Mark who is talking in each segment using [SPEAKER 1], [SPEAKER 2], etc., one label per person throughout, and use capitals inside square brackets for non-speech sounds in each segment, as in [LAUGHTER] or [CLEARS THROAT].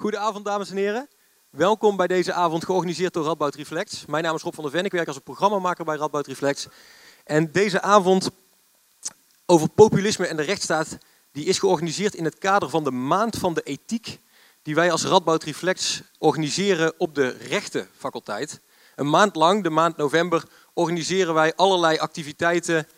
[SPEAKER 1] Goedenavond, dames en heren. Welkom bij deze avond georganiseerd door Radboud Reflex. Mijn naam is Rob van der Ven, ik werk als een programmamaker bij Radboud Reflex. En deze avond over populisme en de rechtsstaat, die is georganiseerd in het kader van de Maand van de Ethiek, die wij als Radboud Reflex organiseren op de rechtenfaculteit. Een maand lang, de maand november, organiseren wij allerlei activiteiten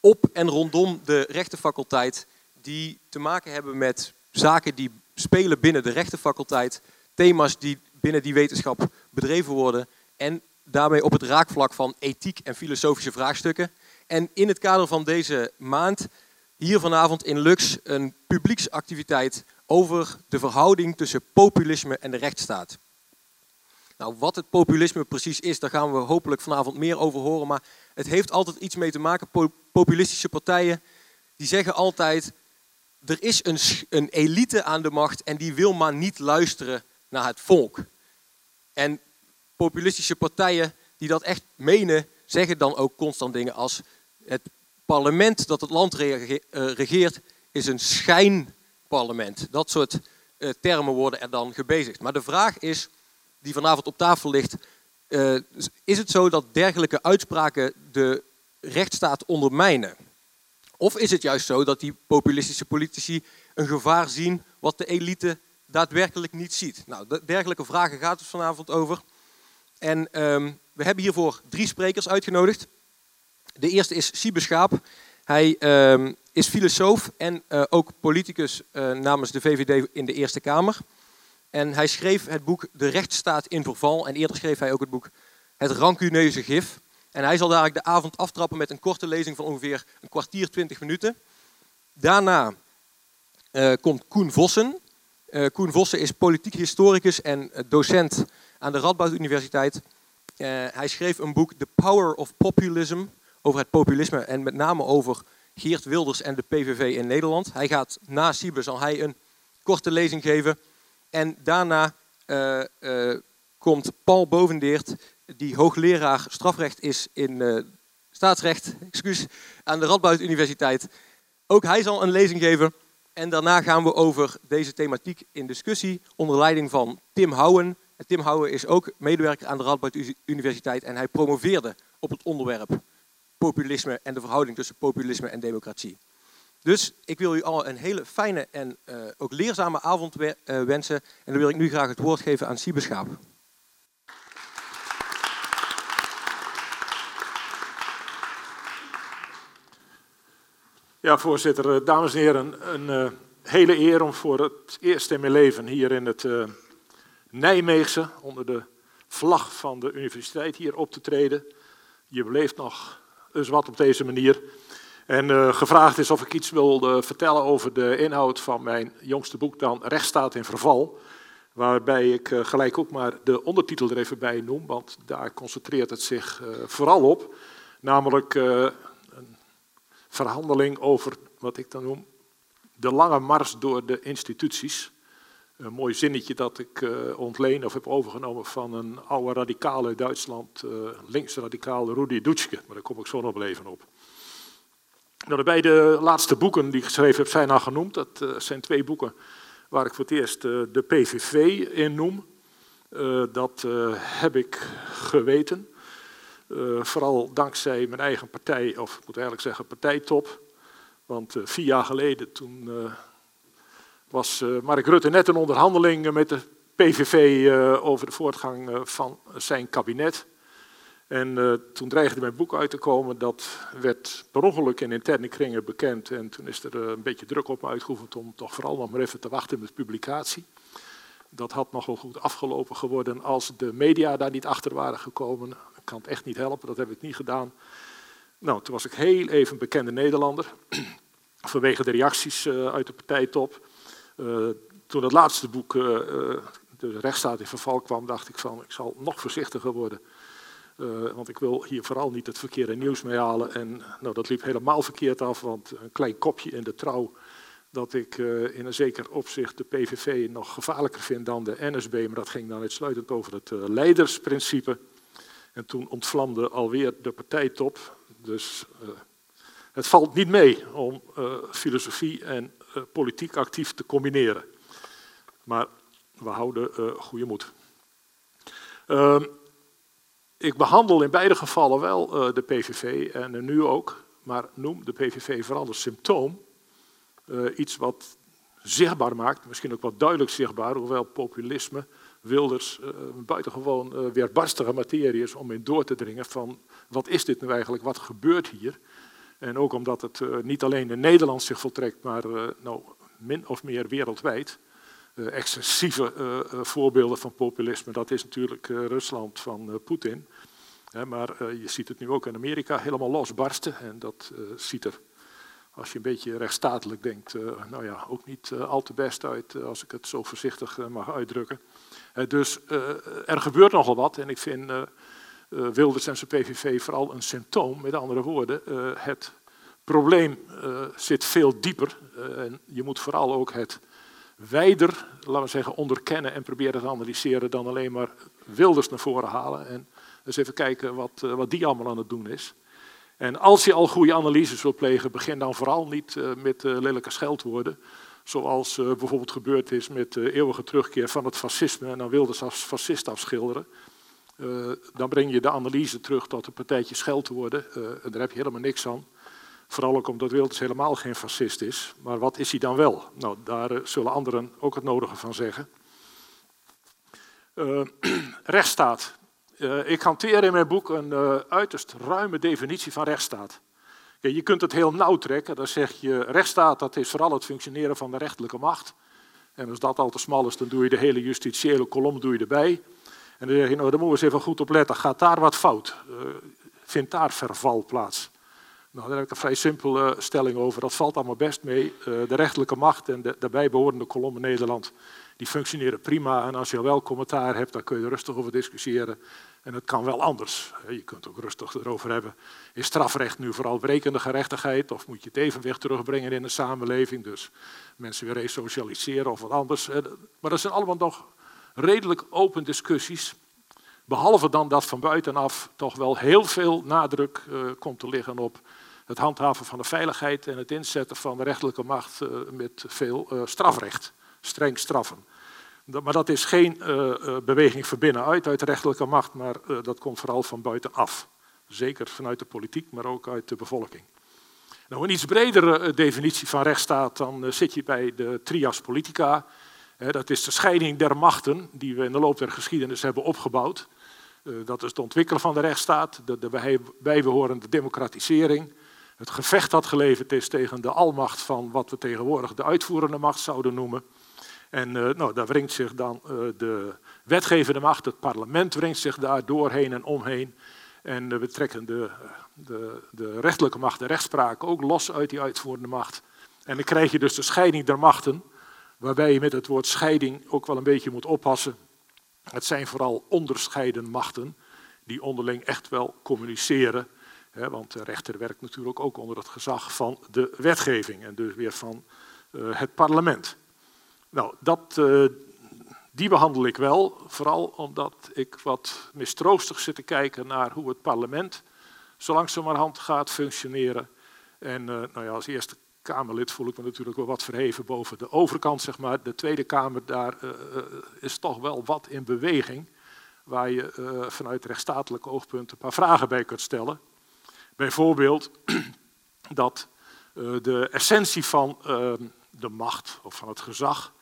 [SPEAKER 1] op en rondom de rechtenfaculteit die te maken hebben met zaken die spelen binnen de rechtenfaculteit, thema's die binnen die wetenschap bedreven worden en daarmee op het raakvlak van ethiek en filosofische vraagstukken. En in het kader van deze maand, hier vanavond in Lux, een publieksactiviteit over de verhouding tussen populisme en de rechtsstaat. Nou, wat het populisme precies is, daar gaan we hopelijk vanavond meer over horen. Maar het heeft altijd iets mee te maken. Populistische partijen die zeggen altijd: er is een, een elite aan de macht en die wil maar niet luisteren naar het volk. En populistische partijen die dat echt menen, zeggen dan ook constant dingen als het parlement dat het land eh, regeert is een schijnparlement. Dat soort eh, termen worden er dan gebezigd. Maar de vraag is, die vanavond op tafel ligt, uh, is het zo dat dergelijke uitspraken de rechtsstaat ondermijnen? Of is het juist zo dat die populistische politici een gevaar zien wat de elite daadwerkelijk niet ziet? Nou, dergelijke vragen gaat het vanavond over. En um, we hebben hiervoor drie sprekers uitgenodigd. De eerste is Siebe Schaap. Hij um, is filosoof en uh, ook politicus uh, namens de VVD in de Eerste Kamer. En hij schreef het boek De rechtsstaat in verval. En eerder schreef hij ook het boek Het rancuneuze gif. En hij zal dadelijk de avond aftrappen met een korte lezing van ongeveer een kwartier, twintig minuten. Daarna uh, komt Koen Vossen. Uh, Koen Vossen is politiek historicus en docent aan de Radboud Universiteit. Hij schreef een boek The Power of Populism over het populisme en met name over Geert Wilders en de PVV in Nederland. Hij gaat na Siebe zal hij een korte lezing geven. En daarna komt Paul Bovendeert, die hoogleraar strafrecht is in uh, staatsrecht excuus, aan de Radboud Universiteit. Ook hij zal een lezing geven. En daarna gaan we over deze thematiek in discussie onder leiding van Tim Houwen. En Tim Houwen is ook medewerker aan de Radboud Universiteit en hij promoveerde op het onderwerp populisme en de verhouding tussen populisme en democratie. Dus ik wil u al een hele fijne en uh, ook leerzame avond we uh, wensen. En dan wil ik nu graag het woord geven aan Siebe
[SPEAKER 2] Ja, voorzitter. Eh, dames en heren, een uh, hele eer om voor het eerst in mijn leven hier in het uh, Nijmeegse, onder de vlag van de universiteit, hier op te treden. Je beleeft nog eens wat op deze manier. En gevraagd is of ik iets wil vertellen over de inhoud van mijn jongste boek dan Rechtsstaat in Verval. Waarbij ik gelijk ook maar de ondertitel er even bij noem, want daar concentreert het zich vooral op. Namelijk verhandeling over wat ik dan noem de lange mars door de instituties. Een mooi zinnetje dat ik uh, ontleen of heb overgenomen van een oude radicaal uit Duitsland, uh, linksradicaal Rudi Dutschke, maar daar kom ik zo nog even op. Nou, de beide laatste boeken die ik geschreven heb zijn al genoemd. Dat uh, zijn twee boeken waar ik voor het eerst de PVV in noem. dat heb ik geweten. Uh, vooral dankzij mijn eigen partij, of ik moet eigenlijk zeggen partijtop. Want uh, vier jaar geleden toen uh, was Mark Rutte net een onderhandeling met de PVV over de voortgang van zijn kabinet. En toen dreigde mijn boek uit te komen. Dat werd per ongeluk in interne kringen bekend. En toen is er een beetje druk op me uitgeoefend om toch vooral nog maar even te wachten met publicatie. Dat had nog wel goed afgelopen geworden als de media daar niet achter waren gekomen kan het echt niet helpen, dat heb ik niet gedaan. Nou, toen was ik heel even bekende Nederlander, [CLEARS THROAT] vanwege de reacties uh, uit de partijtop. Uh, toen het laatste boek, uh, de rechtsstaat in verval kwam, dacht ik van, ik zal nog voorzichtiger worden. want ik wil hier vooral niet het verkeerde nieuws mee halen. En nou, dat liep helemaal verkeerd af, want een klein kopje in de trouw dat ik in een zeker opzicht de PVV nog gevaarlijker vind dan de NSB, maar dat ging dan uitsluitend over het leidersprincipe. En toen ontvlamde alweer de partijtop. Dus uh, het valt niet mee om uh, filosofie en uh, politiek actief te combineren. Maar we houden goede moed. Ehm, ik behandel in beide gevallen wel de PVV en nu ook, maar noem de PVV vooral een symptoom. iets wat zichtbaar maakt, misschien ook wat duidelijk zichtbaar, hoewel populisme, Wilders, uh, buitengewoon uh, weerbarstige materie is om in door te dringen van wat is dit nu eigenlijk, wat gebeurt hier? En ook omdat het uh, niet alleen in Nederland zich voltrekt, maar nou, min of meer wereldwijd. excessieve voorbeelden van populisme, dat is natuurlijk Rusland van Poetin. maar je ziet het nu ook in Amerika helemaal losbarsten en dat ziet er als je een beetje rechtsstatelijk denkt, nou ja, ook niet al te best uit, als ik het zo voorzichtig mag uitdrukken. Dus er gebeurt nogal wat en ik vind Wilders en zijn PVV vooral een symptoom. Met andere woorden, het probleem zit veel dieper en je moet vooral ook het wijder, laten we zeggen, onderkennen en proberen te analyseren dan alleen maar Wilders naar voren halen. En eens even kijken wat, wat die allemaal aan het doen is. En als je al goede analyses wilt plegen, begin dan vooral niet met lelijke scheldwoorden. Zoals uh, bijvoorbeeld gebeurd is met de eeuwige terugkeer van het fascisme en dan wilde ze als fascist afschilderen. dan breng je de analyse terug tot een partijtje scheldwoorden. en daar heb je helemaal niks aan. Vooral ook omdat Wilders helemaal geen fascist is. Maar wat is hij dan wel? Nou, daar zullen anderen ook het nodige van zeggen. [CLEARS THROAT] rechtsstaat. Ik hanteer in mijn boek een uh, uiterst ruime definitie van rechtsstaat. Je kunt het heel nauw trekken. Dan zeg je, rechtsstaat dat is vooral het functioneren van de rechterlijke macht. En als dat al te smal is, dan doe je de hele justitiële kolom doe je erbij. En dan zeg je, nou, daar moeten we eens even goed op letten. Gaat daar wat fout? Uh, vindt daar verval plaats? Nou, daar heb ik een vrij simpele stelling over. Dat valt allemaal best mee. de rechterlijke macht en de daarbij behorende kolom in Nederland die functioneren prima. En als je wel commentaar hebt, dan kun je er rustig over discussiëren. En het kan wel anders. Je kunt ook rustig erover hebben. Is strafrecht nu vooral brekende gerechtigheid? Of moet je het evenwicht terugbrengen in de samenleving? Dus mensen weer resocialiseren of wat anders. Maar dat zijn allemaal nog redelijk open discussies. Behalve dan dat van buitenaf toch wel heel veel nadruk uh, komt te liggen op het handhaven van de veiligheid en het inzetten van de rechterlijke macht uh, met veel uh, strafrecht streng straffen. Maar dat is geen uh, beweging van binnenuit uit de rechterlijke macht, maar uh, dat komt vooral van buitenaf. Zeker vanuit de politiek, maar ook uit de bevolking. Nou, een iets bredere definitie van rechtsstaat, dan zit je bij de trias politica. dat is de scheiding der machten die we in de loop der geschiedenis hebben opgebouwd. dat is het ontwikkelen van de rechtsstaat, de, de bijbehorende democratisering, het gevecht dat geleverd is tegen de almacht van wat we tegenwoordig de uitvoerende macht zouden noemen. En uh, nou, daar wringt zich dan uh, de wetgevende macht, het parlement wringt zich daar doorheen en omheen. En uh, we trekken de, de, de rechterlijke macht, de rechtspraak, ook los uit die uitvoerende macht. En dan krijg je dus de scheiding der machten, waarbij je met het woord scheiding ook wel een beetje moet oppassen. Het zijn vooral onderscheiden machten die onderling echt wel communiceren. Hè, want de rechter werkt natuurlijk ook onder het gezag van de wetgeving en dus weer van het parlement. Nou, dat, uh, die behandel ik wel, vooral omdat ik wat mistroostig zit te kijken naar hoe het parlement zo langzamerhand gaat functioneren. En uh, nou ja, als eerste Kamerlid voel ik me natuurlijk wel wat verheven boven de overkant, zeg maar. De Tweede Kamer, daar uh, is toch wel wat in beweging, waar je vanuit rechtsstatelijk oogpunt een paar vragen bij kunt stellen. Bijvoorbeeld [CLEARS THROAT] dat de essentie van de macht of van het gezag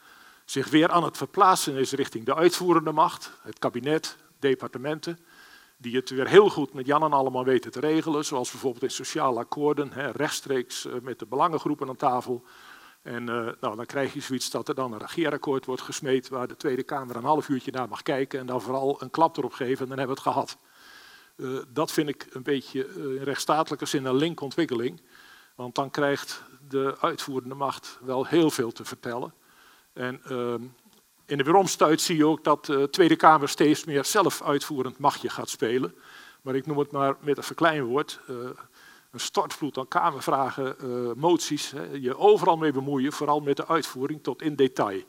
[SPEAKER 2] zich weer aan het verplaatsen is richting de uitvoerende macht, het kabinet, departementen, die het weer heel goed met Jan en allemaal weten te regelen, zoals bijvoorbeeld in sociale akkoorden, hè, rechtstreeks eh, met de belangengroepen aan tafel. En uh, nou, dan krijg je zoiets dat er dan een regeerakkoord wordt gesmeed waar de Tweede Kamer een half uurtje naar mag kijken en dan vooral een klap erop geven en dan hebben we het gehad. Uh, dat vind ik een beetje in rechtsstatelijke zin een linkontwikkeling, want dan krijgt de uitvoerende macht wel heel veel te vertellen. En uh, in de weeromstuit zie je ook dat de Tweede Kamer steeds meer zelf uitvoerend machtje gaat spelen. Maar ik noem het maar met een verkleinwoord. Uh, een stortvloed aan kamervragen, uh, moties. Hè, je overal mee bemoeien, vooral met de uitvoering tot in detail.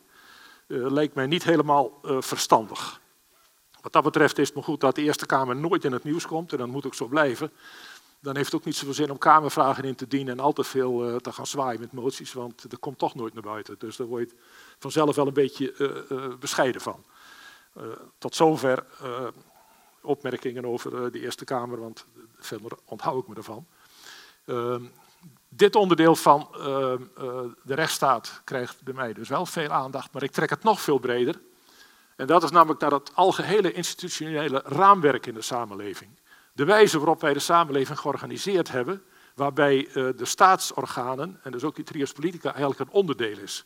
[SPEAKER 2] Uh, lijkt mij niet helemaal verstandig. Wat dat betreft is het me goed dat de Eerste Kamer nooit in het nieuws komt. En dat moet ook zo blijven. Dan heeft het ook niet zoveel zin om Kamervragen in te dienen en al te veel uh, te gaan zwaaien met moties, want dat komt toch nooit naar buiten. Dus daar word je vanzelf wel een beetje uh, uh, bescheiden van. tot zover opmerkingen over de Eerste Kamer, want verder onthoud ik me ervan. Ehm, dit onderdeel van ehm, de rechtsstaat krijgt bij mij dus wel veel aandacht, maar ik trek het nog veel breder. En dat is namelijk naar het algehele institutionele raamwerk in de samenleving. De wijze waarop wij de samenleving georganiseerd hebben, waarbij eh, de staatsorganen, en dus ook die trias politica, eigenlijk een onderdeel is.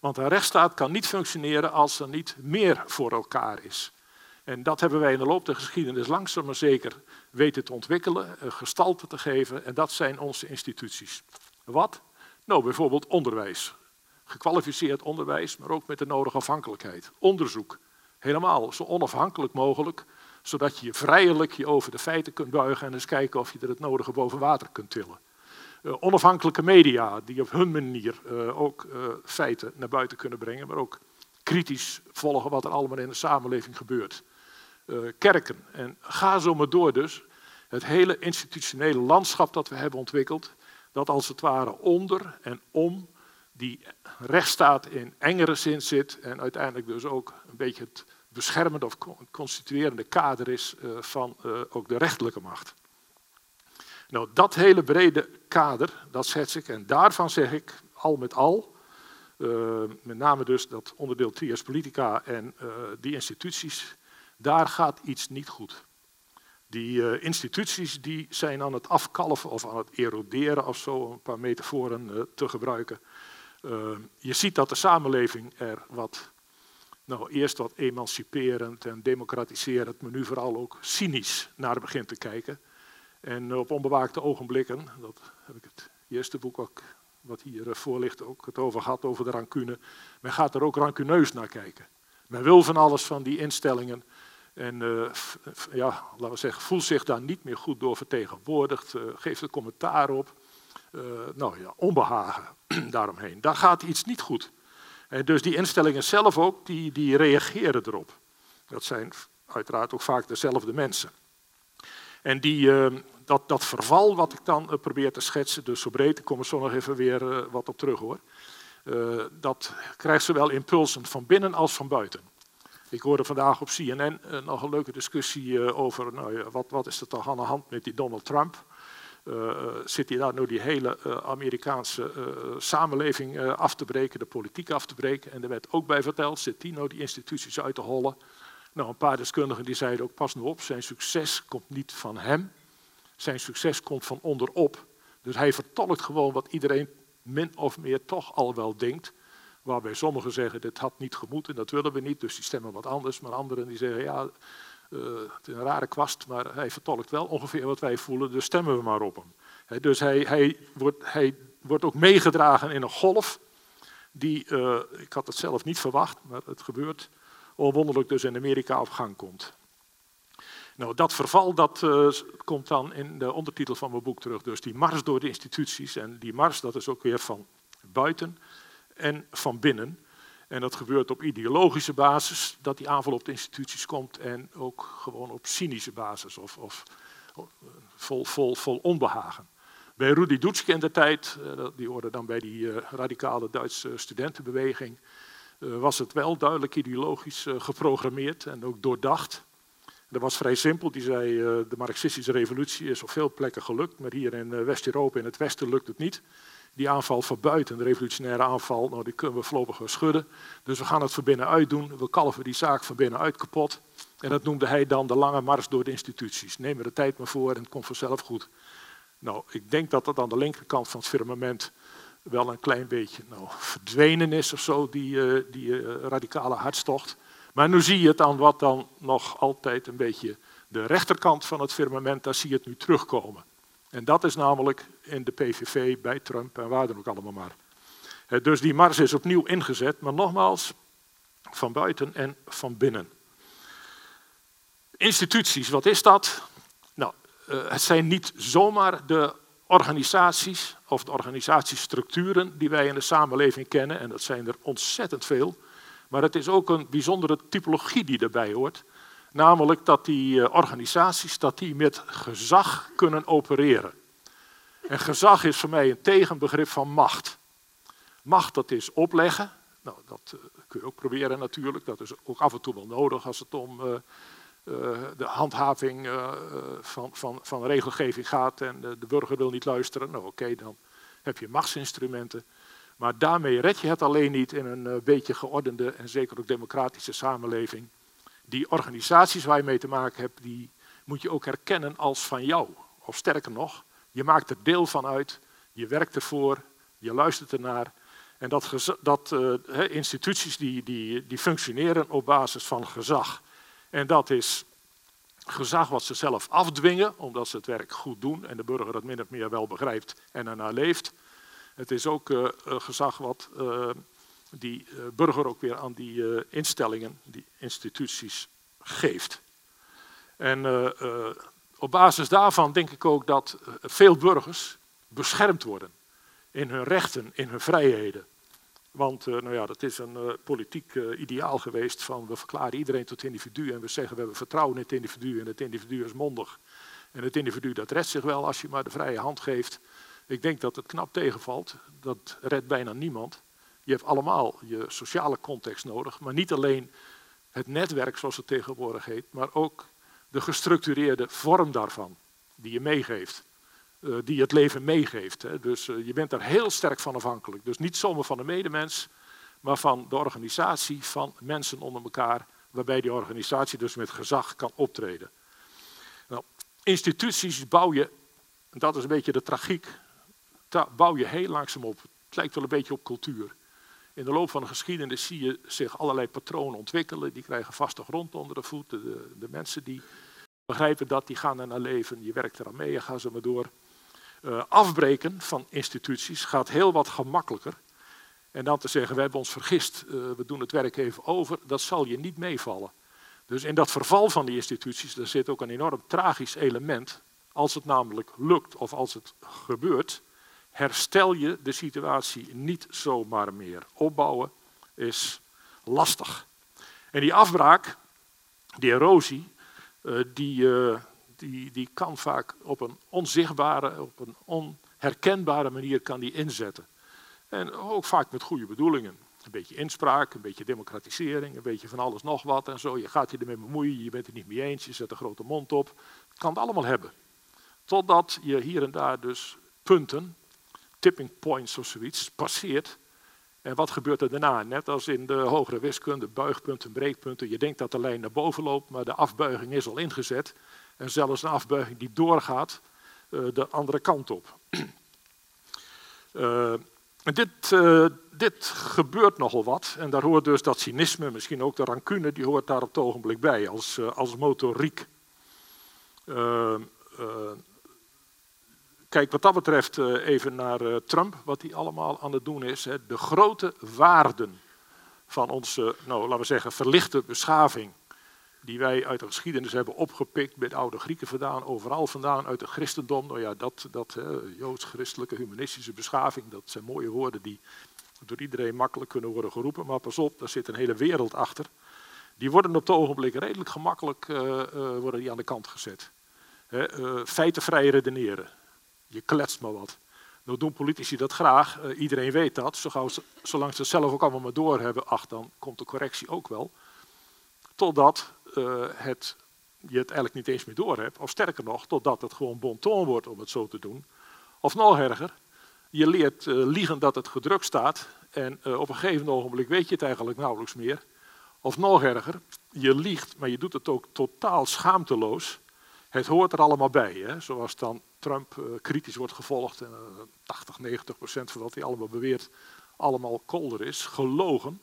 [SPEAKER 2] Want een rechtsstaat kan niet functioneren als er niet meer voor elkaar is. En dat hebben wij in de loop der geschiedenis langzaam maar zeker weten te ontwikkelen, eh, gestalte te geven, en dat zijn onze instituties. Wat? Nou, bijvoorbeeld onderwijs. Gekwalificeerd onderwijs, maar ook met de nodige afhankelijkheid. Onderzoek. Helemaal zo onafhankelijk mogelijk, zodat je vrijelijk je over de feiten kunt buigen en eens kijken of je er het nodige boven water kunt tillen. Uh, onafhankelijke media die op hun manier uh, ook uh, feiten naar buiten kunnen brengen, maar ook kritisch volgen wat er allemaal in de samenleving gebeurt. kerken en ga zo maar door dus. Het hele institutionele landschap dat we hebben ontwikkeld, dat als het ware onder en om die rechtsstaat in engere zin zit en uiteindelijk dus ook een beetje het beschermende of constituerende kader is uh, van uh, ook de rechterlijke macht. Nou, dat hele brede kader, dat schets ik en daarvan zeg ik al met al, uh, met name dus dat onderdeel trias politica en die instituties, daar gaat iets niet goed. Die instituties die zijn aan het afkalven of aan het eroderen of zo, een paar metaforen te gebruiken. je ziet dat de samenleving er wat nou, eerst wat emanciperend en democratiserend, maar nu vooral ook cynisch naar begint te kijken. En op onbewaakte ogenblikken, dat heb ik het eerste boek ook, wat hier eh, voor ligt, ook het over gehad, over de rancune. Men gaat er ook rancuneus naar kijken. Men wil van alles van die instellingen. En uh, ja, laten we zeggen, voelt zich daar niet meer goed door vertegenwoordigd, uh, geeft er commentaar op. Nou ja, onbehagen [CLEARS THROAT] daaromheen. Daar gaat iets niet goed. En dus die instellingen zelf ook, die, die reageren erop. Dat zijn uiteraard ook vaak dezelfde mensen. En die, uh, dat, dat verval wat ik dan uh, probeer te schetsen, dus zo breed, ik kom er zo nog even weer uh, wat op terug hoor. dat krijgt zowel impulsen van binnen als van buiten. Ik hoorde vandaag op CNN nog een leuke discussie over nou, wat, wat is er toch aan de hand met die Donald Trump. Uh, zit hij daar nu die hele uh, Amerikaanse samenleving af te breken, de politiek af te breken. En er werd ook bij verteld, zit hij nou die instituties uit te hollen. Nou, een paar deskundigen die zeiden ook, pas nu op, zijn succes komt niet van hem. Zijn succes komt van onderop. Dus hij vertolkt gewoon wat iedereen min of meer toch al wel denkt. Waarbij sommigen zeggen, dit had niet gemoeten, dat willen we niet, dus die stemmen wat anders. Maar anderen die zeggen, ja, het is een rare kwast, maar hij vertolkt wel ongeveer wat wij voelen, dus stemmen we maar op hem. He, dus hij, hij, wordt, hij wordt ook meegedragen in een golf die, uh, ik had het zelf niet verwacht, maar het gebeurt, onwonderlijk dus in Amerika op gang komt. Nou, dat verval dat, uh, komt dan in de ondertitel van mijn boek terug. Dus die mars door de instituties. En die mars dat is ook weer van buiten en van binnen. En dat gebeurt op ideologische basis, dat die aanval op de instituties komt, en ook gewoon op cynische basis of, of vol, vol, vol onbehagen. Bij Rudi Dutschke in de tijd, eh, die hoorde dan bij die eh, radicale Duitse studentenbeweging, eh, was het wel duidelijk ideologisch geprogrammeerd en ook doordacht. Dat was vrij simpel. Die zei, de marxistische revolutie is op veel plekken gelukt, maar hier in West-Europa, in het Westen, lukt het niet die aanval van buiten, de revolutionaire aanval, nou, die kunnen we voorlopig wel schudden. Dus we gaan het van binnenuit doen. We kalven die zaak van binnenuit kapot. En dat noemde hij dan de lange mars door de instituties. Neem er de tijd maar voor en het komt vanzelf goed. Nou, ik denk dat dat aan de linkerkant van het firmament wel een klein beetje nou, verdwenen is of zo, die, uh, die uh, radicale hartstocht. Maar nu zie je het aan wat dan nog altijd een beetje de rechterkant van het firmament, daar zie je het nu terugkomen. En dat is namelijk in de PVV, bij Trump en waar dan ook allemaal maar. Dus die mars is opnieuw ingezet, maar nogmaals, van buiten en van binnen. Instituties, wat is dat? Nou, eh, het zijn niet zomaar de organisaties of de organisatiestructuren die wij in de samenleving kennen, en dat zijn er ontzettend veel, maar het is ook een bijzondere typologie die erbij hoort. Namelijk dat die eh, organisaties dat die met gezag kunnen opereren. En gezag is voor mij een tegenbegrip van macht. Macht, dat is opleggen. Nou, dat uh, kun je ook proberen natuurlijk. Dat is ook af en toe wel nodig als het om uh, de handhaving van, van, van regelgeving gaat en de burger wil niet luisteren. Nou oké, dan heb je machtsinstrumenten. Maar daarmee red je het alleen niet in een beetje geordende en zeker ook democratische samenleving die organisaties waar je mee te maken hebt, die moet je ook herkennen als van jou. Of sterker nog, je maakt er deel van uit, je werkt ervoor, je luistert ernaar. En dat, dat uh, instituties die, die, die functioneren op basis van gezag. En dat is gezag wat ze zelf afdwingen, omdat ze het werk goed doen en de burger het min of meer wel begrijpt en ernaar leeft. Het is ook uh, gezag wat die burger ook weer aan die instellingen, die instituties geeft. En op basis daarvan denk ik ook dat veel burgers beschermd worden in hun rechten, in hun vrijheden. Want nou ja, dat is een politiek ideaal geweest van we verklaren iedereen tot individu en we zeggen we hebben vertrouwen in het individu en het individu is mondig. En het individu dat redt zich wel als je maar de vrije hand geeft. Ik denk dat het knap tegenvalt, dat redt bijna niemand. Je hebt allemaal je sociale context nodig, maar niet alleen het netwerk zoals het tegenwoordig heet, maar ook de gestructureerde vorm daarvan, die je meegeeft, uh, die het leven meegeeft. Dus uh, je bent daar heel sterk van afhankelijk. Dus niet zomaar van de medemens, maar van de organisatie van mensen onder elkaar, waarbij die organisatie dus met gezag kan optreden. Nou, instituties bouw je, dat is een beetje de tragiek, bouw je heel langzaam op. Het lijkt wel een beetje op cultuur. In de loop van de geschiedenis zie je zich allerlei patronen ontwikkelen. Die krijgen vaste grond onder de voeten. De, de mensen die begrijpen dat, die gaan er naar leven. Je werkt eraan mee, je gaat ze maar door. Uh, afbreken van instituties gaat heel wat gemakkelijker. En dan te zeggen, we hebben ons vergist, uh, we doen het werk even over, dat zal je niet meevallen. Dus in dat verval van die instituties, daar zit ook een enorm tragisch element. Als het namelijk lukt of als het gebeurt, herstel je de situatie niet zomaar meer. Opbouwen is lastig. En die afbraak, die erosie, eh, die, eh, die, die kan vaak op een onzichtbare, op een onherkenbare manier kan die inzetten. En ook vaak met goede bedoelingen. Een beetje inspraak, een beetje democratisering, een beetje van alles nog wat en zo. Je gaat je ermee bemoeien, je bent het niet mee eens, je zet een grote mond op. Het kan het allemaal hebben. Totdat je hier en daar dus punten tipping points of zoiets passeert. En wat gebeurt er daarna? Net als in de hogere wiskunde, buigpunten, breekpunten. Je denkt dat de lijn naar boven loopt, maar de afbuiging is al ingezet. En zelfs een afbuiging die doorgaat uh, de andere kant op. [CLEARS THROAT] Uh, dit, uh, dit gebeurt nogal wat. En daar hoort dus dat cynisme, misschien ook de rancune, die hoort daar op het ogenblik bij als, als motoriek. Kijk, wat dat betreft eh, even naar eh, Trump, wat hij allemaal aan het doen is. De grote waarden van onze, nou, laten we zeggen, verlichte beschaving, die wij uit de geschiedenis hebben opgepikt, met oude Grieken vandaan, overal vandaan, uit het christendom. Nou ja, dat, dat joods-christelijke, humanistische beschaving, dat zijn mooie woorden die door iedereen makkelijk kunnen worden geroepen. Maar pas op, daar zit een hele wereld achter. Die worden op het ogenblik redelijk gemakkelijk uh, worden die aan de kant gezet. feitenvrij redeneren. Je kletst maar wat. Nou doen politici dat graag, uh, iedereen weet dat. Zo zolang ze het zelf ook allemaal maar doorhebben, ach, dan komt de correctie ook wel. Totdat uh, het, je het eigenlijk niet eens meer doorhebt. Of sterker nog, totdat het gewoon bonton wordt om het zo te doen. Of nog erger, je leert uh, liegen dat het gedrukt staat. En op een gegeven ogenblik weet je het eigenlijk nauwelijks meer. Of nog erger, je liegt, maar je doet het ook totaal schaamteloos. Het hoort er allemaal bij, hè? zoals dan Trump uh, kritisch wordt gevolgd en uh, 80, 90 procent van wat hij allemaal beweert allemaal kolder is, gelogen,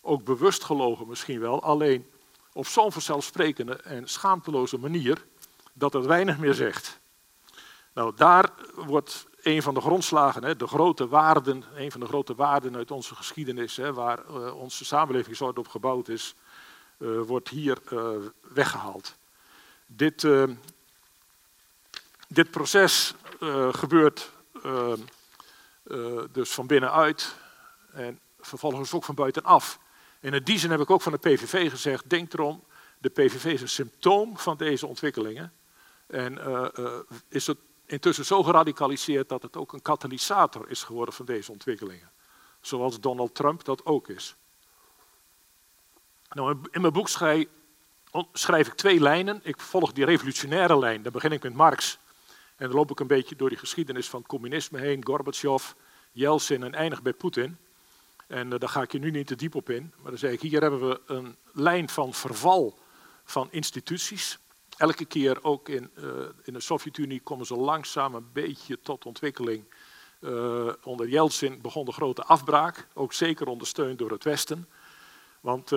[SPEAKER 2] ook bewust gelogen misschien wel, alleen op zo'n vanzelfsprekende en schaamteloze manier dat het weinig meer zegt. Nou, daar wordt een van de grondslagen, hè, de grote waarden, een van de grote waarden uit onze geschiedenis, hè, waar uh, onze samenleving zo op gebouwd is, wordt hier weggehaald. Dit, dit proces uh, gebeurt uh, dus van binnenuit en vervolgens ook van buitenaf. En in die zin heb ik ook van de PVV gezegd, denk erom, De PVV is een symptoom van deze ontwikkelingen. En is het intussen zo geradicaliseerd dat het ook een katalysator is geworden van deze ontwikkelingen. Zoals Donald Trump dat ook is. Nou, in mijn boek schrijf, schrijf, ik twee lijnen. Ik volg die revolutionaire lijn. Dan begin ik met Marx. En dan loop ik een beetje door die geschiedenis van communisme heen. Gorbachev, Yeltsin en eindig bij Poetin. En uh, daar ga ik je nu niet te diep op in. Maar dan zeg ik, hier hebben we een lijn van verval van instituties. Elke keer ook in, uh, in de Sovjet-Unie komen ze langzaam een beetje tot ontwikkeling. Uh, onder Yeltsin begon de grote afbraak, ook zeker ondersteund door het Westen. Want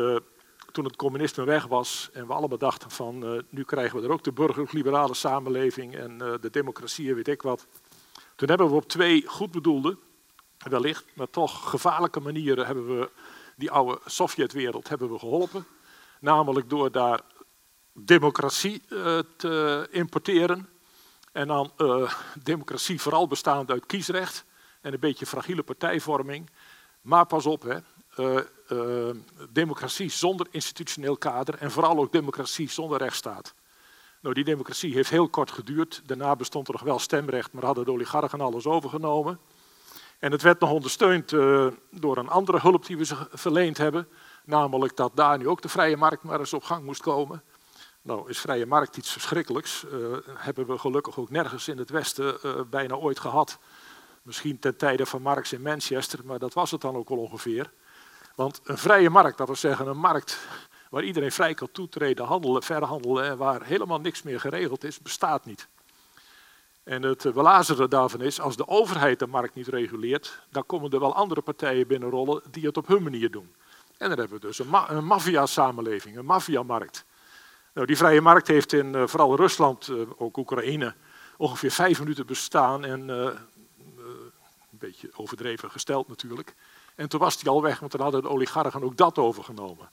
[SPEAKER 2] toen het communisme weg was en we allemaal dachten van nu krijgen we er ook de burgerlijk-liberale samenleving en de democratie en weet ik wat. Toen hebben we op twee goed bedoelde, wellicht, maar toch gevaarlijke manieren hebben we die oude Sovjetwereld hebben we geholpen. Namelijk door daar democratie uh, te importeren. En dan democratie vooral bestaand uit kiesrecht en een beetje fragiele partijvorming. Maar pas op, hè, uh, democratie zonder institutioneel kader en vooral ook democratie zonder rechtsstaat. Nou, die democratie heeft heel kort geduurd. Daarna bestond er nog wel stemrecht, maar hadden de oligarchen alles overgenomen. En het werd nog ondersteund door een andere hulp die we ze verleend hebben. Namelijk dat daar nu ook de vrije markt maar eens op gang moest komen. Nou, is vrije markt iets verschrikkelijks. Hebben we gelukkig ook nergens in het Westen bijna ooit gehad. Misschien ten tijde van Marx in Manchester, maar dat was het dan ook al ongeveer. Want een vrije markt, dat wil zeggen een markt waar iedereen vrij kan toetreden, handelen, verhandelen en waar helemaal niks meer geregeld is, bestaat niet. En het belazerde daarvan is, als de overheid de markt niet reguleert, dan komen er wel andere partijen binnenrollen die het op hun manier doen. En dan hebben we dus een, ma een maffia-samenleving, een maffiamarkt. Nou, die vrije markt heeft in uh, vooral Rusland, uh, ook Oekraïne, ongeveer vijf minuten bestaan en een beetje overdreven gesteld natuurlijk. En toen was die al weg, want dan hadden de oligarchen ook dat overgenomen.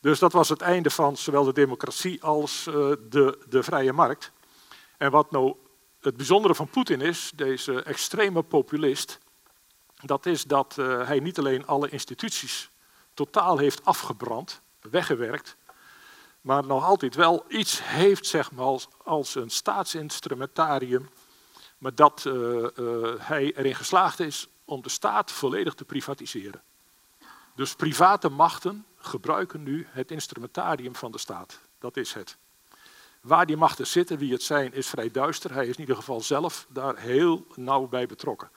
[SPEAKER 2] Dus dat was het einde van zowel de democratie als de, de vrije markt. En wat nou het bijzondere van Poetin is, deze extreme populist, dat is dat hij niet alleen alle instituties totaal heeft afgebrand, weggewerkt, maar nog altijd wel iets heeft zeg maar, als, als een staatsinstrumentarium, maar dat uh, hij erin geslaagd is om de staat volledig te privatiseren. Dus private machten gebruiken nu het instrumentarium van de staat. Dat is het. Waar die machten zitten, wie het zijn, is vrij duister. Hij is in ieder geval zelf daar heel nauw bij betrokken.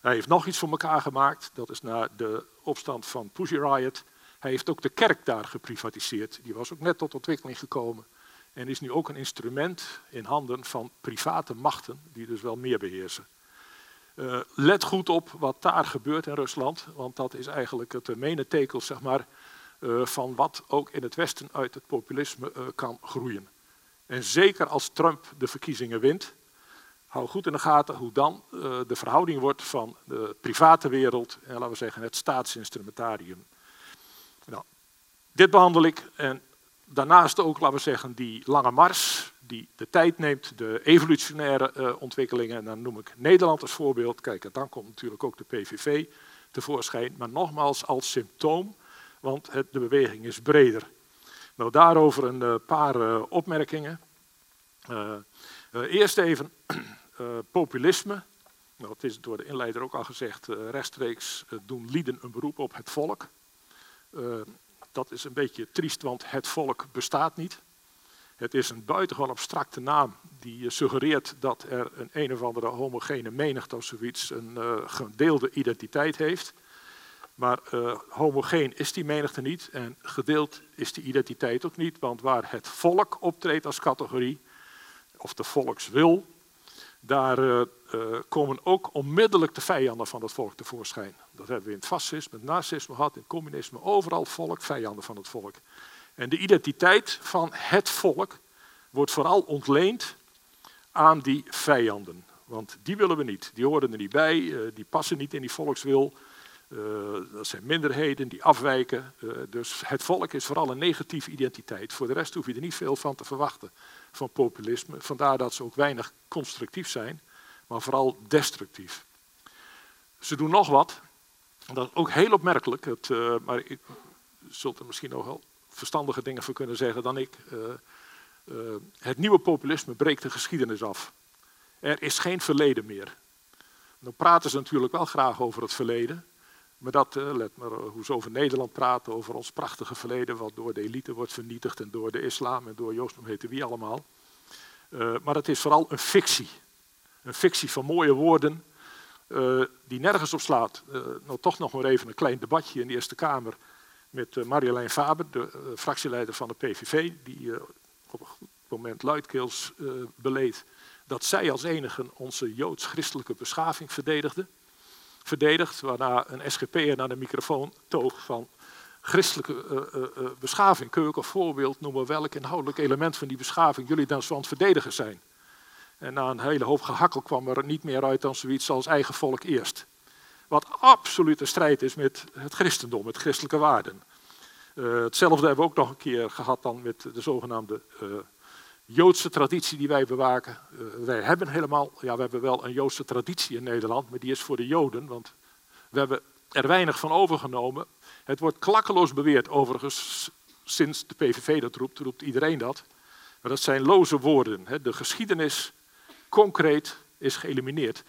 [SPEAKER 2] Hij heeft nog iets voor elkaar gemaakt. Dat is na de opstand van Pussy Riot hij heeft ook de kerk daar geprivatiseerd. Die was ook net tot ontwikkeling gekomen. En is nu ook een instrument in handen van private machten, die dus wel meer beheersen. Uh, let goed op wat daar gebeurt in Rusland, want dat is eigenlijk het menetekel zeg maar, uh, van wat ook in het Westen uit het populisme uh, kan groeien. En zeker als Trump de verkiezingen wint, hou goed in de gaten hoe dan de verhouding wordt van de private wereld en laten we zeggen het staatsinstrumentarium. Nou, dit behandel ik en daarnaast ook, laten we zeggen, die lange mars, die de tijd neemt, de evolutionaire uh, ontwikkelingen. En dan noem ik Nederland als voorbeeld. Kijk, dan komt natuurlijk ook de PVV tevoorschijn, maar nogmaals als symptoom, want het, de beweging is breder. Nou, daarover een uh, paar uh, opmerkingen. eerst even [CLEARS THROAT] populisme. Nou, het is door de inleider ook al gezegd, rechtstreeks doen lieden een beroep op het volk. Dat is een beetje triest, want het volk bestaat niet. Het is een buitengewoon abstracte naam die suggereert dat er een een of andere homogene menigte of zoiets een uh, gedeelde identiteit heeft. Maar uh, homogeen is die menigte niet en gedeeld is die identiteit ook niet, want waar het volk optreedt als categorie, of de volkswil, daar komen ook onmiddellijk de vijanden van het volk tevoorschijn. Dat hebben we in het fascisme, het nazisme gehad, in het communisme, overal volk, vijanden van het volk. En de identiteit van het volk wordt vooral ontleend aan die vijanden. Want die willen we niet, die horen er niet bij, uh, die passen niet in die volkswil. dat zijn minderheden die afwijken. dus het volk is vooral een negatieve identiteit. Voor de rest hoef je er niet veel van te verwachten van populisme. Vandaar dat ze ook weinig constructief zijn, maar vooral destructief. Ze doen nog wat, dat is ook heel opmerkelijk, het, maar ik zult er misschien nog wel verstandige dingen voor kunnen zeggen dan ik. het nieuwe populisme breekt de geschiedenis af. Er is geen verleden meer. Dan praten ze natuurlijk wel graag over het verleden. Maar dat, let maar hoe ze over Nederland praten, over ons prachtige verleden, wat door de elite wordt vernietigd en door de islam en door Joost heette wie allemaal. maar het is vooral een fictie. Een fictie van mooie woorden, die nergens op slaat. Nou, toch nog maar even een klein debatje in de Eerste Kamer met uh, Marjolein Faber, de fractieleider van de PVV, die op een goed moment luidkeels beleed dat zij als enige onze joods-christelijke beschaving verdedigde. Verdedigd, waarna een SGP'er naar de microfoon toog van christelijke beschaving. Kun je een voorbeeld noemen welk inhoudelijk element van die beschaving jullie dan zo aan het verdedigen zijn? En na een hele hoop gehakkel kwam er niet meer uit dan zoiets als eigen volk eerst. Wat absoluut een strijd is met het christendom, met christelijke waarden. Uh, hetzelfde hebben we ook nog een keer gehad dan met de zogenaamde uh, Joodse traditie die wij bewaken. Uh, wij hebben helemaal, ja we hebben wel een Joodse traditie in Nederland, maar die is voor de Joden, want we hebben er weinig van overgenomen. Het wordt klakkeloos beweerd, overigens sinds de PVV dat roept, roept iedereen dat. Maar dat zijn loze woorden. Hè. De geschiedenis concreet is geëlimineerd.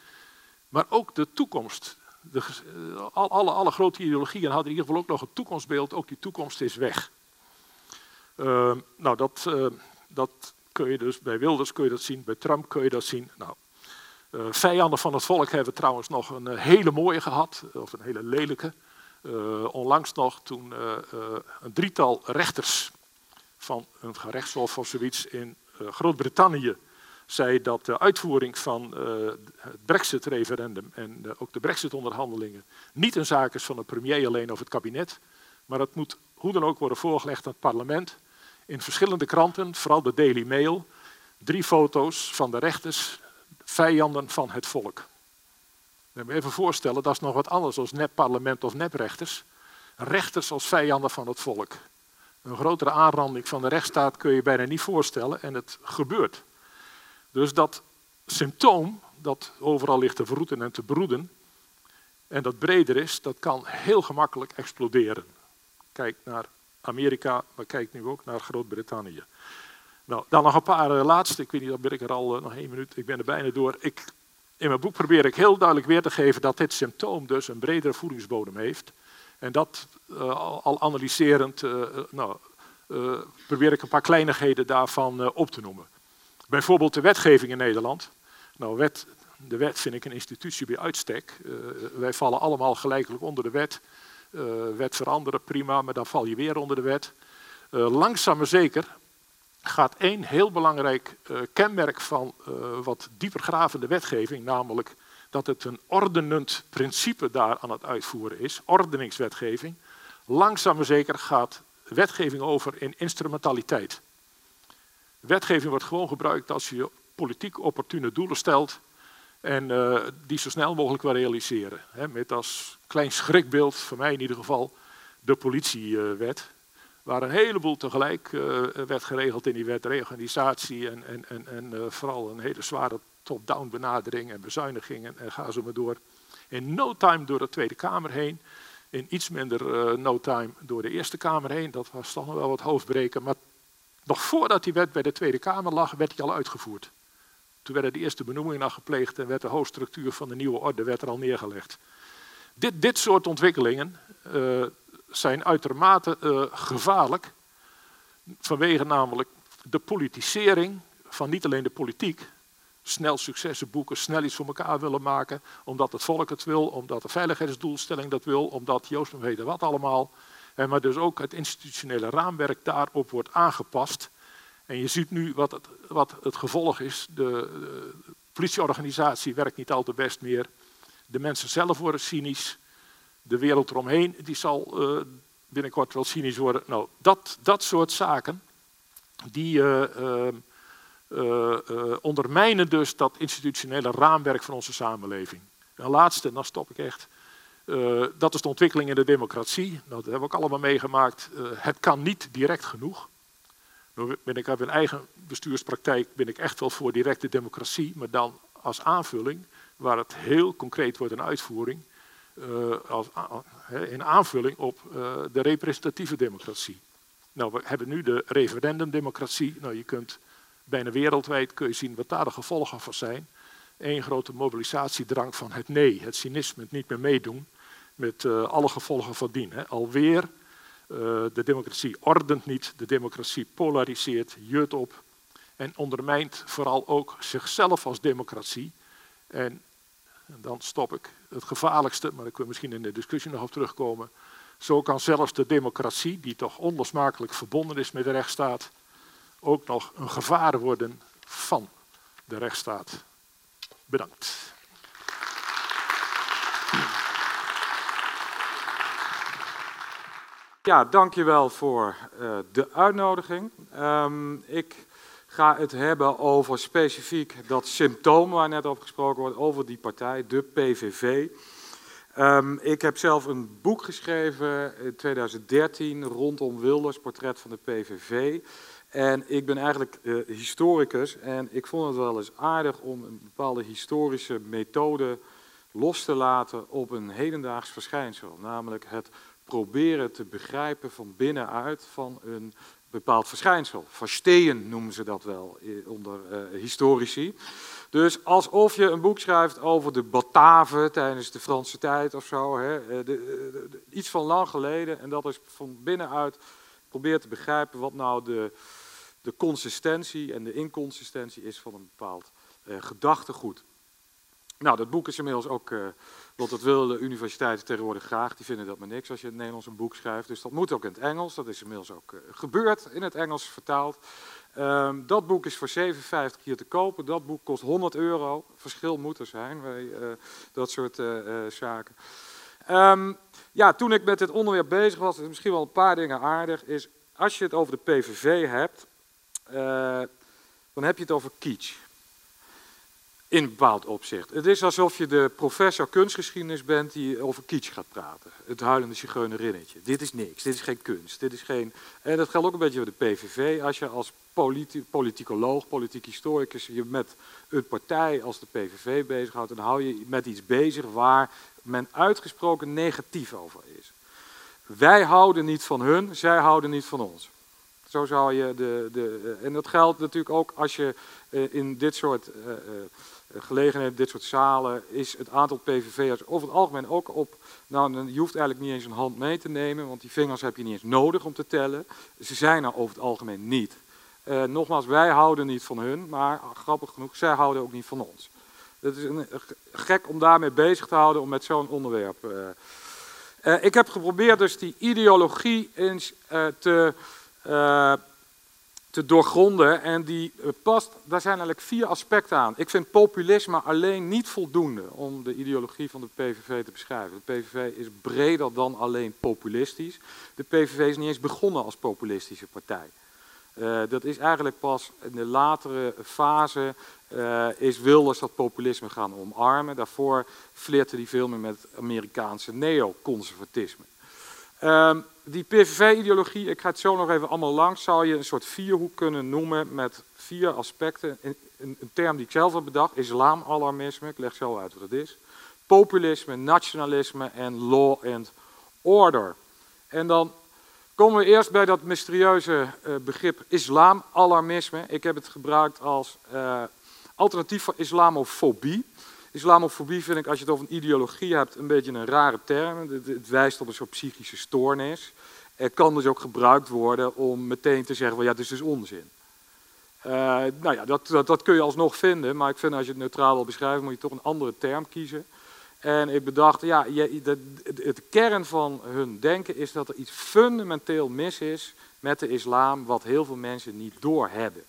[SPEAKER 2] Maar ook de toekomst. De, eh, alle, alle grote ideologieën hadden in ieder geval ook nog een toekomstbeeld. Ook die toekomst is weg. Uh, nou, dat, uh, dat kun je dus bij Wilders kun je dat zien, bij Trump kun je dat zien. Nou, uh, vijanden van het volk hebben trouwens nog een hele mooie gehad, of een hele lelijke. onlangs nog toen een drietal rechters van een gerechtshof of zoiets in Groot-Brittannië zei dat de uitvoering van uh, het Brexit-referendum en ook de Brexit-onderhandelingen niet een zaak is van de premier alleen of het kabinet, maar het moet hoe dan ook worden voorgelegd aan het parlement. In verschillende kranten, vooral de Daily Mail, drie foto's van de rechters, vijanden van het volk. even voorstellen, dat is nog wat anders dan nep-parlement of neprechters. Rechters als vijanden van het volk. Een grotere aanranding van de rechtsstaat kun je bijna niet voorstellen en het gebeurt. Dus dat symptoom dat overal ligt te verroeten en te broeden, en dat breder is, dat kan heel gemakkelijk exploderen. Kijk naar Amerika, maar kijk nu ook naar Groot-Brittannië. Nou, dan nog een paar uh, laatste. Ik weet niet, dan ben ik er al uh, nog één minuut. Ik ben er bijna door. Ik, in mijn boek probeer ik heel duidelijk weer te geven dat dit symptoom dus een bredere voedingsbodem heeft. En dat al, al, analyserend, nou, probeer ik een paar kleinigheden daarvan op te noemen. Bijvoorbeeld de wetgeving in Nederland. Nou, wet, de wet vind ik een institutie bij uitstek. Uh, wij vallen allemaal gelijkelijk onder de wet. Uh, wet veranderen, prima, maar dan val je weer onder de wet. Uh, langzaam maar zeker gaat één heel belangrijk kenmerk van wat diepergravende wetgeving, namelijk dat het een ordenend principe daar aan het uitvoeren is, ordeningswetgeving. Langzaam maar zeker gaat wetgeving over in instrumentaliteit. Wetgeving wordt gewoon gebruikt als je politiek opportune doelen stelt en uh, die zo snel mogelijk wil realiseren. Met als klein schrikbeeld, voor mij in ieder geval, de politiewet. waar een heleboel tegelijk uh, werd geregeld in die wet. Reorganisatie en, en, en, en uh, vooral een hele zware top-down benadering en bezuinigingen en ga zo maar door. In no time door de Tweede Kamer heen. In iets minder no time door de Eerste Kamer heen. Dat was toch nog wel wat hoofdbreken. Maar nog voordat die wet bij de Tweede Kamer lag, werd die al uitgevoerd. Toen werden de eerste benoemingen al gepleegd en werd de hoofdstructuur van de nieuwe orde werd er al neergelegd. Dit, dit soort ontwikkelingen uh, zijn uitermate uh, gevaarlijk, vanwege namelijk de politisering van niet alleen de politiek, snel successen boeken, snel iets voor elkaar willen maken, omdat het volk het wil, omdat de veiligheidsdoelstelling dat wil, omdat Joost weet wat allemaal maar dus ook het institutionele raamwerk daarop wordt aangepast. En je ziet nu wat het, wat het gevolg is. De, politieorganisatie werkt niet al te best meer. De mensen zelf worden cynisch. De wereld eromheen die zal uh, binnenkort wel cynisch worden. Nou, dat, dat soort zaken, die uh, ondermijnen dus dat institutionele raamwerk van onze samenleving. En laatste, dan stop ik echt. Uh, dat is de ontwikkeling in de democratie. Nou, dat hebben we ook allemaal meegemaakt. Uh, het kan niet direct genoeg. Nou ik, in eigen bestuurspraktijk ben ik echt wel voor directe democratie, maar dan als aanvulling, waar het heel concreet wordt in uitvoering, uh, als, in aanvulling op de representatieve democratie. Nou, we hebben nu de referendumdemocratie. Nou, je kunt bijna wereldwijd kun je zien wat daar de gevolgen van zijn. Eén grote mobilisatiedrang van het nee, het cynisme, het niet meer meedoen, met uh, alle gevolgen van dien. Hè. Alweer, uh, de democratie ordent niet, de democratie polariseert, jut op en ondermijnt vooral ook zichzelf als democratie. En, en dan stop ik. Het gevaarlijkste, maar ik wil misschien in de discussie nog op terugkomen. Zo kan zelfs de democratie, die toch onlosmakelijk verbonden is met de rechtsstaat, ook nog een gevaar worden van de rechtsstaat. Bedankt.
[SPEAKER 3] Ja, dankjewel voor uh, de uitnodiging. Um, ik ga het hebben over specifiek dat symptoom waar net over gesproken wordt, over die partij, de PVV. Um, ik heb zelf een boek geschreven in 2013 rondom Wilders, portret van de PVV. En ik ben eigenlijk uh, historicus en ik vond het wel eens aardig om een bepaalde historische methode los te laten op een hedendaags verschijnsel. Namelijk het proberen te begrijpen van binnenuit van een bepaald verschijnsel. Verstehen noemen ze dat wel onder uh, historici. Dus alsof je een boek schrijft over de Bataven tijdens de Franse tijd of zo. Hè, eh, de, iets van lang geleden. En dat is van binnenuit probeert te begrijpen wat nou de, de consistentie en de inconsistentie is van een bepaald uh, gedachtegoed. Nou, dat boek is inmiddels ook, want dat willen universiteiten tegenwoordig graag, die vinden dat maar niks als je in het Nederlands een boek schrijft. Dus dat moet ook in het Engels, dat is inmiddels ook uh, gebeurd, in het Engels vertaald. Um, dat boek is voor 57 hier te kopen, dat boek kost 100 euro. Verschil moet er zijn bij uh, dat soort zaken. Um, ja, toen ik met dit onderwerp bezig was, is misschien wel een paar dingen aardig, is als je het over de PVV hebt, dan heb je het over kitsch in bepaald opzicht. Het is alsof je de professor kunstgeschiedenis bent die over kitsch gaat praten. Het huilende zigeunerinnetje. Dit is niks, dit is geen kunst. Dit is geen... En dat geldt ook een beetje voor de PVV. Als je als politi politicoloog, politiek historicus je met een partij als de PVV bezighoudt, dan hou je met iets bezig waar men uitgesproken negatief over is. Wij houden niet van hun, zij houden niet van ons. Zo zou je de, de, en dat geldt natuurlijk ook als je in dit soort uh, gelegenheden, dit soort zalen, is het aantal PVV'ers over het algemeen ook op. Nou, je hoeft eigenlijk niet eens een hand mee te nemen, want die vingers heb je niet eens nodig om te tellen. Ze zijn er over het algemeen niet. Uh, nogmaals, wij houden niet van hun, maar grappig genoeg, zij houden ook niet van ons. Het is een, gek om daarmee bezig te houden, om met zo'n onderwerp. Uh, uh, ik heb geprobeerd dus die ideologie eens te te doorgronden. En die eh, past, daar zijn eigenlijk vier aspecten aan. Ik vind populisme alleen niet voldoende om de ideologie van de PVV te beschrijven. De PVV is breder dan alleen populistisch. De PVV is niet eens begonnen als populistische partij. Uh, dat is eigenlijk pas in de latere fase uh, is Wilders dat populisme gaan omarmen. Daarvoor flirte hij veel meer met Amerikaanse neoconservatisme. Uh, die PVV-ideologie, ik ga het zo nog even allemaal langs, zou je een soort vierhoek kunnen noemen met vier aspecten. Een term die ik zelf heb bedacht, islamalarmisme, ik leg zo uit wat het is. Populisme, nationalisme en law and order. En dan komen we eerst bij dat mysterieuze uh, begrip islamalarmisme. Ik heb het gebruikt als uh, alternatief voor islamofobie. Islamofobie vind ik, als je het over een ideologie hebt, een beetje een rare term. Het, wijst op een soort psychische stoornis. Het kan dus ook gebruikt worden om meteen te zeggen, van, ja, dit is dus onzin. Uh, nou ja, dat, dat, dat, kun je alsnog vinden, maar ik vind als je het neutraal wil beschrijven, moet je toch een andere term kiezen. En ik bedacht, ja, je, kern van hun denken is dat er iets fundamenteel mis is met de islam, wat heel veel mensen niet doorhebben.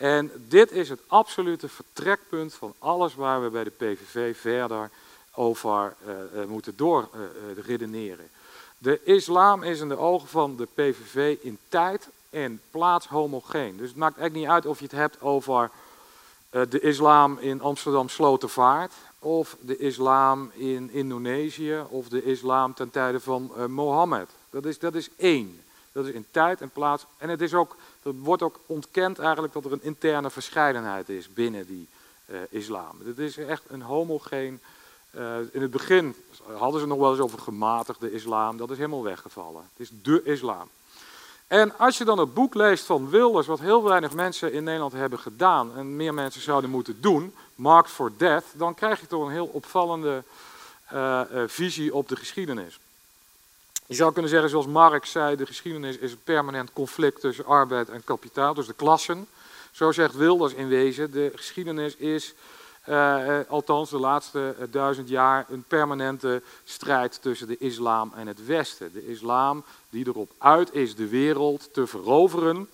[SPEAKER 3] En dit is het absolute vertrekpunt van alles waar we bij de PVV verder over uh, moeten doorredeneren. Uh, de islam is in de ogen van de PVV in tijd en plaats homogeen. Dus het maakt eigenlijk niet uit of je het hebt over de islam in Amsterdam Slotervaart, of de islam in Indonesië, of de islam ten tijde van Mohammed. Dat is, dat is één. Dat is in tijd en plaats. En het is ook er wordt ook ontkend eigenlijk dat er een interne verscheidenheid is binnen die uh, islam. Het is echt een homogeen. Uh, in het begin hadden ze nog wel eens over gematigde islam. Dat is helemaal weggevallen. Het is de islam. En als je dan het boek leest van Wilders, wat heel weinig mensen in Nederland hebben gedaan en meer mensen zouden moeten doen, Marked for Death, dan krijg je toch een heel opvallende uh, visie op de geschiedenis. Je zou kunnen zeggen, zoals Marx zei, de geschiedenis is een permanent conflict tussen arbeid en kapitaal, dus de klassen. Zo zegt Wilders in wezen, de geschiedenis is, uh, althans de laatste duizend jaar, een permanente strijd tussen de islam en het Westen. De islam die erop uit is de wereld te veroveren,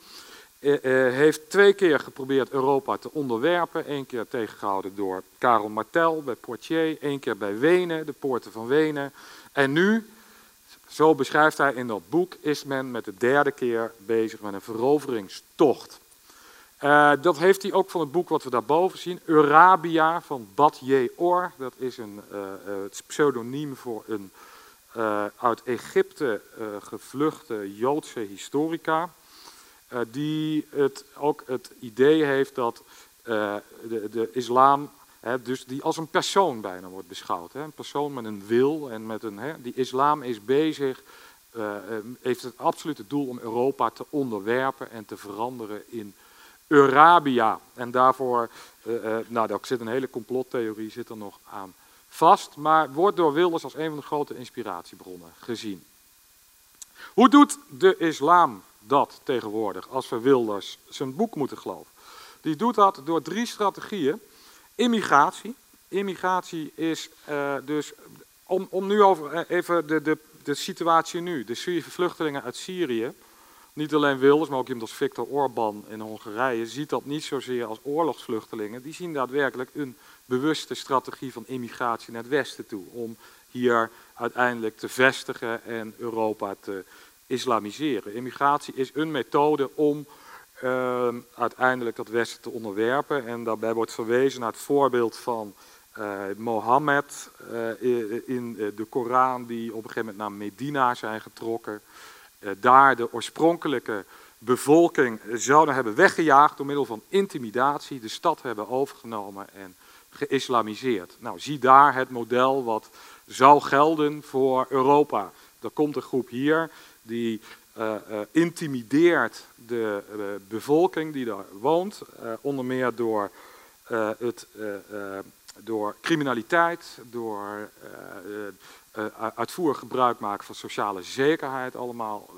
[SPEAKER 3] heeft twee keer geprobeerd Europa te onderwerpen. Eén keer tegengehouden door Karel Martel bij Poitiers, één keer bij Wenen, de poorten van Wenen. En nu zo beschrijft hij in dat boek, is men met de derde keer bezig met een veroveringstocht. Uh, dat heeft hij ook van het boek wat we daarboven zien, Eurabia van Bad Or. Dat is een uh, het pseudoniem voor een uit Egypte gevluchte Joodse historica. die het, ook het idee heeft dat de, de islam dus die als een persoon bijna wordt beschouwd. Een persoon met een wil en met een. die islam is bezig, uh, heeft het absolute doel om Europa te onderwerpen en te veranderen in Eurabia. En daarvoor, uh, nou, daar zit een hele complottheorie zit er nog aan vast, maar wordt door Wilders als een van de grote inspiratiebronnen gezien. Hoe doet de islam dat tegenwoordig, als we Wilders zijn boek moeten geloven? Die doet dat door drie strategieën. Immigratie. Immigratie is uh, dus, om, om nu over uh, even de, de, de situatie nu, de Syrische vluchtelingen uit Syrië, niet alleen Wilders, maar ook iemand als Viktor Orban in Hongarije, ziet dat niet zozeer als oorlogsvluchtelingen. Die zien daadwerkelijk een bewuste strategie van immigratie naar het westen toe, om hier uiteindelijk te vestigen en Europa te islamiseren. Immigratie is een methode om uh, uiteindelijk dat Westen te onderwerpen. En daarbij wordt verwezen naar het voorbeeld van uh, Mohammed uh, in de Koran, die op een gegeven moment naar Medina zijn getrokken. daar de oorspronkelijke bevolking zouden hebben weggejaagd door middel van intimidatie, de stad hebben overgenomen en geïslamiseerd. Nou, zie daar het model wat zou gelden voor Europa. Er komt een groep hier die uh, uh, intimideert de uh, bevolking die daar woont, onder meer door, het, door criminaliteit, door uitvoerig gebruik maken van sociale zekerheid, allemaal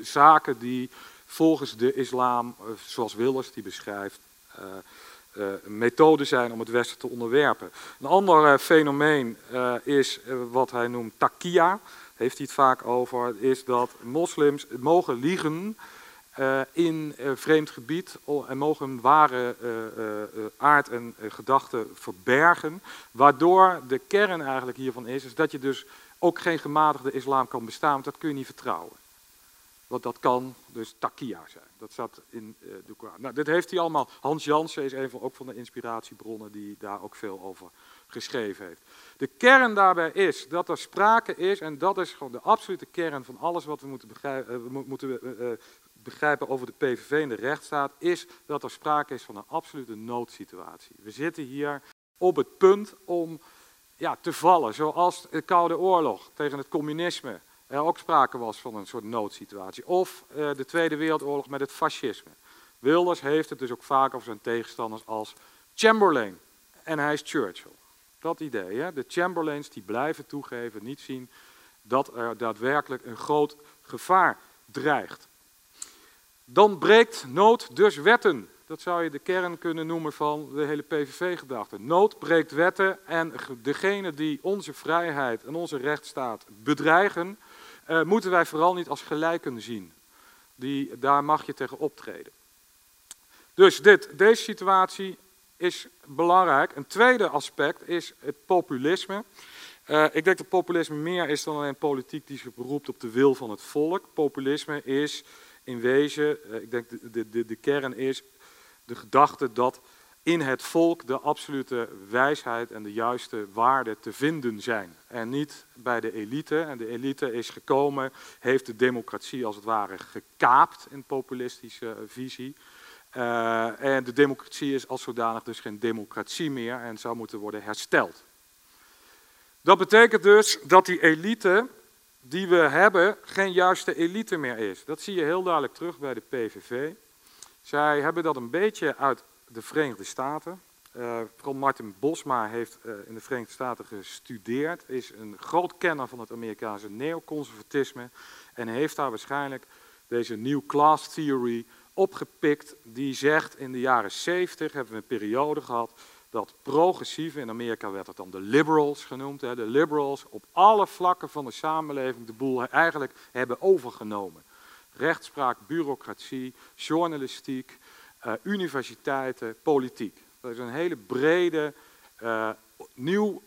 [SPEAKER 3] zaken die volgens de islam, zoals Wilders die beschrijft, een methode zijn om het Westen te onderwerpen. Een ander fenomeen is wat hij noemt takia heeft hij het vaak over, is dat moslims mogen liegen uh, in uh, vreemd gebied en mogen ware uh, aard en gedachten verbergen. Waardoor de kern eigenlijk hiervan is, is dat je dus ook geen gematigde islam kan bestaan, want dat kun je niet vertrouwen. Want dat kan dus takia zijn. Dat zat in de Koran. Nou, dit heeft hij allemaal. Hans Jansen is een van, ook van de inspiratiebronnen die daar ook veel over geschreven heeft. De kern daarbij is dat er sprake is, en dat is gewoon de absolute kern van alles wat we moeten begrijpen, uh, moeten, uh, begrijpen over de PVV en de rechtsstaat, is dat er sprake is van een absolute noodsituatie. We zitten hier op het punt om ja, te vallen, zoals de Koude Oorlog tegen het communisme er ook sprake was van een soort noodsituatie. Of de Tweede Wereldoorlog met het fascisme. Wilders heeft het dus ook vaak over zijn tegenstanders als Chamberlain en hij is Churchill. Dat idee. Hè? De Chamberlains die blijven toegeven, niet zien dat er daadwerkelijk een groot gevaar dreigt. Dan breekt nood dus wetten. Dat zou je de kern kunnen noemen van de hele PVV-gedachte. Nood breekt wetten en degene die onze vrijheid en onze rechtsstaat bedreigen, eh, moeten wij vooral niet als gelijken zien. Die, daar mag je tegen optreden. Dus dit, deze situatie is belangrijk. Een tweede aspect is het populisme. Uh, ik denk dat populisme meer is dan alleen politiek die zich beroept op de wil van het volk. Populisme is in wezen, uh, ik denk de, de, de kern is de gedachte dat in het volk de absolute wijsheid en de juiste waarden te vinden zijn. En niet bij de elite. En de elite is gekomen, heeft de democratie als het ware gekaapt in populistische visie. Uh, en de democratie is als zodanig dus geen democratie meer en zou moeten worden hersteld. Dat betekent dus dat die elite die we hebben geen juiste elite meer is. Dat zie je heel duidelijk terug bij de PVV. Zij hebben dat een beetje uit de Verenigde Staten. Uh, Martin Bosma heeft uh, in de Verenigde Staten gestudeerd, is een groot kenner van het Amerikaanse neoconservatisme en heeft daar waarschijnlijk deze New Class Theory opgepikt, die zegt in de jaren 70 hebben we een periode gehad dat progressieve, in Amerika werd het dan de liberals genoemd, hè, de liberals op alle vlakken van de samenleving de boel eigenlijk hebben overgenomen. Rechtspraak, bureaucratie, journalistiek, uh, universiteiten, politiek. Dat is een hele brede, uh, nieuw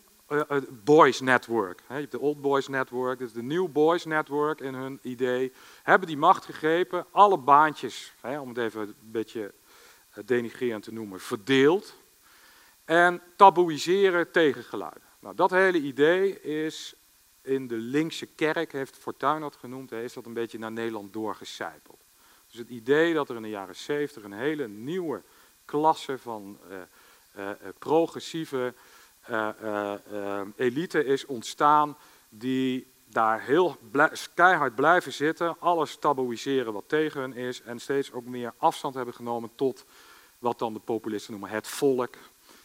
[SPEAKER 3] boys network. Je hebt de old boys network, dus de new boys network in hun idee. Hebben die macht gegrepen, alle baantjes, om het even een beetje denigrerend te noemen, verdeeld. En taboeiseren tegengeluiden. Nou, dat hele idee is in de linkse kerk, heeft Fortuyn dat genoemd, is dat een beetje naar Nederland doorgecijpeld. Dus het idee dat er in de jaren 70 een hele nieuwe klasse van progressieve elite is ontstaan, die daar heel keihard blijven zitten, alles taboeiseren wat tegen hun is en steeds ook meer afstand hebben genomen tot wat dan de populisten noemen het volk.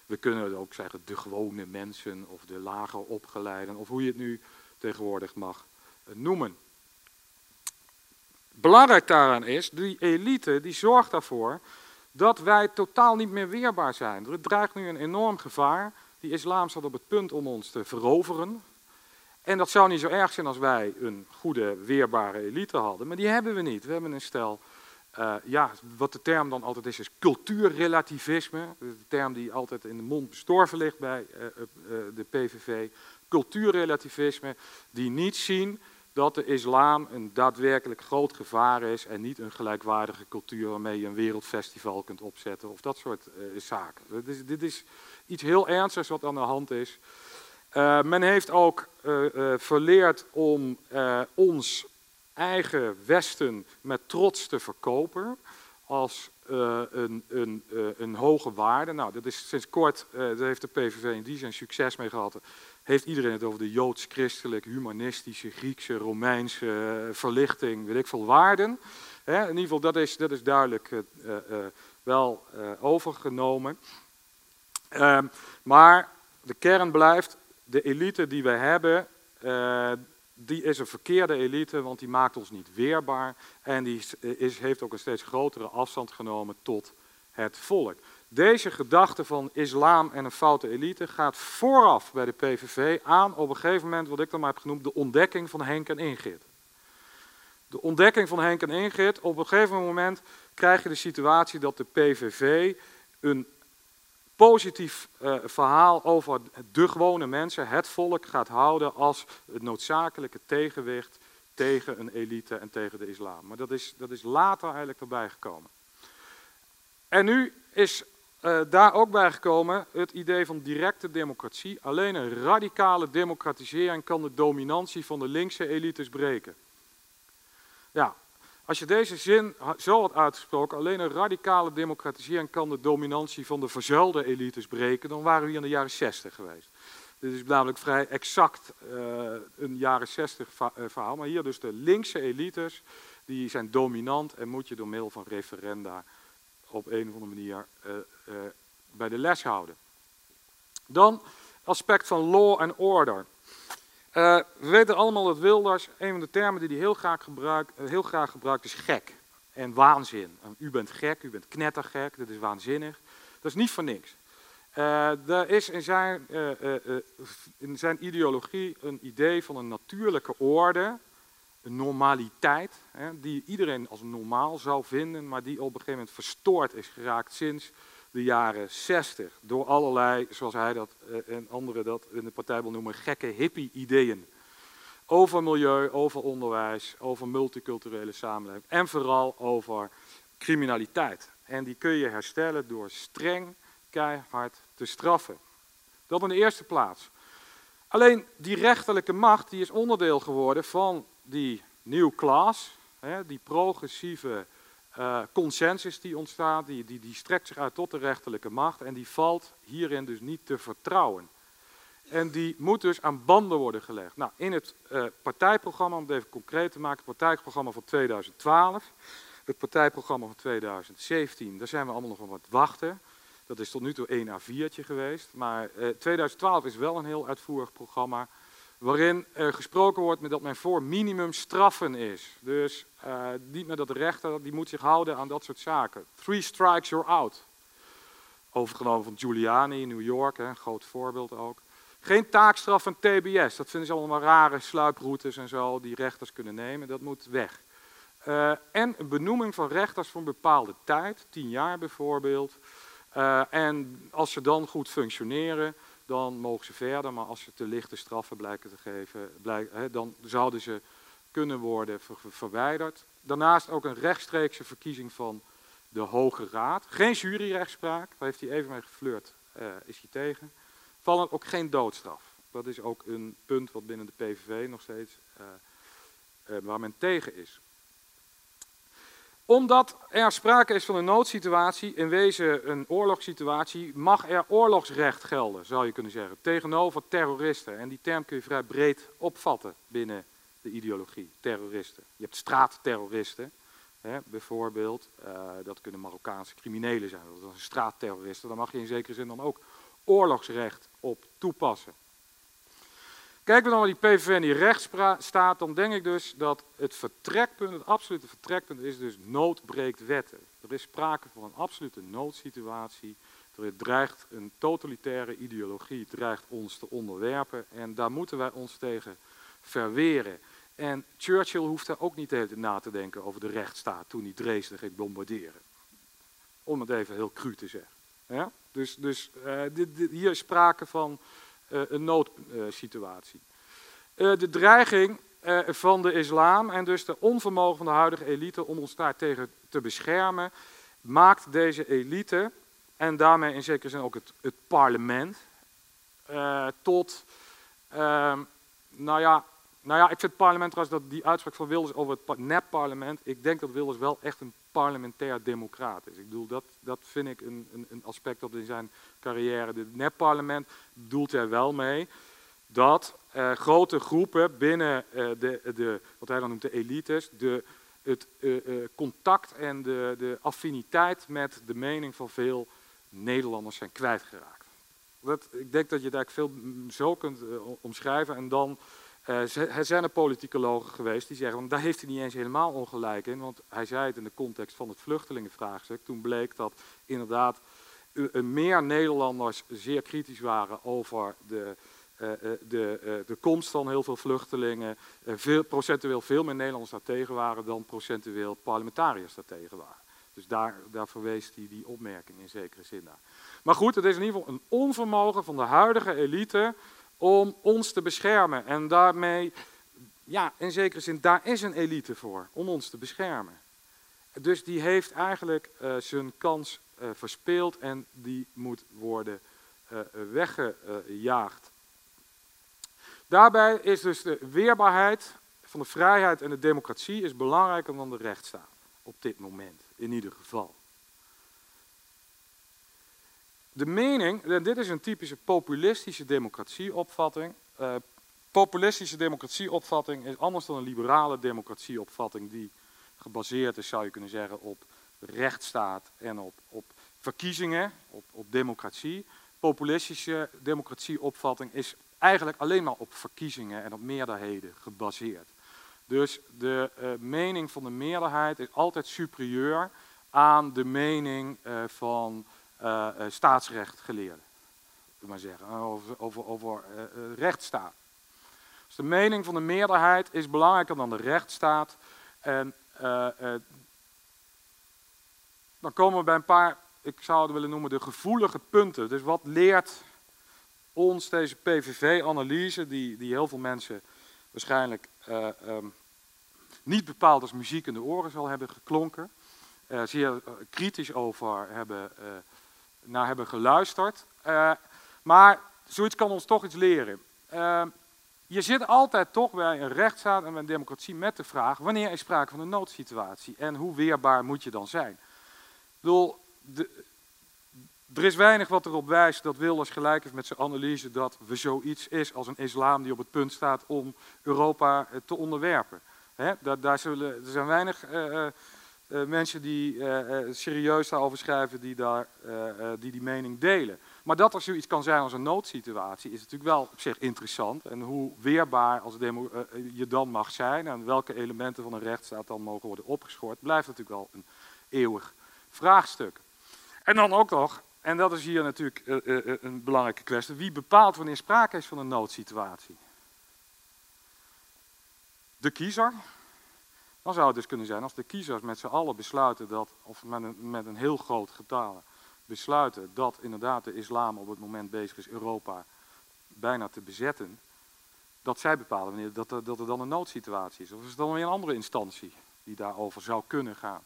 [SPEAKER 3] We kunnen het ook zeggen de gewone mensen of de lager opgeleiden of hoe je het nu tegenwoordig mag noemen. Belangrijk daaraan is, die elite die zorgt ervoor dat wij totaal niet meer weerbaar zijn. Er dreigt nu een enorm gevaar. Die islam staat op het punt om ons te veroveren. En dat zou niet zo erg zijn als wij een goede, weerbare elite hadden, maar die hebben we niet. We hebben een stel, uh, ja, wat de term dan altijd is, is cultuurrelativisme. De term die altijd in de mond bestorven ligt bij uh, uh, de PVV. Cultuurrelativisme, die niet zien dat de islam een daadwerkelijk groot gevaar is en niet een gelijkwaardige cultuur waarmee je een wereldfestival kunt opzetten of dat soort zaken. Dit is, iets heel ernstigs wat aan de hand is. Uh, men heeft ook uh, verleerd om ons eigen Westen met trots te verkopen als een, een, een, hoge waarde. Nou, dat is sinds kort, heeft de PVV in die zin succes mee gehad heeft iedereen het over de joods-christelijk, humanistische, Griekse, Romeinse verlichting, weet ik veel, waarden. Hè, in ieder geval, dat is, dat is duidelijk wel overgenomen. Ehm, maar de kern blijft, de elite die wij hebben, die is een verkeerde elite, want die maakt ons niet weerbaar. En die is, heeft ook een steeds grotere afstand genomen tot het volk. Deze gedachte van islam en een foute elite gaat vooraf bij de PVV aan op een gegeven moment, wat ik dan maar heb genoemd, de ontdekking van Henk en Ingrid. De ontdekking van Henk en Ingrid, op een gegeven moment krijg je de situatie dat de PVV een positief uh, verhaal over de gewone mensen, het volk, gaat houden als het noodzakelijke tegenwicht tegen een elite en tegen de islam. Maar dat is, dat is later eigenlijk erbij gekomen. En nu is uh, daar ook bij gekomen het idee van directe democratie. Alleen een radicale democratisering kan de dominantie van de linkse elites breken. Ja, als je deze zin zo had uitgesproken, alleen een radicale democratisering kan de dominantie van de verzuilde elites breken, dan waren we hier in de jaren 60 geweest. Dit is namelijk vrij exact uh, een jaren 60 eh, verhaal, maar hier dus de linkse elites, die zijn dominant en moet je door middel van referenda op een of andere manier uh, bij de les houden. Dan aspect van law and order. Uh, we weten allemaal dat Wilders, een van de termen die hij heel graag, gebruikt, heel graag gebruikt, is gek en waanzin. u bent gek, u bent knettergek, dit is waanzinnig. Dat is niet voor niks. er is in zijn, in zijn ideologie een idee van een natuurlijke orde, een normaliteit, hè, die iedereen als normaal zou vinden, maar die op een gegeven moment verstoord is geraakt sinds de jaren 60. Door allerlei, zoals hij dat eh, en anderen dat in de partij wil noemen, gekke hippie-ideeën. Over milieu, over onderwijs, over multiculturele samenleving en vooral over criminaliteit. En die kun je herstellen door streng, keihard te straffen. Dat in de eerste plaats. Alleen die rechterlijke macht die is onderdeel geworden van die new class, die progressieve uh, consensus die ontstaat, die, die, die strekt zich uit tot de rechterlijke macht en die valt hierin dus niet te vertrouwen. En die moet dus aan banden worden gelegd. Nou, in het uh, partijprogramma, om het even concreet te maken, het partijprogramma van 2012, het partijprogramma van 2017, daar zijn we allemaal nog wel wat wachten. Dat is tot nu toe één A4'tje geweest. Maar uh, 2012 is wel een heel uitvoerig programma waarin er gesproken wordt met dat men voor minimum straffen is. Dus uh, niet met dat de rechter, die moet zich houden aan dat soort zaken. Three strikes, you're out. Overgenomen van Giuliani in New York, een groot voorbeeld ook. Geen taakstraf van TBS, dat vinden ze allemaal rare sluiproutes en zo die rechters kunnen nemen, dat moet weg. Uh, en een benoeming van rechters voor een bepaalde tijd, tien jaar bijvoorbeeld. Uh, en als ze dan goed functioneren, dan mogen ze verder. Maar als ze te lichte straffen blijken te geven, blijk, hè, dan zouden ze kunnen worden ver, verwijderd. Daarnaast ook een rechtstreekse verkiezing van de Hoge Raad. Geen juryrechtspraak, daar heeft hij even mee geflirt, uh, is hij tegen. Vallen ook geen doodstraf. Dat is ook een punt wat binnen de PVV nog steeds uh, uh, waar men tegen is omdat er sprake is van een noodsituatie, in wezen een oorlogssituatie, mag er oorlogsrecht gelden, zou je kunnen zeggen, tegenover terroristen. En die term kun je vrij breed opvatten binnen de ideologie, terroristen. Je hebt straatterroristen, hè, bijvoorbeeld, uh, dat kunnen Marokkaanse criminelen zijn, dat is een straatterroristen, daar mag je in zekere zin dan ook oorlogsrecht op toepassen. Kijken we dan naar die PVV en die rechtsstaat, dan denk ik dus dat het vertrekpunt, het absolute vertrekpunt is dus nood breekt wetten. Er is sprake van een absolute noodsituatie. Er dreigt een totalitaire ideologie, dreigt ons te onderwerpen en daar moeten wij ons tegen verweren. En Churchill hoefde ook niet na te denken over de rechtsstaat toen hij Dresden ging bombarderen. Om het even heel cru te zeggen. Ja? Dus, dus uh, dit, hier is sprake van een noodsituatie. Uh, de dreiging uh, van de islam en dus de onvermogen van de huidige elite om ons daar tegen te beschermen, maakt deze elite en daarmee in zekere zin ook het, het parlement tot, ehm, nou ja, nou ja, ik vind het parlement trouwens dat die uitspraak van Wilders over het nep-parlement, ik denk dat Wilders wel echt een parlementair democraat is. Ik bedoel, dat, dat vind ik een, een, een aspect dat in zijn carrière, het nep-parlement, doelt er wel mee dat uh, grote groepen binnen uh, de, de, wat hij dan noemt de elites, de, het uh, contact en de, de affiniteit met de mening van veel Nederlanders zijn kwijtgeraakt. Dat, ik denk dat je daar veel zo kunt omschrijven en dan er zijn er politicologen geweest die zeggen, want daar heeft hij niet eens helemaal ongelijk in, want hij zei het in de context van het vluchtelingenvraagstuk. Toen bleek dat inderdaad meer Nederlanders zeer kritisch waren over de, uh, de, de komst van heel veel vluchtelingen. Veel, procentueel veel meer Nederlanders daartegen waren dan procentueel parlementariërs daartegen waren. Dus daar, daar verwees hij die opmerking in zekere zin naar. Maar goed, het is in ieder geval een onvermogen van de huidige elite om ons te beschermen. En daarmee, ja, in zekere zin, daar is een elite voor, om ons te beschermen. Dus die heeft eigenlijk uh, zijn kans uh, verspeeld en die moet worden uh, weggejaagd. Daarbij is dus de weerbaarheid van de vrijheid en de democratie is belangrijker dan de rechtsstaat. Op dit moment, in ieder geval. De mening, en dit is een typische populistische democratieopvatting. Uh, populistische democratieopvatting is anders dan een liberale democratieopvatting die gebaseerd is, zou je kunnen zeggen, op rechtsstaat en op, op verkiezingen, op, op democratie. Populistische democratieopvatting is eigenlijk alleen maar op verkiezingen en op meerderheden gebaseerd. Dus de uh, mening van de meerderheid is altijd superieur aan de mening uh, van uh, staatsrecht geleerden. Maar zeggen, over, over, over uh, rechtsstaat. Dus de mening van de meerderheid is belangrijker dan de rechtsstaat. En dan komen we bij een paar, ik zou het willen noemen, de gevoelige punten. Dus wat leert ons deze PVV-analyse, die, die heel veel mensen waarschijnlijk um, niet bepaald als muziek in de oren zal hebben geklonken, zeer kritisch over hebben naar hebben geluisterd. Uh, maar zoiets kan ons toch iets leren. Uh, je zit altijd toch bij een rechtsstaat en bij een democratie met de vraag: wanneer is sprake van een noodsituatie en hoe weerbaar moet je dan zijn? Ik bedoel, de, Er is weinig wat erop wijst dat Wilders gelijk heeft met zijn analyse dat we zoiets is als een islam die op het punt staat om Europa eh, te onderwerpen. daar, daar, zullen, er zijn weinig uh, mensen die serieus daarover schrijven die, daar, die die mening delen. Maar dat er zoiets kan zijn als een noodsituatie is natuurlijk wel op zich interessant. En hoe weerbaar als je dan mag zijn en welke elementen van een rechtsstaat dan mogen worden opgeschort, blijft natuurlijk wel een eeuwig vraagstuk. En dan ook nog, en dat is hier natuurlijk een belangrijke kwestie, wie bepaalt wanneer sprake is van een noodsituatie? De kiezer, dan zou het dus kunnen zijn als de kiezers met z'n allen besluiten dat, of met een, met een heel groot getal besluiten dat inderdaad de islam op het moment bezig is Europa bijna te bezetten, dat zij bepalen wanneer dat er, dat er dan een noodsituatie is. Of is het dan weer een andere instantie die daarover zou kunnen gaan?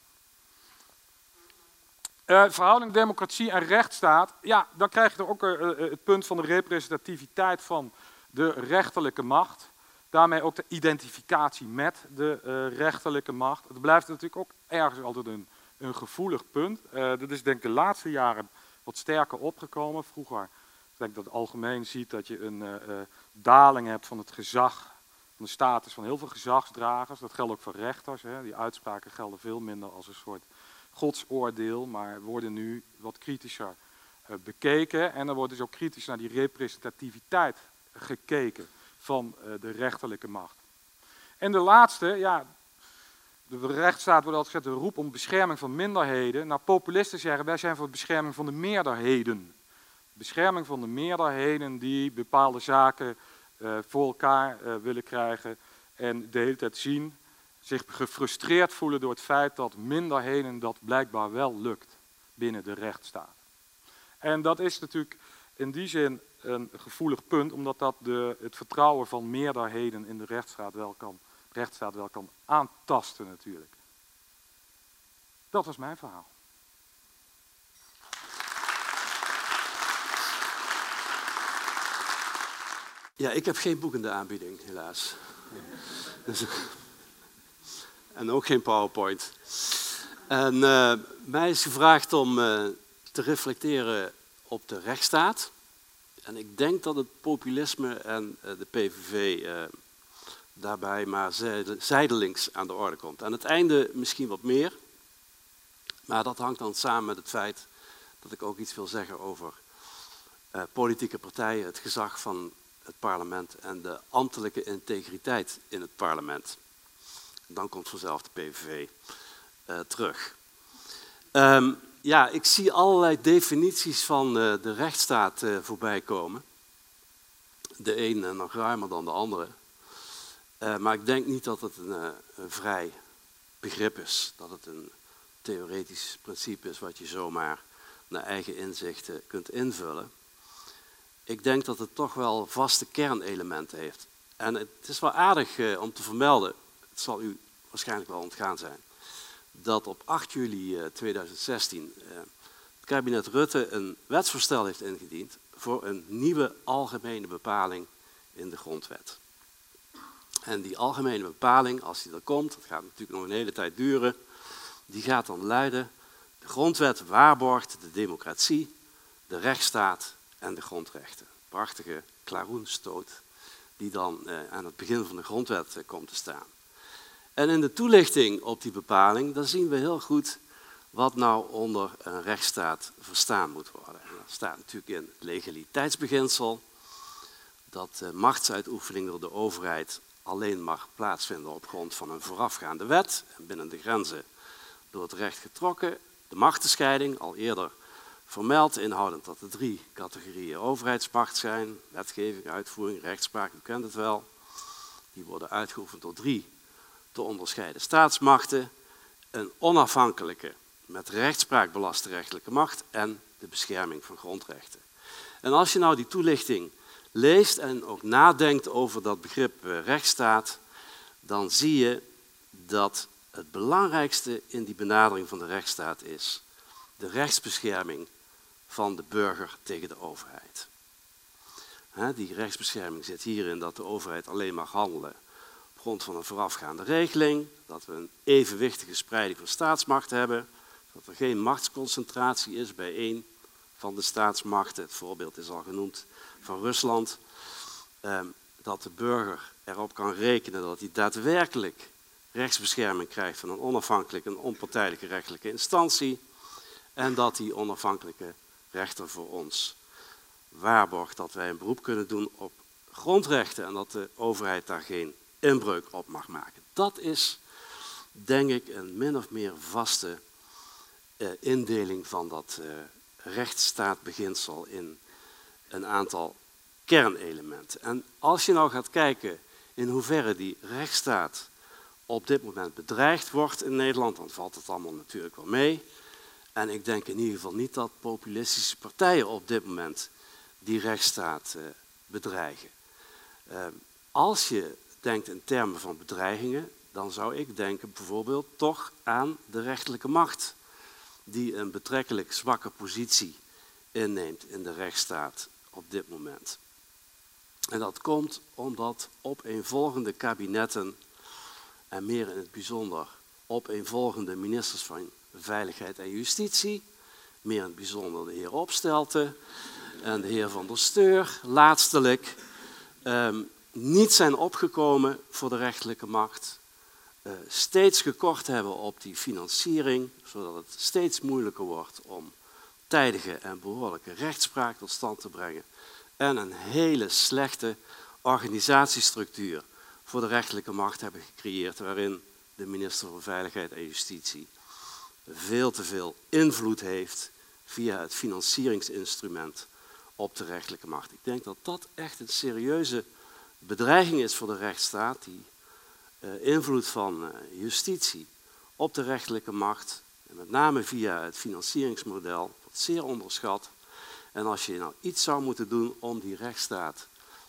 [SPEAKER 3] Uh, verhouding democratie en rechtsstaat, ja, dan krijg je er ook uh, het punt van de representativiteit van de rechterlijke macht. Daarmee ook de identificatie met de uh, rechterlijke macht. Het blijft natuurlijk ook ergens altijd een, een gevoelig punt. Uh, dat is denk ik de laatste jaren wat sterker opgekomen. Vroeger denk ik dat het algemeen ziet dat je een uh, daling hebt van het gezag, van de status van heel veel gezagsdragers. Dat geldt ook voor rechters. Hè. Die uitspraken gelden veel minder als een soort godsoordeel, maar worden nu wat kritischer bekeken. En er wordt dus ook kritisch naar die representativiteit gekeken van eh, de rechterlijke macht. En de laatste, ja, de rechtsstaat wordt altijd gezegd, de roep om bescherming van minderheden. Nou, populisten zeggen, wij zijn voor de bescherming van de meerderheden. Bescherming van de meerderheden die bepaalde zaken uh, voor elkaar uh, willen krijgen en de hele tijd zien, zich gefrustreerd voelen door het feit dat minderheden dat blijkbaar wel lukt binnen de rechtsstaat. En dat is natuurlijk in die zin een gevoelig punt, omdat dat de, het vertrouwen van meerderheden in de rechtsstaat wel kan, rechtsstaat wel kan aantasten natuurlijk. Dat was mijn verhaal.
[SPEAKER 4] Ja, ik heb geen boek in de aanbieding, helaas. Dus, en ook geen PowerPoint. En uh, mij is gevraagd om uh, te reflecteren op de rechtsstaat. En ik denk dat het populisme en eh, de PVV eh, daarbij maar zijdelings aan de orde komt. Aan het einde misschien wat meer, maar dat hangt dan samen met het feit dat ik ook iets wil zeggen over uh, politieke partijen, het gezag van het parlement en de ambtelijke integriteit in het parlement. Dan komt vanzelf de PVV terug. Um, ja, ik zie allerlei definities van uh, de rechtsstaat uh, voorbij komen. De een nog ruimer dan de andere. Uh, maar ik denk niet dat het een, een, vrij begrip is. Dat het een theoretisch principe is wat je zomaar naar eigen inzichten kunt invullen. Ik denk dat het toch wel vaste kernelementen heeft. En het is wel aardig om te vermelden, het zal u waarschijnlijk wel ontgaan zijn dat op 8 juli 2016 eh, eh, het kabinet Rutte een wetsvoorstel heeft ingediend voor een nieuwe algemene bepaling in de grondwet. En die algemene bepaling, als die er komt, dat gaat natuurlijk nog een hele tijd duren, die gaat dan luiden, de grondwet waarborgt de democratie, de rechtsstaat en de grondrechten. Prachtige klaroenstoot die dan eh, aan het begin van de grondwet komt te staan. En in de toelichting op die bepaling, dan zien we heel goed wat nou onder een rechtsstaat verstaan moet worden. En dat staat natuurlijk in het legaliteitsbeginsel, dat machtsuitoefening door de overheid alleen mag plaatsvinden op grond van een voorafgaande wet en binnen de grenzen door het recht getrokken. De machtenscheiding, al eerder vermeld, inhoudend dat er drie categorieën overheidsmacht zijn, wetgeving, uitvoering, rechtspraak, u kent het wel. Die worden uitgeoefend door drie te onderscheiden staatsmachten, een onafhankelijke, met rechtspraak belaste rechterlijke macht en de bescherming van grondrechten. En als je nou die toelichting leest en ook nadenkt over dat begrip eh, rechtsstaat, dan zie je dat het belangrijkste in die benadering van de rechtsstaat is de rechtsbescherming van de burger tegen de overheid. Die rechtsbescherming zit hierin dat de overheid alleen mag handelen grond van een voorafgaande regeling, dat we een evenwichtige spreiding van staatsmacht hebben, dat er geen machtsconcentratie is bij één van de staatsmachten. Het voorbeeld is al genoemd van Rusland. Ehm, dat de burger erop kan rekenen dat hij daadwerkelijk rechtsbescherming krijgt van een onafhankelijke en onpartijdige rechtelijke instantie. En dat die onafhankelijke rechter voor ons waarborgt dat wij een beroep kunnen doen op grondrechten en dat de overheid daar geen inbreuk op mag maken. Dat is, denk ik, een min of meer vaste eh, indeling van dat eh, rechtsstaatbeginsel in een aantal kernelementen. En als je nou gaat kijken in hoeverre die rechtsstaat op dit moment bedreigd wordt in Nederland, dan valt het allemaal natuurlijk wel mee. En ik denk in ieder geval niet dat populistische partijen op dit moment die rechtsstaat eh, bedreigen. Als je denkt in termen van bedreigingen, dan zou ik denken bijvoorbeeld toch aan de rechterlijke macht, die een betrekkelijk zwakke positie inneemt in de rechtsstaat op dit moment. En dat komt omdat opeenvolgende kabinetten, en meer in het bijzonder opeenvolgende ministers van Veiligheid en Justitie, meer in het bijzonder de heer Opstelten en de heer Van der Steur, laatstelijk, um, niet zijn opgekomen voor de rechterlijke macht, uh, steeds gekort hebben op die financiering, zodat het steeds moeilijker wordt om tijdige en behoorlijke rechtspraak tot stand te brengen en een hele slechte organisatiestructuur voor de rechterlijke macht hebben gecreëerd, waarin de minister van Veiligheid en Justitie veel te veel invloed heeft via het financieringsinstrument op de rechterlijke macht. Ik denk dat dat echt een serieuze bedreiging is voor de rechtsstaat, die uh, invloed van uh, justitie op de rechterlijke macht, en met name via het financieringsmodel, wordt zeer onderschat. En als je nou iets zou moeten doen om die rechtsstaat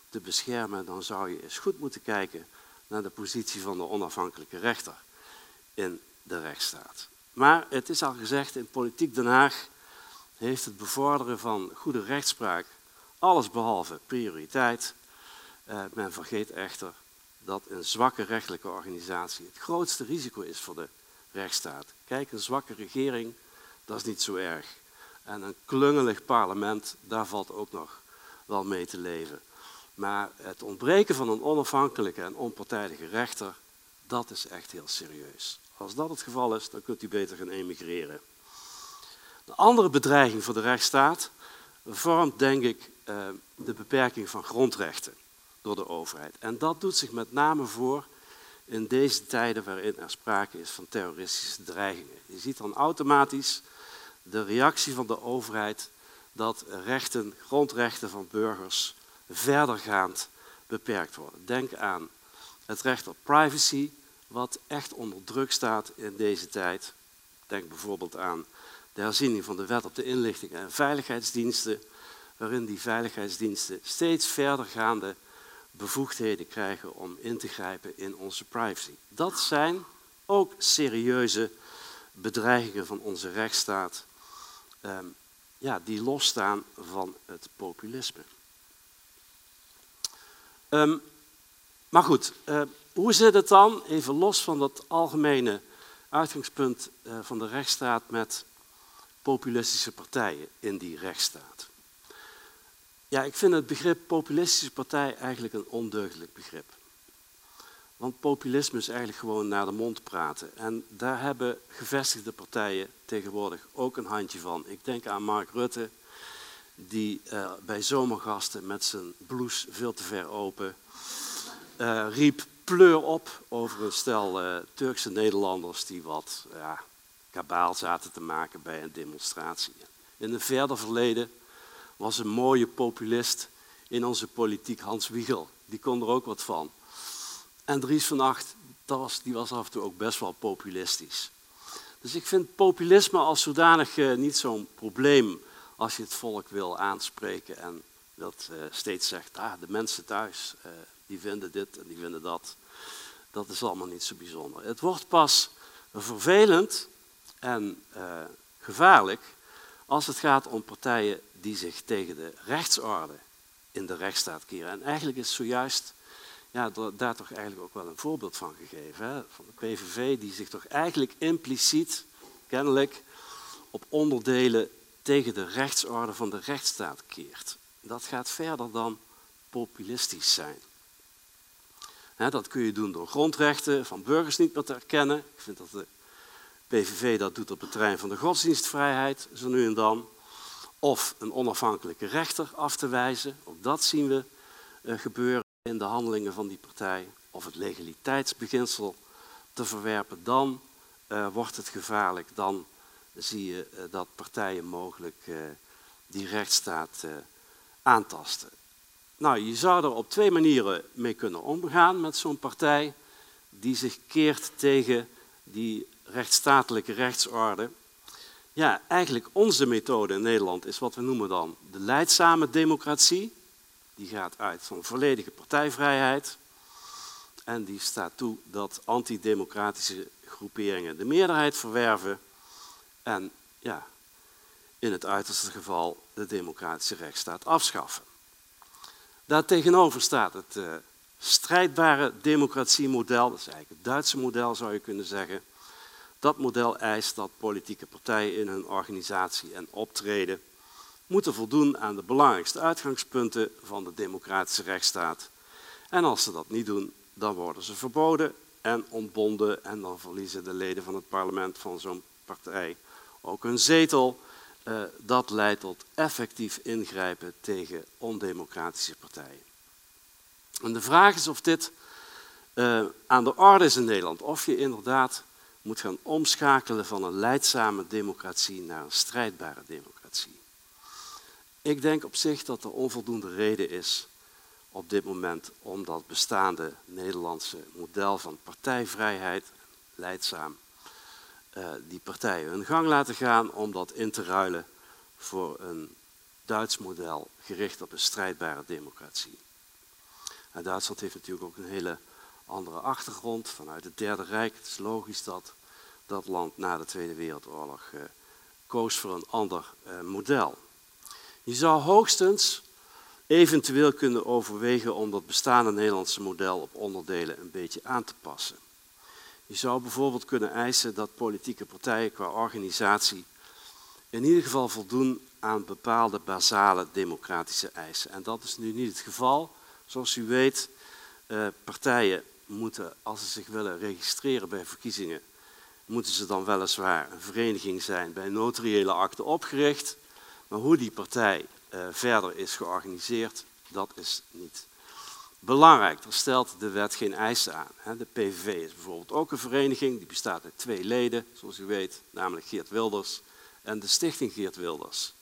[SPEAKER 4] te beschermen, dan zou je eens goed moeten kijken naar de positie van de onafhankelijke rechter in de rechtsstaat. Maar het is al gezegd, in Politiek Den Haag heeft het bevorderen van goede rechtspraak alles behalve prioriteit. Uh, men vergeet echter dat een zwakke rechtelijke organisatie het grootste risico is voor de rechtsstaat. Kijk, een zwakke regering, dat is niet zo erg. En een klungelig parlement, daar valt ook nog wel mee te leven. Maar het ontbreken van een onafhankelijke en onpartijdige rechter, dat is echt heel serieus. Als dat het geval is, dan kunt u beter gaan emigreren. Een andere bedreiging voor de rechtsstaat vormt, denk ik, eh, de beperking van grondrechten door de overheid. En dat doet zich met name voor in deze tijden waarin er sprake is van terroristische dreigingen. Je ziet dan automatisch de reactie van de overheid dat rechten, grondrechten van burgers verdergaand beperkt worden. Denk aan het recht op privacy, wat echt onder druk staat in deze tijd. Denk bijvoorbeeld aan de herziening van de wet op de inlichting en veiligheidsdiensten, waarin die veiligheidsdiensten steeds verdergaande bevoegdheden krijgen om in te grijpen in onze privacy. Dat zijn ook serieuze bedreigingen van onze rechtsstaat, ehm, ja, die losstaan van het populisme. Um, maar goed, uh, hoe zit het dan, even los van dat algemene uitgangspunt uh, van de rechtsstaat, met populistische partijen in die rechtsstaat? Ja, ik vind het begrip populistische partij eigenlijk een ondeugdelijk begrip. Want populisme is eigenlijk gewoon naar de mond praten. En daar hebben gevestigde partijen tegenwoordig ook een handje van. Ik denk aan Mark Rutte, die uh, bij zomergasten met zijn blouse veel te ver open uh, riep pleur op over een stel uh, Turkse Nederlanders die wat ja, kabaal zaten te maken bij een demonstratie. In een verder verleden was een mooie populist in onze politiek, Hans Wiegel. Die kon er ook wat van. En Dries van Acht, was, die was af en toe ook best wel populistisch. Dus ik vind populisme als zodanig uh, niet zo'n probleem als je het volk wil aanspreken en dat uh, steeds zegt, ah, de mensen thuis, uh, die vinden dit en die vinden dat. Dat is allemaal niet zo bijzonder. Het wordt pas vervelend en gevaarlijk als het gaat om partijen die zich tegen de rechtsorde in de rechtsstaat keren. En eigenlijk is zojuist ja, daar toch eigenlijk ook wel een voorbeeld van gegeven. Hè? Van de PVV die zich toch eigenlijk impliciet, kennelijk, op onderdelen tegen de rechtsorde van de rechtsstaat keert. Dat gaat verder dan populistisch zijn. dat kun je doen door grondrechten van burgers niet meer te erkennen. Ik vind dat de PVV dat doet op het terrein van de godsdienstvrijheid, zo nu en dan. Of een onafhankelijke rechter af te wijzen. Ook dat zien we uh, gebeuren in de handelingen van die partij. Of het legaliteitsbeginsel te verwerpen. Dan uh, wordt het gevaarlijk. Dan zie je uh, dat partijen mogelijk die rechtsstaat aantasten. Nou, je zou er op twee manieren mee kunnen omgaan met zo'n partij die zich keert tegen die rechtsstatelijke rechtsorde. Ja, eigenlijk onze methode in Nederland is wat we noemen dan de leidzame democratie. Die gaat uit van volledige partijvrijheid. En die staat toe dat antidemocratische groeperingen de meerderheid verwerven. En ja, in het uiterste geval de democratische rechtsstaat afschaffen. Daartegenover staat het uh, strijdbare democratiemodel, dat is eigenlijk het Duitse model zou je kunnen zeggen. Dat model eist dat politieke partijen in hun organisatie en optreden moeten voldoen aan de belangrijkste uitgangspunten van de democratische rechtsstaat. En als ze dat niet doen, dan worden ze verboden en ontbonden en dan verliezen de leden van het parlement van zo'n partij ook hun zetel. Uh, dat leidt tot effectief ingrijpen tegen ondemocratische partijen. En de vraag is of dit uh, aan de orde is in Nederland. Of je inderdaad moet gaan omschakelen van een leidzame democratie naar een strijdbare democratie. Ik denk op zich dat er onvoldoende reden is op dit moment om dat bestaande Nederlandse model van partijvrijheid, leidzaam, uh, die partijen hun gang laten gaan om dat in te ruilen voor een Duits model gericht op een strijdbare democratie. En Duitsland heeft natuurlijk ook een hele andere achtergrond vanuit het Derde Rijk. Het is logisch dat dat land na de Tweede Wereldoorlog uh, koos voor een ander uh, model. Je zou hoogstens eventueel kunnen overwegen om dat bestaande Nederlandse model op onderdelen een beetje aan te passen. Je zou bijvoorbeeld kunnen eisen dat politieke partijen qua organisatie in ieder geval voldoen aan bepaalde basale democratische eisen. En dat is nu niet het geval. Zoals u weet, eh, partijen moeten, als ze zich willen registreren bij verkiezingen, moeten ze dan weliswaar een vereniging zijn bij notariële akte opgericht. Maar hoe die partij eh, verder is georganiseerd, dat is niet belangrijk. Daar stelt de wet geen eisen aan. De PVV is bijvoorbeeld ook een vereniging, die bestaat uit twee leden, zoals u weet, namelijk Geert Wilders en de stichting Geert Wilders.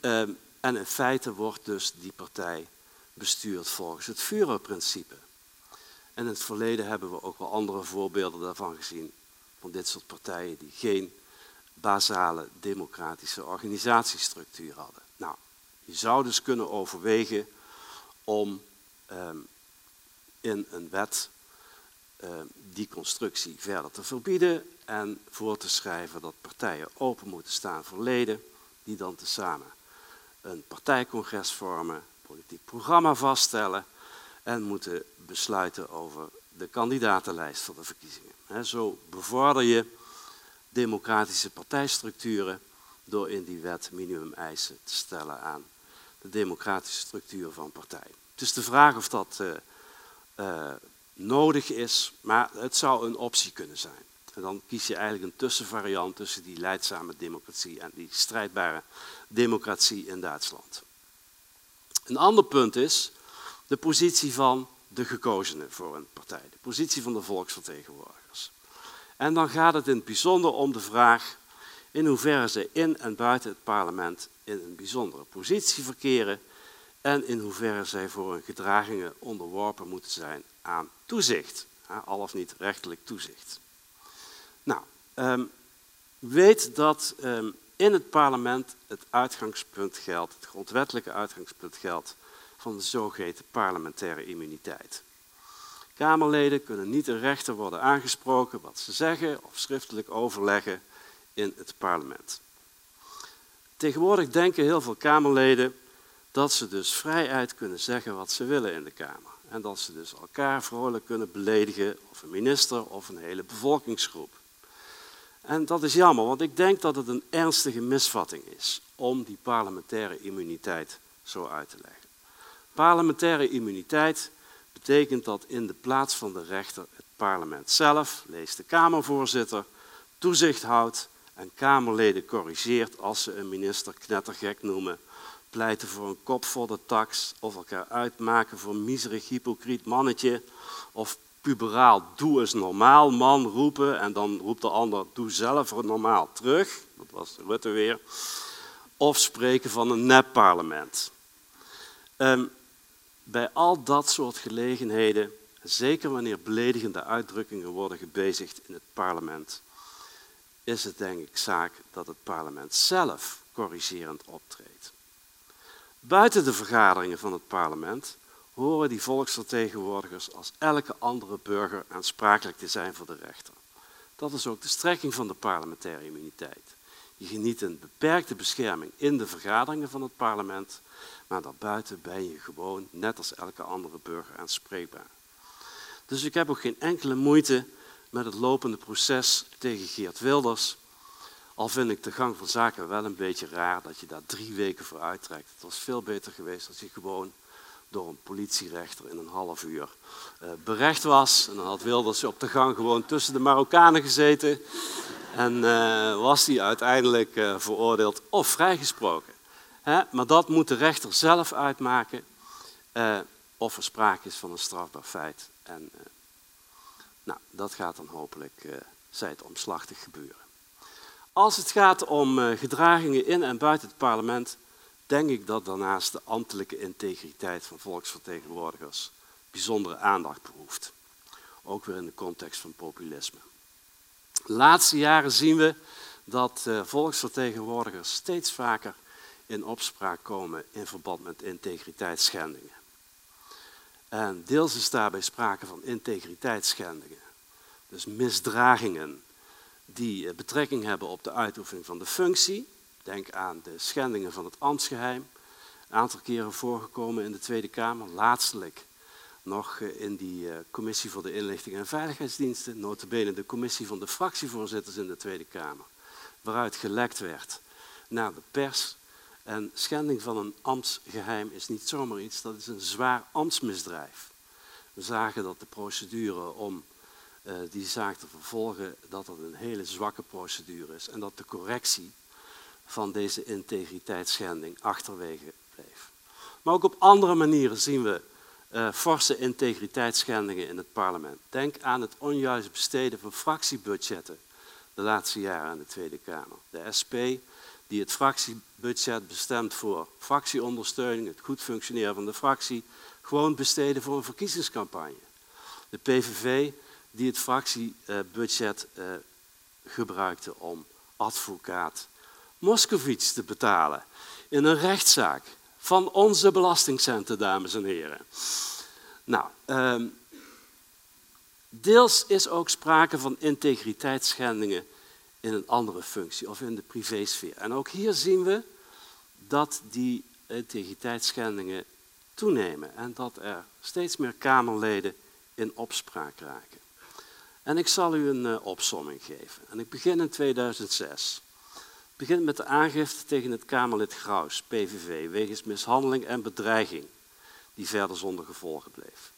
[SPEAKER 4] Ehm, en in feite wordt dus die partij bestuurd volgens het Führerprincipe. En in het verleden hebben we ook wel andere voorbeelden daarvan gezien, van dit soort partijen die geen basale democratische organisatiestructuur hadden. Nou, je zou dus kunnen overwegen om Ehm, in een wet ehm, die constructie verder te verbieden en voor te schrijven dat partijen open moeten staan voor leden die dan tezamen een partijcongres vormen, politiek programma vaststellen en moeten besluiten over de kandidatenlijst voor de verkiezingen. zo bevorder je democratische partijstructuren door in die wet minimumeisen te stellen aan de democratische structuur van partijen. Het is de vraag of dat uh, uh, nodig is, maar het zou een optie kunnen zijn. En dan kies je eigenlijk een tussenvariant tussen die leidzame democratie en die strijdbare democratie in Duitsland. Een ander punt is de positie van de gekozenen voor een partij, de positie van de volksvertegenwoordigers. En dan gaat het in het bijzonder om de vraag in hoeverre ze in en buiten het parlement in een bijzondere positie verkeren en in hoeverre zij voor hun gedragingen onderworpen moeten zijn aan toezicht, al of niet rechtelijk toezicht. Nou, um, weet dat um, in het parlement het uitgangspunt geldt, het grondwettelijke uitgangspunt geldt van de zogeheten parlementaire immuniteit. Kamerleden kunnen niet de rechter worden aangesproken wat ze zeggen of schriftelijk overleggen in het parlement. Tegenwoordig denken heel veel Kamerleden dat ze dus vrijuit kunnen zeggen wat ze willen in de Kamer. En dat ze dus elkaar vrolijk kunnen beledigen, of een minister of een hele bevolkingsgroep. En dat is jammer, want ik denk dat het een ernstige misvatting is om die parlementaire immuniteit zo uit te leggen. Parlementaire immuniteit betekent dat in de plaats van de rechter het parlement zelf, leest de Kamervoorzitter, toezicht houdt en Kamerleden corrigeert als ze een minister knettergek noemen, pleiten voor een kop voor de tax of elkaar uitmaken voor miserig hypocriet mannetje of puberaal doe eens normaal man roepen en dan roept de ander doe zelf normaal terug, dat was Rutte weer, of spreken van een nepparlement. Um, bij al dat soort gelegenheden, zeker wanneer beledigende uitdrukkingen worden gebezigd in het parlement, is het denk ik zaak dat het parlement zelf corrigerend optreedt. Buiten de vergaderingen van het parlement horen die volksvertegenwoordigers als elke andere burger aansprakelijk te zijn voor de rechter. Dat is ook de strekking van de parlementaire immuniteit. Je geniet een beperkte bescherming in de vergaderingen van het parlement, maar daarbuiten ben je gewoon, net als elke andere burger, aanspreekbaar. Dus ik heb ook geen enkele moeite met het lopende proces tegen Geert Wilders. Al vind ik de gang van zaken wel een beetje raar dat je daar drie weken voor uittrekt. Het was veel beter geweest als je gewoon door een politierechter in een half uur uh, berecht was. En dan had Wilders op de gang gewoon tussen de Marokkanen gezeten. En uh, was hij uiteindelijk uh, veroordeeld of vrijgesproken. Maar dat moet de rechter zelf uitmaken of er sprake is van een strafbaar feit. En nou, dat gaat dan hopelijk, zij het omslachtig gebeuren. Als het gaat om gedragingen in en buiten het parlement, denk ik dat daarnaast de ambtelijke integriteit van volksvertegenwoordigers bijzondere aandacht behoeft. Ook weer in de context van populisme. De laatste jaren zien we dat eh, volksvertegenwoordigers steeds vaker in opspraak komen in verband met integriteitsschendingen. En deels is daarbij sprake van integriteitsschendingen, dus misdragingen die eh, betrekking hebben op de uitoefening van de functie, Denk aan de schendingen van het ambtsgeheim. Een aantal keren voorgekomen in de Tweede Kamer. Laatstelijk nog eh, in die eh, commissie voor de inlichting en veiligheidsdiensten. Notabene de commissie van de fractievoorzitters in de Tweede Kamer. Waaruit gelekt werd naar de pers. En schending van een ambtsgeheim is niet zomaar iets, dat is een zwaar ambtsmisdrijf. We zagen dat de procedure om uh, die zaak te vervolgen, dat dat een hele zwakke procedure is. En dat de correctie van deze integriteitsschending achterwege bleef. Maar ook op andere manieren zien we uh, forse integriteitsschendingen in het parlement. Denk aan het onjuist besteden van fractiebudgetten de laatste jaren in de Tweede Kamer. De SP die het fractiebudget bestemt voor fractieondersteuning, het goed functioneren van de fractie, gewoon besteden voor een verkiezingscampagne. De PVV die het fractiebudget uh, gebruikte om advocaat Moskovits te betalen in een rechtszaak van onze belastingcenten, dames en heren. Nou, ehm, deels is ook sprake van integriteitsschendingen in een andere functie of in de privésfeer. En ook hier zien we dat die integriteitsschendingen toenemen en dat er steeds meer Kamerleden in opspraak raken. En ik zal u een uh, opsomming geven. En ik begin in 2006 begint met de aangifte tegen het Kamerlid Graus, PVV, wegens mishandeling en bedreiging, die verder zonder gevolgen bleef.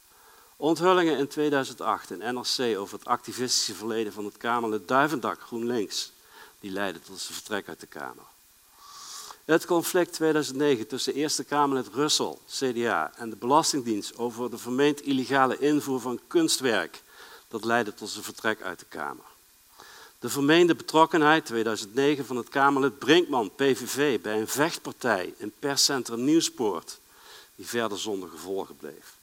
[SPEAKER 4] Onthullingen in 2008 in NRC over het activistische verleden van het Kamerlid Duivendak, GroenLinks, die leidde tot zijn vertrek uit de Kamer. Het conflict 2009 tussen Eerste Kamerlid Russell, CDA, en de Belastingdienst over de vermeend illegale invoer van kunstwerk, dat leidde tot zijn vertrek uit de Kamer. De vermeende betrokkenheid 2009 van het Kamerlid Brinkman, PVV, bij een vechtpartij in perscentrum Nieuwspoort, die verder zonder gevolgen bleef.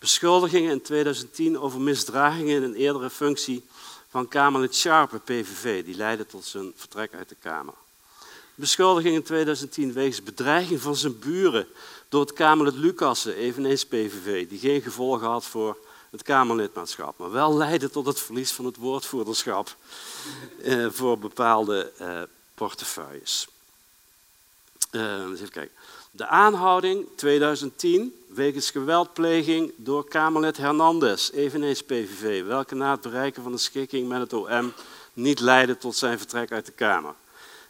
[SPEAKER 4] Beschuldigingen in 2010 over misdragingen in een eerdere functie van Kamerlid Sharpe, PVV, die leidde tot zijn vertrek uit de Kamer. Beschuldiging in 2010 wegens bedreiging van zijn buren door het Kamerlid Lucassen, eveneens PVV, die geen gevolgen had voor het Kamerlidmaatschap, maar wel leidde tot het verlies van het woordvoerderschap eh, voor bepaalde eh, portefeuilles. Uh, even kijken. De aanhouding 2010 wegens geweldpleging door Kamerlid Hernandez, eveneens PVV, welke na het bereiken van de schikking met het OM niet leidde tot zijn vertrek uit de Kamer.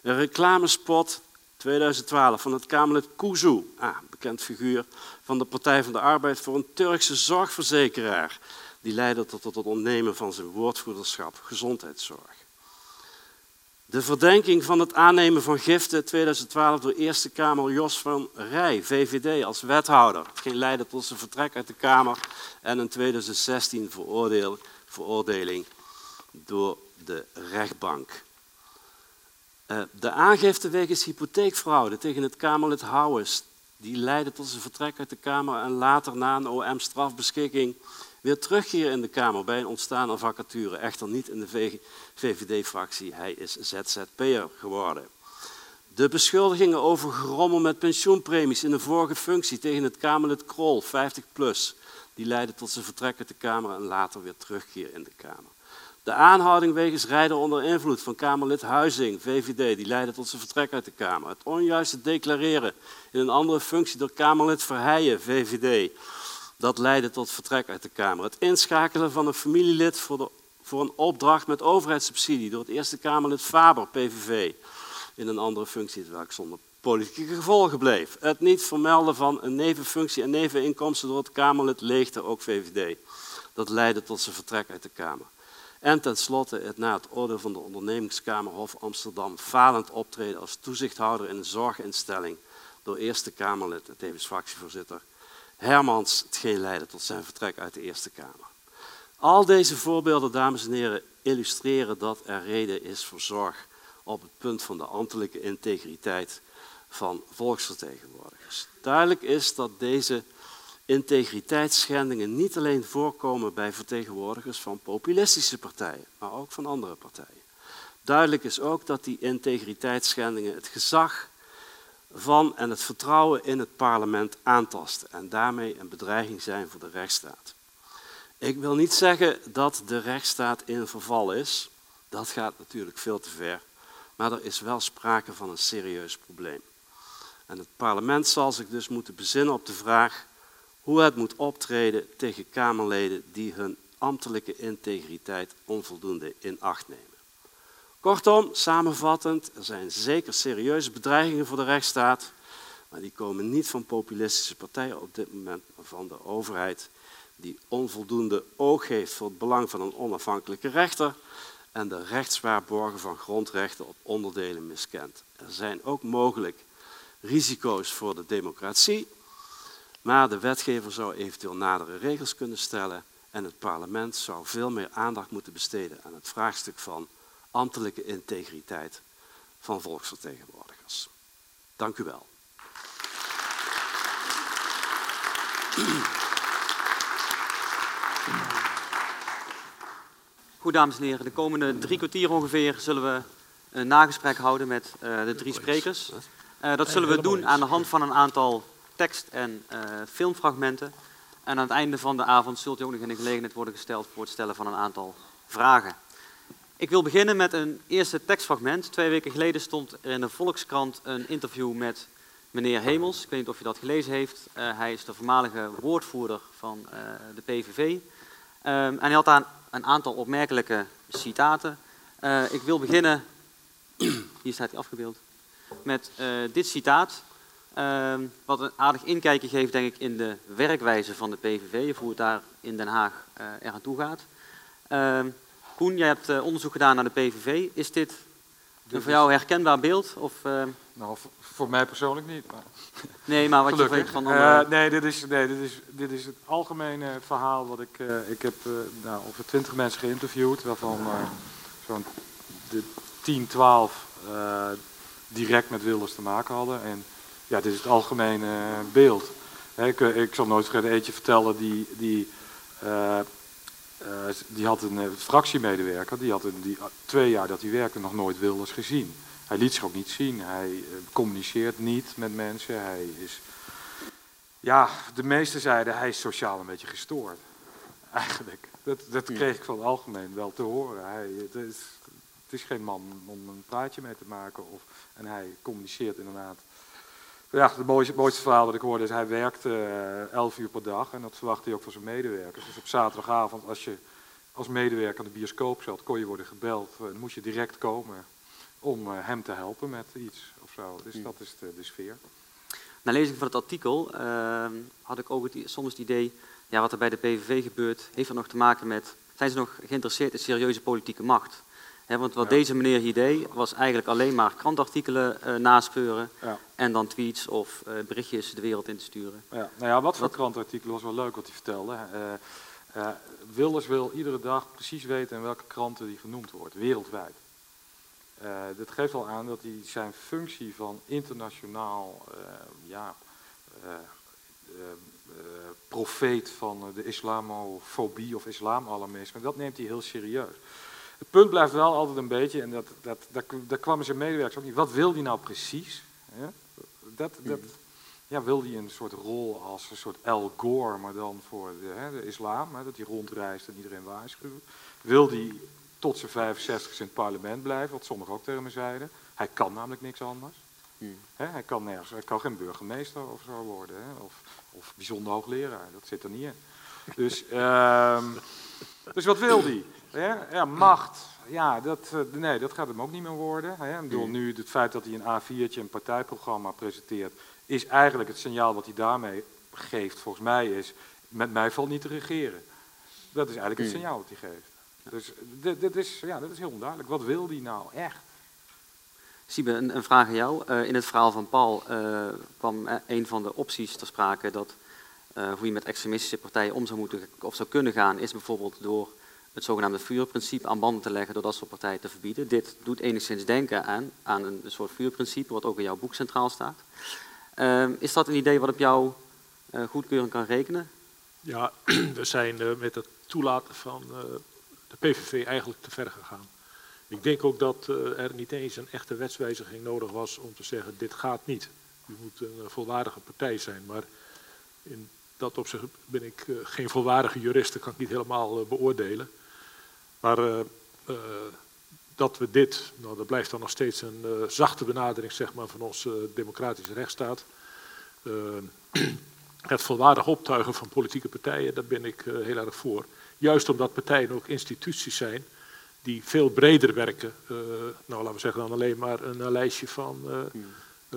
[SPEAKER 4] Een reclamespot 2012 van het Kamerlid Kuzu, ah, bekend figuur van de Partij van de Arbeid voor een Turkse zorgverzekeraar. Die leidde tot het ontnemen van zijn woordvoerderschap gezondheidszorg. De verdenking van het aannemen van giften 2012 door Eerste Kamer Jos van Rij, VVD, als wethouder. Hetgeen leidde tot zijn vertrek uit de Kamer en een 2016 veroordeling door de rechtbank. Eh, de aangifte wegens hypotheekfraude tegen het Kamerlid Houwes, die leidde tot zijn vertrek uit de Kamer en later na een OM-strafbeschikking weer terugkeer in de Kamer bij een ontstaande vacature. Echter niet in de VVD-fractie, hij is ZZP'er geworden. De beschuldigingen over gerommel met pensioenpremies in de vorige functie tegen het Kamerlid Krol, 50 plus, die leidde tot zijn vertrek uit de Kamer en later weer terugkeer in de Kamer. De aanhouding wegens rijden onder invloed van Kamerlid Huizing, VVD, die leidde tot zijn vertrek uit de Kamer. Het onjuiste declareren in een andere functie door Kamerlid Verheijen, VVD, dat leidde tot vertrek uit de Kamer. Het inschakelen van een familielid voor, de, voor een opdracht met overheidssubsidie door het Eerste Kamerlid Faber, PVV, in een andere functie, terwijl ik zonder politieke gevolgen bleef. Het niet vermelden van een nevenfunctie en neveninkomsten door het Kamerlid Leegte, ook VVD. Dat leidde tot zijn vertrek uit de Kamer. En tenslotte het na het oordeel van de ondernemingskamer Hof Amsterdam falend optreden als toezichthouder in een zorginstelling door Eerste Kamerlid en tevens fractievoorzitter Hermans, hetgeen leidde tot zijn vertrek uit de Eerste Kamer. Al deze voorbeelden, dames en heren, illustreren dat er reden is voor zorg op het punt van de ambtelijke integriteit van volksvertegenwoordigers. Duidelijk is dat deze integriteitsschendingen niet alleen voorkomen bij vertegenwoordigers van populistische partijen, maar ook van andere partijen. Duidelijk is ook dat die integriteitsschendingen het gezag van en het vertrouwen in het parlement aantasten en daarmee een bedreiging zijn voor de rechtsstaat. Ik wil niet zeggen dat de rechtsstaat in verval is, dat gaat natuurlijk veel te ver, maar er is wel sprake van een serieus probleem. En het parlement zal zich dus moeten bezinnen op de vraag hoe het moet optreden tegen Kamerleden die hun ambtelijke integriteit onvoldoende in acht nemen. Kortom, samenvattend, er zijn zeker serieuze bedreigingen voor de rechtsstaat, maar die komen niet van populistische partijen op dit moment, maar van de overheid die onvoldoende oog heeft voor het belang van een onafhankelijke rechter en de rechtswaarborgen van grondrechten op onderdelen miskent. Er zijn ook mogelijk risico's voor de democratie, maar de wetgever zou eventueel nadere regels kunnen stellen en het parlement zou veel meer aandacht moeten besteden aan het vraagstuk van ambtelijke integriteit van volksvertegenwoordigers. Dank u wel.
[SPEAKER 5] Goed, dames en heren. De komende drie kwartier ongeveer zullen we een nagesprek houden met uh, de drie sprekers. Uh, dat zullen we doen aan de hand van een aantal tekst- en uh, filmfragmenten. En aan het einde van de avond zult u ook nog in de gelegenheid worden gesteld voor het stellen van een aantal vragen. Ik wil beginnen met een eerste tekstfragment. Twee weken geleden stond er in de Volkskrant een interview met meneer Hemels. Ik weet niet of je dat gelezen heeft. Uh, hij is de voormalige woordvoerder van uh, de PVV. Um, en hij had daar een aantal opmerkelijke citaten. Uh, ik wil beginnen, [CLEARS THROAT] hier staat hij afgebeeld, met dit citaat. Ehm, wat een aardig inkijkje geeft, denk ik, in de werkwijze van de PVV, hoe het daar in Den Haag eraan toe gaat. Ehm, Koen, jij hebt uh, onderzoek gedaan naar de PVV. Is dit een voor jou herkenbaar beeld? Of, uh...
[SPEAKER 3] Nou, voor mij persoonlijk niet. Maar...
[SPEAKER 5] Nee, maar wat Gelukkig. je weet van
[SPEAKER 3] andere... Uh, nee, dit is, nee dit, is, dit is het algemene verhaal wat ik... ik heb nou, over twintig mensen geïnterviewd, waarvan zo'n 10, 12 direct met Wilders te maken hadden. En ja, dit is het algemene beeld. ik, ik zal nooit vergeten eentje vertellen die... die die had een uh, fractiemedewerker, die had in die twee jaar dat hij werkte nog nooit Wilders gezien. Hij liet zich ook niet zien, hij communiceert niet met mensen, hij is... Ja, de meesten zeiden hij is sociaal een beetje gestoord. [LAUGHS] Eigenlijk. Dat, dat kreeg ik van het algemeen wel te horen. Hij, het, is, het is geen man om een praatje mee te maken. Of, en hij communiceert inderdaad ja, het mooiste, mooiste, verhaal dat ik hoorde is, hij werkt uh, elf uur per dag en dat verwacht hij ook van zijn medewerkers. Dus op zaterdagavond, als je als medewerker aan de bioscoop zat, kon je worden gebeld. dan moest je direct komen om hem te helpen met iets of zo. Dus dat is de, de sfeer.
[SPEAKER 5] Na lezing van het artikel ehm, had ik ook het, soms het idee, ja, wat er bij de PVV gebeurt, heeft er nog te maken met, zijn ze nog geïnteresseerd in serieuze politieke macht? Want wat deze meneer hier deed, was eigenlijk alleen maar krantartikelen uh, naspeuren ja. en dan tweets of uh, berichtjes de wereld in te sturen.
[SPEAKER 3] Ja. Nou ja, wat voor krantartikelen was wel leuk wat hij vertelde. Uh, Wilders wil iedere dag precies weten in welke kranten die genoemd wordt, wereldwijd. dat geeft al aan dat hij zijn functie van internationaal ja, profeet van de islamofobie of islamalarmisme, dat neemt hij heel serieus. Het punt blijft wel altijd een beetje, en dat, dat, dat, daar kwamen zijn medewerkers ook niet, wat wil hij nou precies? Ja? Dat, dat, ja, wil hij een soort rol als een soort El Gore, maar dan voor de, hè, de islam, hè, dat hij rondreist en iedereen waarschuwt? Wil hij tot zijn 65 in het parlement blijven, wat sommigen ook tegen me zeiden? Hij kan namelijk niks anders. Hmm. hij kan nergens, hij kan geen burgemeester of zo worden, hè, of, of bijzonder hoogleraar, dat zit er niet in. Dus, uh, [LAUGHS] dus wat wil Ja, macht. Ja, dat, eh, nee, dat gaat hem ook niet meer worden. Hè. Ik bedoel, nu het feit dat hij een A4'tje, een partijprogramma presenteert, is eigenlijk het signaal wat hij daarmee geeft, volgens mij, is: met mij valt niet te regeren. Dat is eigenlijk het signaal wat hij geeft. Dus dit, dit, is, ja, dat is heel onduidelijk. Wat wil hij nou echt?
[SPEAKER 5] Siebe, een, een vraag aan jou. Uh, in het verhaal van Paul uh, kwam een van de opties ter sprake dat uh, hoe je met extremistische partijen om zou moeten of zou kunnen gaan, is bijvoorbeeld door het zogenaamde vuurprincipe aan banden te leggen door dat soort partijen te verbieden. Dit doet enigszins denken aan, aan een soort vuurprincipe, wat ook in jouw boek centraal staat. Uh, is dat een idee wat op jouw uh, goedkeuring kan rekenen?
[SPEAKER 2] Ja, [CLEARS THROAT] we zijn uh, met het toelaten van uh, de PVV eigenlijk te ver gegaan. Ik denk ook dat er niet eens een echte wetswijziging nodig was om te zeggen, dit gaat niet. U moet een volwaardige partij zijn, maar in dat opzicht ben ik geen volwaardige jurist, dat kan ik niet helemaal beoordelen. Maar uh, uh, dat we dit, nou, dat blijft dan nog steeds een uh, zachte benadering zeg maar, van onze democratische rechtsstaat. [CLEARS THROAT] het volwaardig optuigen van politieke partijen, daar ben ik heel erg voor. Juist omdat partijen ook instituties zijn die veel breder werken. nou, laten we zeggen dan alleen maar een lijstje van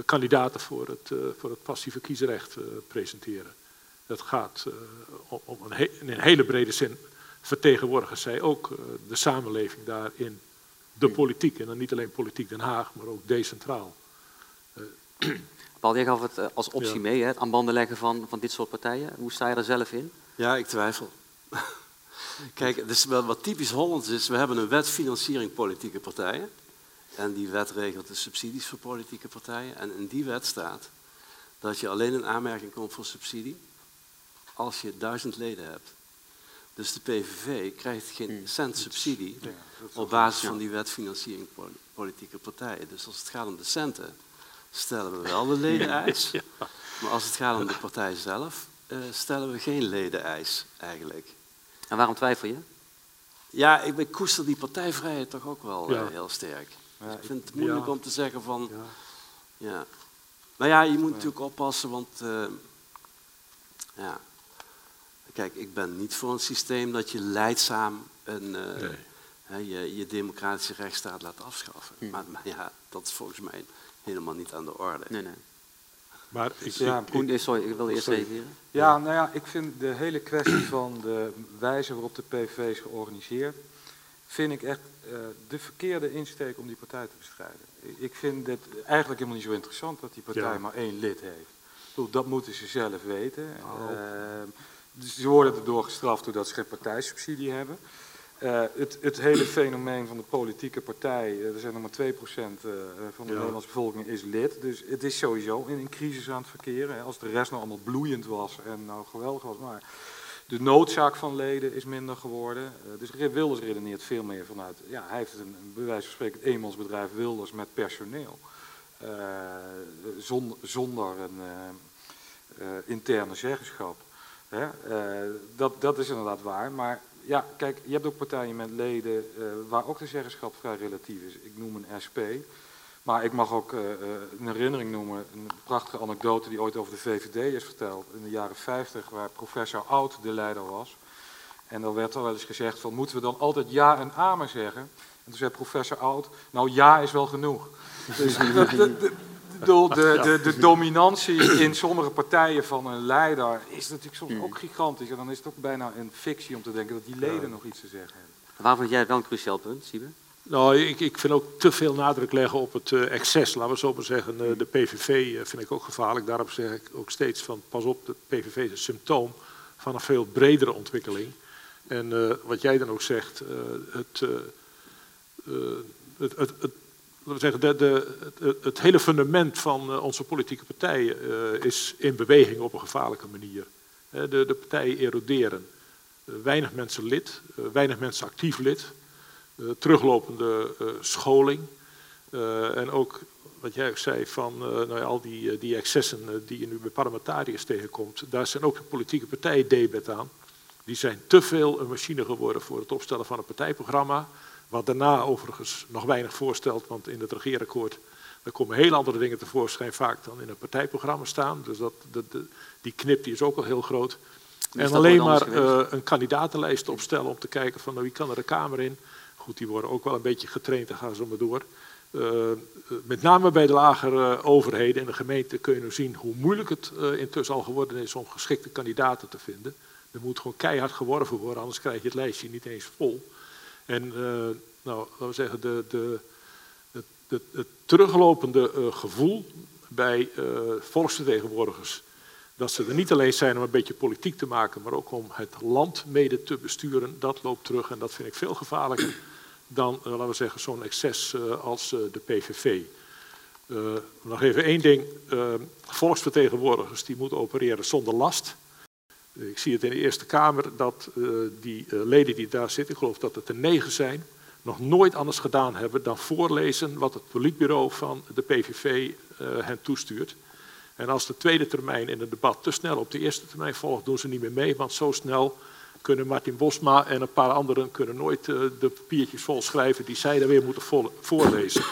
[SPEAKER 2] kandidaten voor het, voor het passieve kiesrecht presenteren. Dat gaat om, om een he in een hele brede zin vertegenwoordigen zij ook eh, de samenleving daarin, de politiek. En dan niet alleen politiek Den Haag, maar ook decentraal.
[SPEAKER 5] Eh, [CLEARS THROAT] Paul, jij gaf het eh, als optie mee, hè, het aan banden leggen van, van dit soort partijen. Hoe sta je er zelf in?
[SPEAKER 4] Ja, ik twijfel. [LAUGHS] Kijk, dus wat typisch Hollands is, we hebben een wet financiering politieke partijen. En die wet regelt de subsidies voor politieke partijen. En in die wet staat dat je alleen in aanmerking komt voor subsidie als je duizend leden hebt. Dus de PVV krijgt geen hmm. cent subsidie op basis van die wet financiering politieke partijen. Dus als het gaat om de centen, stellen we wel de ledeneis. [LAUGHS] Maar als het gaat om de partij zelf, uh, stellen we geen ledeneis eigenlijk.
[SPEAKER 5] En waarom twijfel je?
[SPEAKER 4] Ja, ik, ik koester die partijvrijheid toch ook wel uh, heel sterk. Dus ik vind het moeilijk om te zeggen van... Ja. Nou ja, je moet natuurlijk oppassen, want... Uh, ja, Kijk, ik ben niet voor een systeem dat je leidzaam een, uh, je, je, democratische rechtsstaat laat afschaffen. Hm. Maar, maar, ja, dat is volgens mij helemaal niet aan de orde.
[SPEAKER 5] Nee, nee.
[SPEAKER 2] Maar ik,
[SPEAKER 5] ja, ik, sorry, ik wil eerst even
[SPEAKER 3] Ja, nou ja, ik vind de hele kwestie van de wijze waarop de PVV is georganiseerd, vind ik echt uh, de verkeerde insteek om die partij te bestrijden. Ik vind het eigenlijk helemaal niet zo interessant dat die partij maar één lid heeft. Dat moeten ze zelf weten. Oh. Uh, dus ze worden erdoor gestraft doordat ze geen partijsubsidie hebben. Uh, het, het, hele fenomeen van de politieke partij, uh, er zijn nog maar 2% uh, van de Nederlandse bevolking is lid. Dus het is sowieso in een crisis aan het verkeren. Hè. Als de rest nou allemaal bloeiend was en nou geweldig was. Maar de noodzaak van leden is minder geworden. Uh, dus Wilders redeneert veel meer vanuit, ja, hij heeft een, een bij wijze van spreken het eenmansbedrijf Wilders met personeel. zonder, zonder een interne zeggenschap. Uh, dat, dat is inderdaad waar. Maar ja, kijk, je hebt ook partijen met leden uh, waar ook de zeggenschap vrij relatief is. Ik noem een SP. Maar ik mag ook uh, een herinnering noemen, een prachtige anekdote die ooit over de VVD is verteld. In de jaren 50, waar professor Oud de leider was. En dan werd er wel eens gezegd van, moeten we dan altijd ja en amen zeggen? En toen zei professor Oud, nou ja is wel genoeg. [LAUGHS] Dus de, de, de, de dominantie in sommige partijen van een leider is natuurlijk soms ook gigantisch. En dan is het ook bijna een fictie om te denken dat die leden nog iets te zeggen hebben.
[SPEAKER 5] Waar vond jij het wel een cruciaal punt, Siebe?
[SPEAKER 2] Nou, ik, ik vind ook te veel nadruk leggen op het uh, excess. Laten we zo maar zeggen, uh, de PVV uh, vind ik ook gevaarlijk. Daarom zeg ik ook steeds van, pas op, de PVV is een symptoom van een veel bredere ontwikkeling. En wat jij dan ook zegt, het, het, het, het zeggen, de, de, het, hele fundament van onze politieke partijen is in beweging op een gevaarlijke manier. De, de partijen eroderen. weinig mensen lid, weinig mensen actief lid. Eh, teruglopende eh, scholing. Eh, en ook wat jij ook zei van nou al die, die excessen die je nu bij parlementariërs tegenkomt, daar zijn ook de politieke partijen debet aan. Die zijn te veel een machine geworden voor het opstellen van een partijprogramma, wat daarna overigens nog weinig voorstelt, want in het regeerakkoord daar komen heel andere dingen tevoorschijn vaak dan in een partijprogramma staan. Dus dat, de, de, die knip die is ook al heel groot. En alleen maar uh, een kandidatenlijst opstellen om te kijken van nou, wie kan er de Kamer in. Goed, die worden ook wel een beetje getraind en gaan zo maar door. Uh, met name bij de lagere overheden en de gemeente kun je nu zien hoe moeilijk het uh, intussen al geworden is om geschikte kandidaten te vinden. Er moet gewoon keihard geworven worden, anders krijg je het lijstje niet eens vol. En uh, nou, laten we zeggen, de, de, het, het, teruglopende gevoel bij volksvertegenwoordigers dat ze er niet alleen zijn om een beetje politiek te maken, maar ook om het land mede te besturen, dat loopt terug en dat vind ik veel gevaarlijker dan, laten we zeggen, zo'n excess als de PVV. nog even één ding. volksvertegenwoordigers die moeten opereren zonder last. Ik zie het in de Eerste Kamer dat die leden die daar zitten, ik geloof dat het er negen zijn, nog nooit anders gedaan hebben dan voorlezen wat het politbureau van de PVV hen toestuurt. En als de tweede termijn in het debat te snel op de eerste termijn volgt, doen ze niet meer mee, want zo snel kunnen Martin Bosma en een paar anderen kunnen nooit de papiertjes vol schrijven die zij dan weer moeten voorlezen.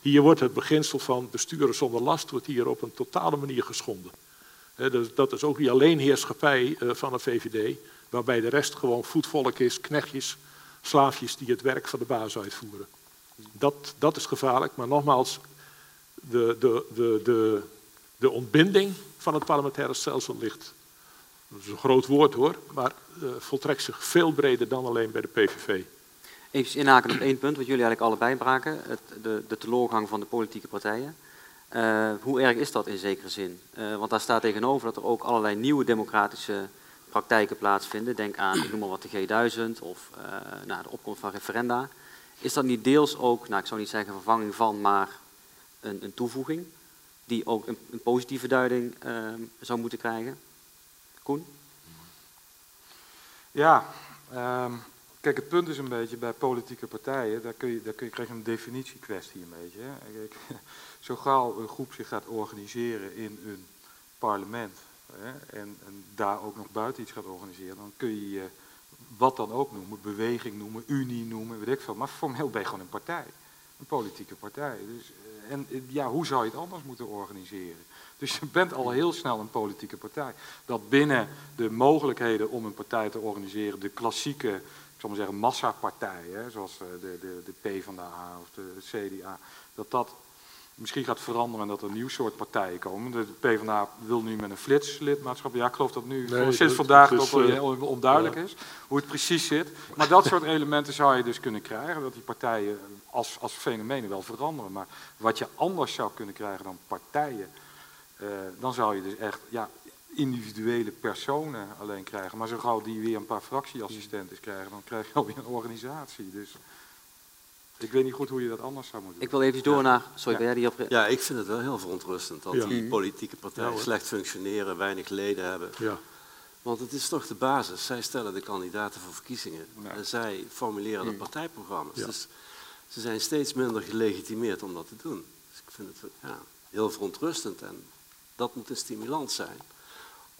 [SPEAKER 2] Hier wordt het beginsel van besturen zonder last wordt hier op een totale manier geschonden. Dus dat is ook die alleenheerschappij uh, van de VVD, waarbij de rest gewoon voetvolk is, knechtjes, slaafjes die het werk van de baas uitvoeren. Dat, dat is gevaarlijk, maar nogmaals, de, de, de, de, de ontbinding van het parlementaire stelsel ligt dat is een groot woord hoor, maar uh, voltrekt zich veel breder dan alleen bij de PVV.
[SPEAKER 5] Even inhaken op één punt wat jullie eigenlijk allebei braken, het, de, de teleurgang van de politieke partijen. Uh, hoe erg is dat in zekere zin? Uh, want daar staat tegenover dat er ook allerlei nieuwe democratische praktijken plaatsvinden. Denk aan, ik noem maar wat, de G1000 of nou, de opkomst van referenda. Is dat niet deels ook, nou, ik zou niet zeggen vervanging van, maar een, een toevoeging die ook een, een positieve duiding zou moeten krijgen? Koen?
[SPEAKER 3] Ja, um, kijk, het punt is een beetje bij politieke partijen, daar, kun je, daar kun je, krijg een definitiekwestie een beetje. Hè. Zo gauw een groep zich gaat organiseren in een parlement hè, en, en, daar ook nog buiten iets gaat organiseren, dan kun je wat dan ook noemen, beweging noemen, unie noemen, weet ik veel. Maar formeel ben je gewoon een partij, een politieke partij. Dus, eh, en ja, hoe zou je het anders moeten organiseren? Dus je bent al heel snel een politieke partij. Dat binnen de mogelijkheden om een partij te organiseren, de klassieke, ik zal maar zeggen, massapartijen, zoals eh, de, de, de P van de A of de CDA, dat dat misschien gaat veranderen en dat er een nieuw soort partijen komen. De PvdA wil nu met een flitslidmaatschap. Ja, ik geloof dat nu nee, sinds vandaag dat wel heel onduidelijk ja. is hoe het precies zit. Maar dat soort elementen zou je dus kunnen krijgen, dat die partijen als, als fenomenen wel veranderen. Maar wat je anders zou kunnen krijgen dan partijen uh, dan zou je dus echt ja, individuele personen alleen krijgen. Maar zo gauw die weer een paar fractieassistenten krijgen, dan krijg je alweer een organisatie. Dus ik weet niet goed hoe je dat anders zou moeten doen.
[SPEAKER 5] Ik wil even door ja. naar... Sorry, ja.
[SPEAKER 4] die op... Ja, ik vind het wel heel verontrustend dat ja. die politieke partijen slecht functioneren, weinig leden hebben. Ja. Want het is toch de basis. Zij stellen de kandidaten voor verkiezingen. En zij formuleren de partijprogramma's. Dus ze zijn steeds minder gelegitimeerd om dat te doen. Dus ik vind het ja, heel verontrustend. En dat moet een stimulans zijn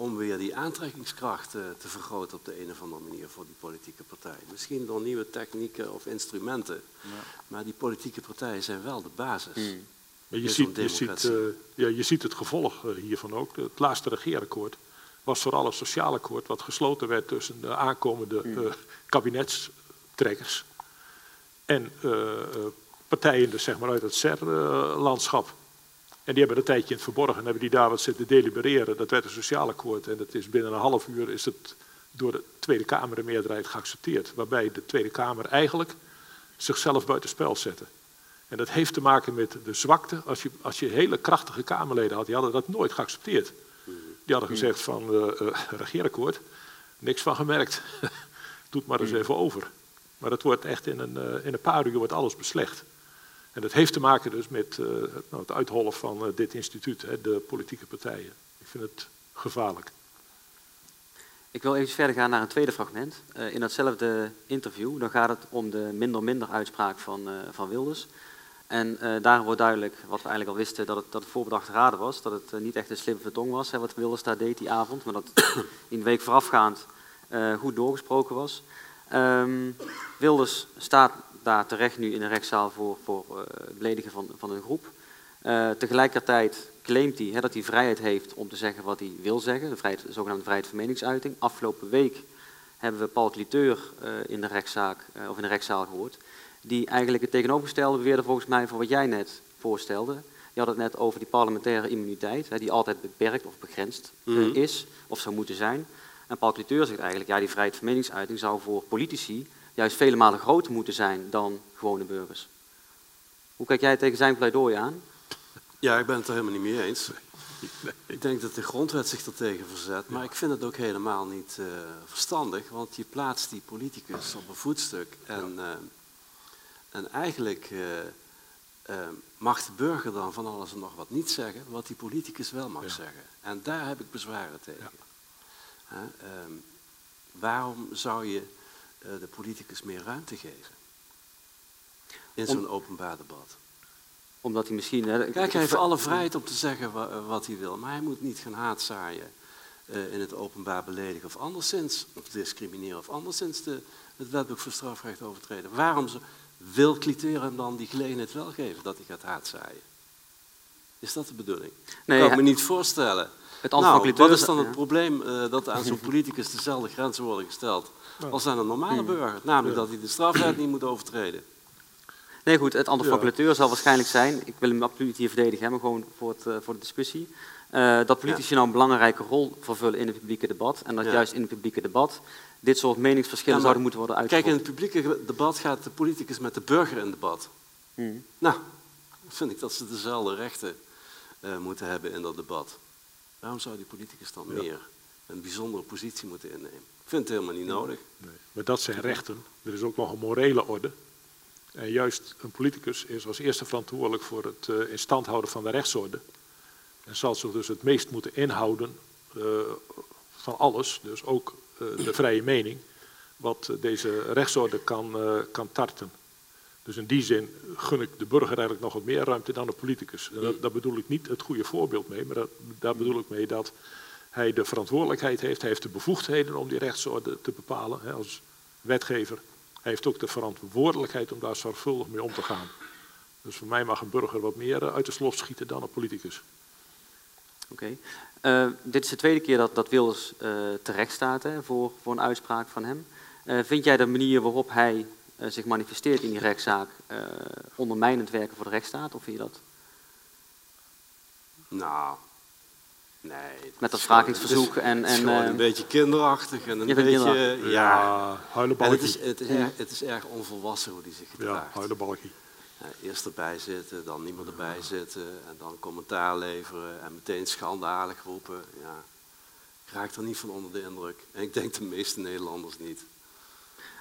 [SPEAKER 4] om weer die aantrekkingskracht te vergroten op de een of andere manier voor die politieke partijen. Misschien door nieuwe technieken of instrumenten, ja. maar die politieke partijen zijn wel de basis. Hmm.
[SPEAKER 2] Maar je, ziet, je, ziet, uh, ja, je ziet het gevolg uh, hiervan ook. Het laatste regeerakkoord was vooral een sociaal akkoord wat gesloten werd tussen de aankomende uh, kabinetstrekkers en uh, partijen dus zeg maar uit het SER-landschap. En die hebben een tijdje in het verborgen, hebben die daar wat zitten delibereren. Dat werd een sociaal akkoord en dat is binnen een half uur is het door de Tweede Kamer een meerderheid geaccepteerd. Waarbij de Tweede Kamer eigenlijk zichzelf buitenspel zette. En dat heeft te maken met de zwakte. Als je, als je hele krachtige Kamerleden had, die hadden dat nooit geaccepteerd. Die hadden gezegd van uh, uh, regeerakkoord, niks van gemerkt. [LAUGHS] Doe het maar eens even over. Maar dat wordt echt in een, uh, in een paar uur wordt alles beslecht. En dat heeft te maken dus met nou, het uithollen van dit instituut, hè, de politieke partijen. Ik vind het gevaarlijk.
[SPEAKER 5] Ik wil even verder gaan naar een tweede fragment. Uh, in datzelfde interview dan gaat het om de minder-minder uitspraak van, van Wilders. En daar wordt duidelijk, wat we eigenlijk al wisten, dat het, dat het voorbedachte raden was. Dat het niet echt een slimme vertong was, hè, wat Wilders daar deed die avond. Maar dat [COUGHS] in de week voorafgaand goed doorgesproken was. Um, Wilders staat daar terecht nu in een rechtszaal voor, voor beledigen van, van een groep. tegelijkertijd claimt hij hè, dat hij vrijheid heeft om te zeggen wat hij wil zeggen, de, vrijheid, de zogenaamde vrijheid van meningsuiting. Afgelopen week hebben we Paul Cliteur uh, in de rechtszaak of in de rechtszaal gehoord, die eigenlijk het tegenovergestelde beweerde volgens mij van wat jij net voorstelde. Je had het net over die parlementaire immuniteit, hè, die altijd beperkt of begrensd mm -hmm. is of zou moeten zijn. En Paul Cliteur zegt eigenlijk, ja, die vrijheid van meningsuiting zou voor politici juist vele malen groter moeten zijn dan gewone burgers. Hoe kijk jij tegen zijn pleidooi aan?
[SPEAKER 4] Ja, ik ben het er helemaal niet mee eens. [LAUGHS] Ik denk dat de grondwet zich er tegen verzet, maar ik vind het ook helemaal niet uh, verstandig, want je plaatst die politicus op een voetstuk en, uh, en eigenlijk uh, mag de burger dan van alles en nog wat niet zeggen, wat die politicus wel mag ja. zeggen. En daar heb ik bezwaren tegen. Ja. Um, waarom zou je de politicus meer ruimte geven in zo'n openbaar debat?
[SPEAKER 5] Omdat hij misschien... Hè,
[SPEAKER 4] Kijk, hij heeft alle vrijheid om te zeggen wat hij wil, maar hij moet niet gaan haatzaaien uh, in het openbaar beledigen of anderszins, of discrimineren of anderszins de, het wetboek voor strafrecht overtreden. Waarom ze, wil Cliteur hem dan die gelegenheid wel geven dat hij gaat haatzaaien? Is dat de bedoeling? Nee, kan ik me niet voorstellen. Het nou, wat is dan het probleem uh, dat [LAUGHS] aan zo'n politicus dezelfde grenzen worden gesteld als aan een normale burger? Namelijk dat hij de strafwet niet moet overtreden.
[SPEAKER 5] Nee, goed, het antwoord van Clateur zal waarschijnlijk zijn, ik wil hem absoluut hier verdedigen, maar gewoon voor, het, uh, voor de discussie, uh, dat politici ja. nou een belangrijke rol vervullen in het publieke debat. En dat ja. juist in het publieke debat dit soort meningsverschillen ja, zouden moeten worden uitgevoerd.
[SPEAKER 4] Kijk, in het publieke debat gaat de politicus met de burger in debat. Hmm. Nou, vind ik dat ze dezelfde rechten uh, moeten hebben in dat debat. Waarom zou die politicus dan meer een bijzondere positie moeten innemen? Vind het helemaal niet nodig.
[SPEAKER 2] Nee. Maar dat zijn rechten. Er is ook nog een morele orde. En juist een politicus is als eerste verantwoordelijk voor het uh, in stand houden van de rechtsorde. En zal zich dus het meest moeten inhouden uh, van alles, dus ook uh, de vrije mening, wat deze rechtsorde kan, kan tarten. Dus in die zin gun ik de burger eigenlijk nog wat meer ruimte dan de politicus. En dat, daar bedoel ik niet het goede voorbeeld mee, maar dat, daar bedoel ik mee dat hij de verantwoordelijkheid heeft, hij heeft de bevoegdheden om die rechtsorde te bepalen hè, als wetgever. Hij heeft ook de verantwoordelijkheid om daar zorgvuldig mee om te gaan. Dus voor mij mag een burger wat meer eh, uit de slof schieten dan een politicus.
[SPEAKER 5] Oké. Okay. Uh, dit is de tweede keer dat, dat Wilders uh, terecht staat hè, voor, voor een uitspraak van hem. Uh, vind jij de manier waarop hij zich manifesteert in die rechtszaak ondermijnend werken voor de rechtsstaat? Of vind je dat?
[SPEAKER 4] Nou, Nee.
[SPEAKER 5] Met dat vragingsverzoek en...
[SPEAKER 4] en uh, een beetje kinderachtig en een beetje... Ja,
[SPEAKER 2] ja huilenbalkie.
[SPEAKER 4] Het is, het, is erg, het is erg onvolwassen hoe die zich gedraagt.
[SPEAKER 2] Ja, huilenbalkie.
[SPEAKER 4] Ja, eerst erbij zitten, dan niemand erbij zitten en dan commentaar leveren en meteen schandalig roepen. Ja, ik raak er niet van onder de indruk. En ik denk de meeste Nederlanders niet.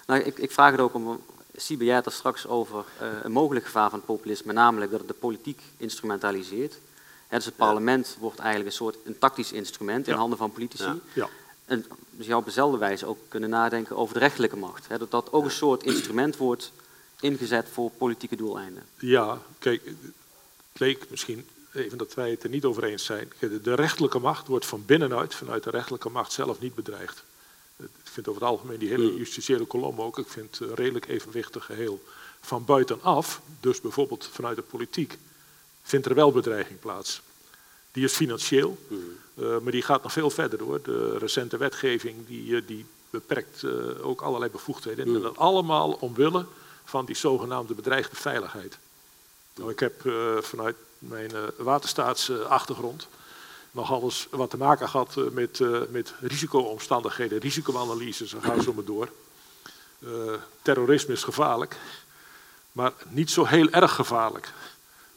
[SPEAKER 5] Nou, ik, ik vraag het ook om... Siebe, jij er straks over uh, een mogelijk gevaar van populisme, namelijk dat het de politiek instrumentaliseert. Dus het parlement wordt eigenlijk een soort een tactisch instrument in handen van politici. Ja. En dus je zou op dezelfde wijze ook kunnen nadenken over de rechterlijke macht. Hè, dat dat ook een soort instrument wordt ingezet voor politieke doeleinden.
[SPEAKER 2] Ja, kijk, het leek misschien even dat wij het er niet over eens zijn. De rechterlijke macht wordt van binnenuit, vanuit de rechterlijke macht zelf niet bedreigd. Ik vind over het algemeen die hele justitiële kolom ook, ik vind het redelijk evenwichtig geheel. Van buitenaf, dus bijvoorbeeld vanuit de politiek, vindt er wel bedreiging plaats. Die is financieel, Uh, maar die gaat nog veel verder hoor. De recente wetgeving die, die beperkt ook allerlei bevoegdheden. En dat allemaal omwille van die zogenaamde bedreigde veiligheid. Nou, ik heb vanuit mijn waterstaatsachtergrond nog alles wat te maken gehad met, met risicoomstandigheden, risicoanalyses, en ga zo maar door. terrorisme is gevaarlijk, maar niet zo heel erg gevaarlijk.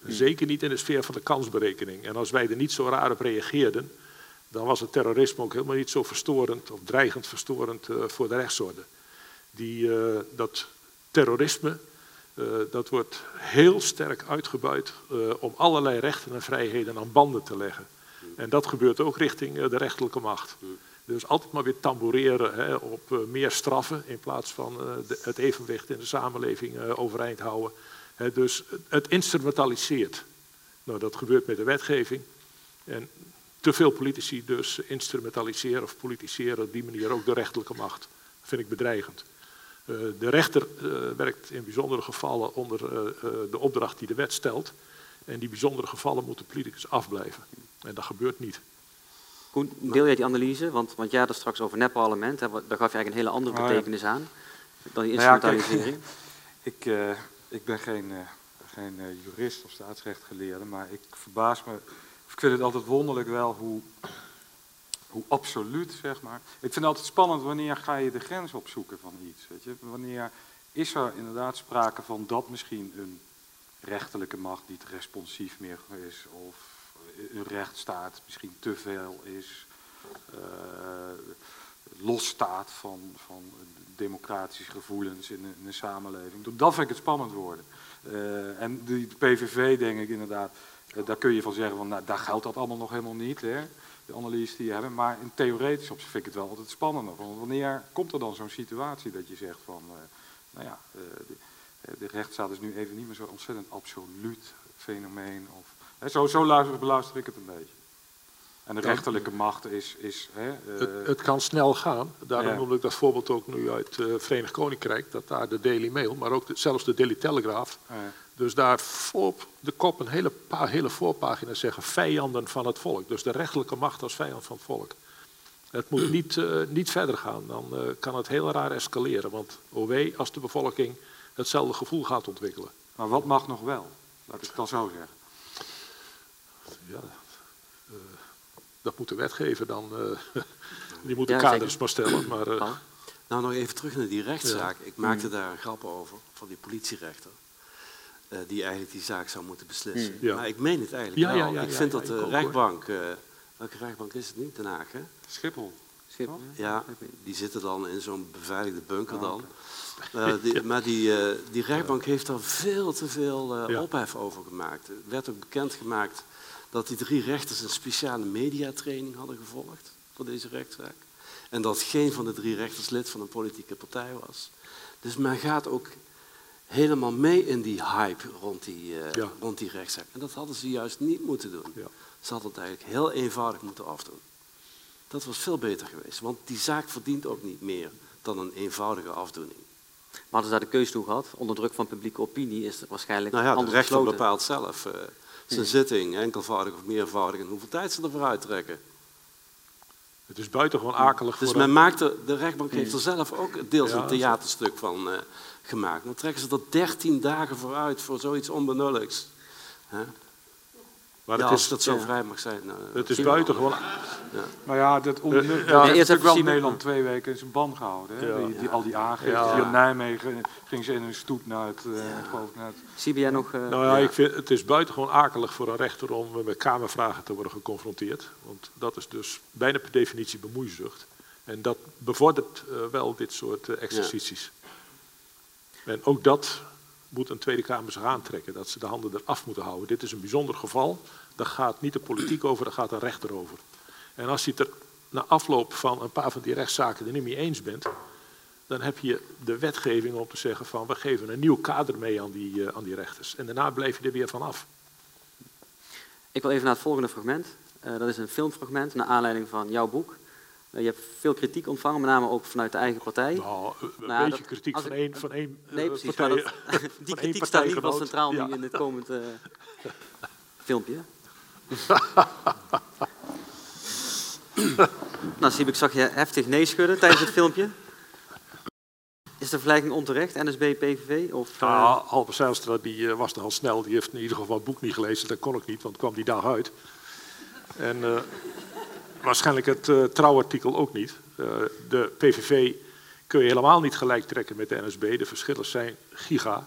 [SPEAKER 2] Zeker niet in de sfeer van de kansberekening. En als wij er niet zo raar op reageerden, dan was het terrorisme ook helemaal niet zo verstorend of dreigend verstorend uh, voor de rechtsorde. Die, uh, dat terrorisme, uh, dat wordt heel sterk uitgebuit om allerlei rechten en vrijheden aan banden te leggen. En dat gebeurt ook richting de rechterlijke macht. Dus altijd maar weer tamboureren hè, op meer straffen in plaats van de, het evenwicht in de samenleving overeind houden dus het instrumentaliseert. Nou, dat gebeurt met de wetgeving. En te veel politici dus instrumentaliseren of politiseren op die manier ook de rechterlijke macht. Dat vind ik bedreigend. Uh, de rechter uh, werkt in bijzondere gevallen onder uh, de opdracht die de wet stelt. En die bijzondere gevallen moeten politicus afblijven. En dat gebeurt niet.
[SPEAKER 5] Koen, deel jij die analyse? Want, want jij had het straks over net-parlement. Daar gaf je eigenlijk een hele andere oh, betekenis aan dan die instrumentalisering. Nou
[SPEAKER 3] ja, kijk, [LAUGHS] ik, ik ben geen, uh, geen uh, jurist of staatsrechtgeleerde, maar ik verbaas me. Ik vind het altijd wonderlijk wel hoe, hoe absoluut, zeg maar. Ik vind het altijd spannend wanneer ga je de grens opzoeken van iets. Weet je? Wanneer is er inderdaad sprake van dat misschien een rechterlijke macht niet responsief meer is, of een rechtsstaat misschien te veel is, uh, losstaat van, van democratische gevoelens in een, samenleving. Dat vind ik het spannend worden. Uh, en de, PVV, denk ik inderdaad, uh, daar kun je van zeggen, van, nou, daar geldt dat allemaal nog helemaal niet, hè, de analyse die je hebben. Maar in theoretisch opzicht vind ik het wel altijd spannender. Want wanneer komt er dan zo'n situatie dat je zegt van, uh, nou ja, de, de, rechtsstaat is nu even niet meer zo ontzettend absoluut fenomeen. Of, hè, zo, zo luister, beluister ik het een beetje. En de rechterlijke macht is... is hè,
[SPEAKER 2] het, eh, het, kan snel gaan. Daarom ja. noem ik dat voorbeeld ook nu uit het uh, Verenigd Koninkrijk. Dat daar de Daily Mail, maar ook zelfs de Daily Telegraph... Ja. Dus daar voor de kop een hele, paar hele voorpagina's zeggen vijanden van het volk. Dus de rechterlijke macht als vijand van het volk. Het moet [CLEARS THROAT] niet, uh, niet verder gaan, dan kan het heel raar escaleren. Want oh wee, als de bevolking hetzelfde gevoel gaat ontwikkelen.
[SPEAKER 3] Maar wat mag nog wel? Laat ik het dan zo zeggen.
[SPEAKER 2] Ja, dat moet de wetgever dan, uh, [LAUGHS] die moet de ja, kaders maar stellen. Maar, uh,
[SPEAKER 4] nou, nog even terug naar die rechtszaak. Ik maakte mm. daar een grap over, van die politierechter. Uh, die eigenlijk die zaak zou moeten beslissen. Mm. Maar ik meen het eigenlijk ja, wel. ik vind dat de rechtbank, welke rechtbank is het niet? Den Haag, hè?
[SPEAKER 3] Schiphol.
[SPEAKER 4] Schiphol? Ja, die zitten dan in zo'n beveiligde bunker oh, dan. Okay. [LAUGHS] Die, maar die, die rechtbank heeft daar veel te veel ophef over gemaakt. Er werd ook bekendgemaakt dat die drie rechters een speciale mediatraining hadden gevolgd voor deze rechtszaak. En dat geen van de drie rechters lid van een politieke partij was. Dus men gaat ook helemaal mee in die hype rond die, uh, rond die rechtszaak. En dat hadden ze juist niet moeten doen. Ja. Ze hadden het eigenlijk heel eenvoudig moeten afdoen. Dat was veel beter geweest, want die zaak verdient ook niet meer dan een eenvoudige afdoening.
[SPEAKER 5] Maar hadden ze daar de keuze toe gehad? Onder druk van publieke opinie is het waarschijnlijk
[SPEAKER 4] nou ja,
[SPEAKER 5] anders
[SPEAKER 4] de rechter bepaalt zelf. Uh, zijn zitting, enkelvoudig of meervoudig, en hoeveel tijd ze ervoor uittrekken.
[SPEAKER 2] Het is buitengewoon akelig.
[SPEAKER 4] Dus men maakt de, de rechtbank heeft er zelf ook deels een theaterstuk van uh, gemaakt. Dan trekken ze er 13 dagen vooruit voor zoiets onbenulligs. Huh? Maar ja, als is, dat zo vrij mag zijn. Nou,
[SPEAKER 2] het is buitengewoon...
[SPEAKER 3] Ja. Maar ja, dat onder, uh, ja, heeft natuurlijk wel Nederland twee weken in zijn ban gehouden. Hè? Die, die, al die aangiften. Hier in Nijmegen gingen ze in een stoet naar het... Uh,
[SPEAKER 5] naar het Zie jij nog... Uh,
[SPEAKER 2] nou ja, Ik vind, het is buitengewoon akelig voor een rechter om met kamervragen te worden geconfronteerd. Want dat is dus bijna per definitie bemoeizucht. En dat bevordert wel dit soort exercities. En ook dat moet een Tweede Kamer zich aantrekken. Dat ze de handen eraf moeten houden. Dit is een bijzonder geval. Daar gaat niet de politiek over, daar gaat een rechter over. En als je het er na afloop van een paar van die rechtszaken er niet mee eens bent, dan heb je de wetgeving om te zeggen van we geven een nieuw kader mee aan die, uh, aan die rechters. En daarna blijf je er weer van af.
[SPEAKER 5] Ik wil even naar het volgende fragment. Uh, dat is een filmfragment naar aanleiding van jouw boek. Uh, je hebt veel kritiek ontvangen, met name ook vanuit de eigen partij.
[SPEAKER 2] Nou, een nou, beetje kritiek van één van één
[SPEAKER 5] Nee, precies. Partij, dat, [LAUGHS] [LAUGHS] die kritiek staat niet wel centraal ja. nu in het komende [LAUGHS] filmpje. Nou, Sieb, ik zag je heftig nee schudden tijdens het filmpje. Is de vergelijking onterecht, NSB, PVV? Of, uh...
[SPEAKER 2] Albert Zijlstra die, uh, was al snel, die heeft in ieder geval het boek niet gelezen. Dat kon ik niet, want kwam die dag uit. En waarschijnlijk het trouwartikel ook niet. de PVV kun je helemaal niet gelijk trekken met de NSB. De verschillen zijn giga.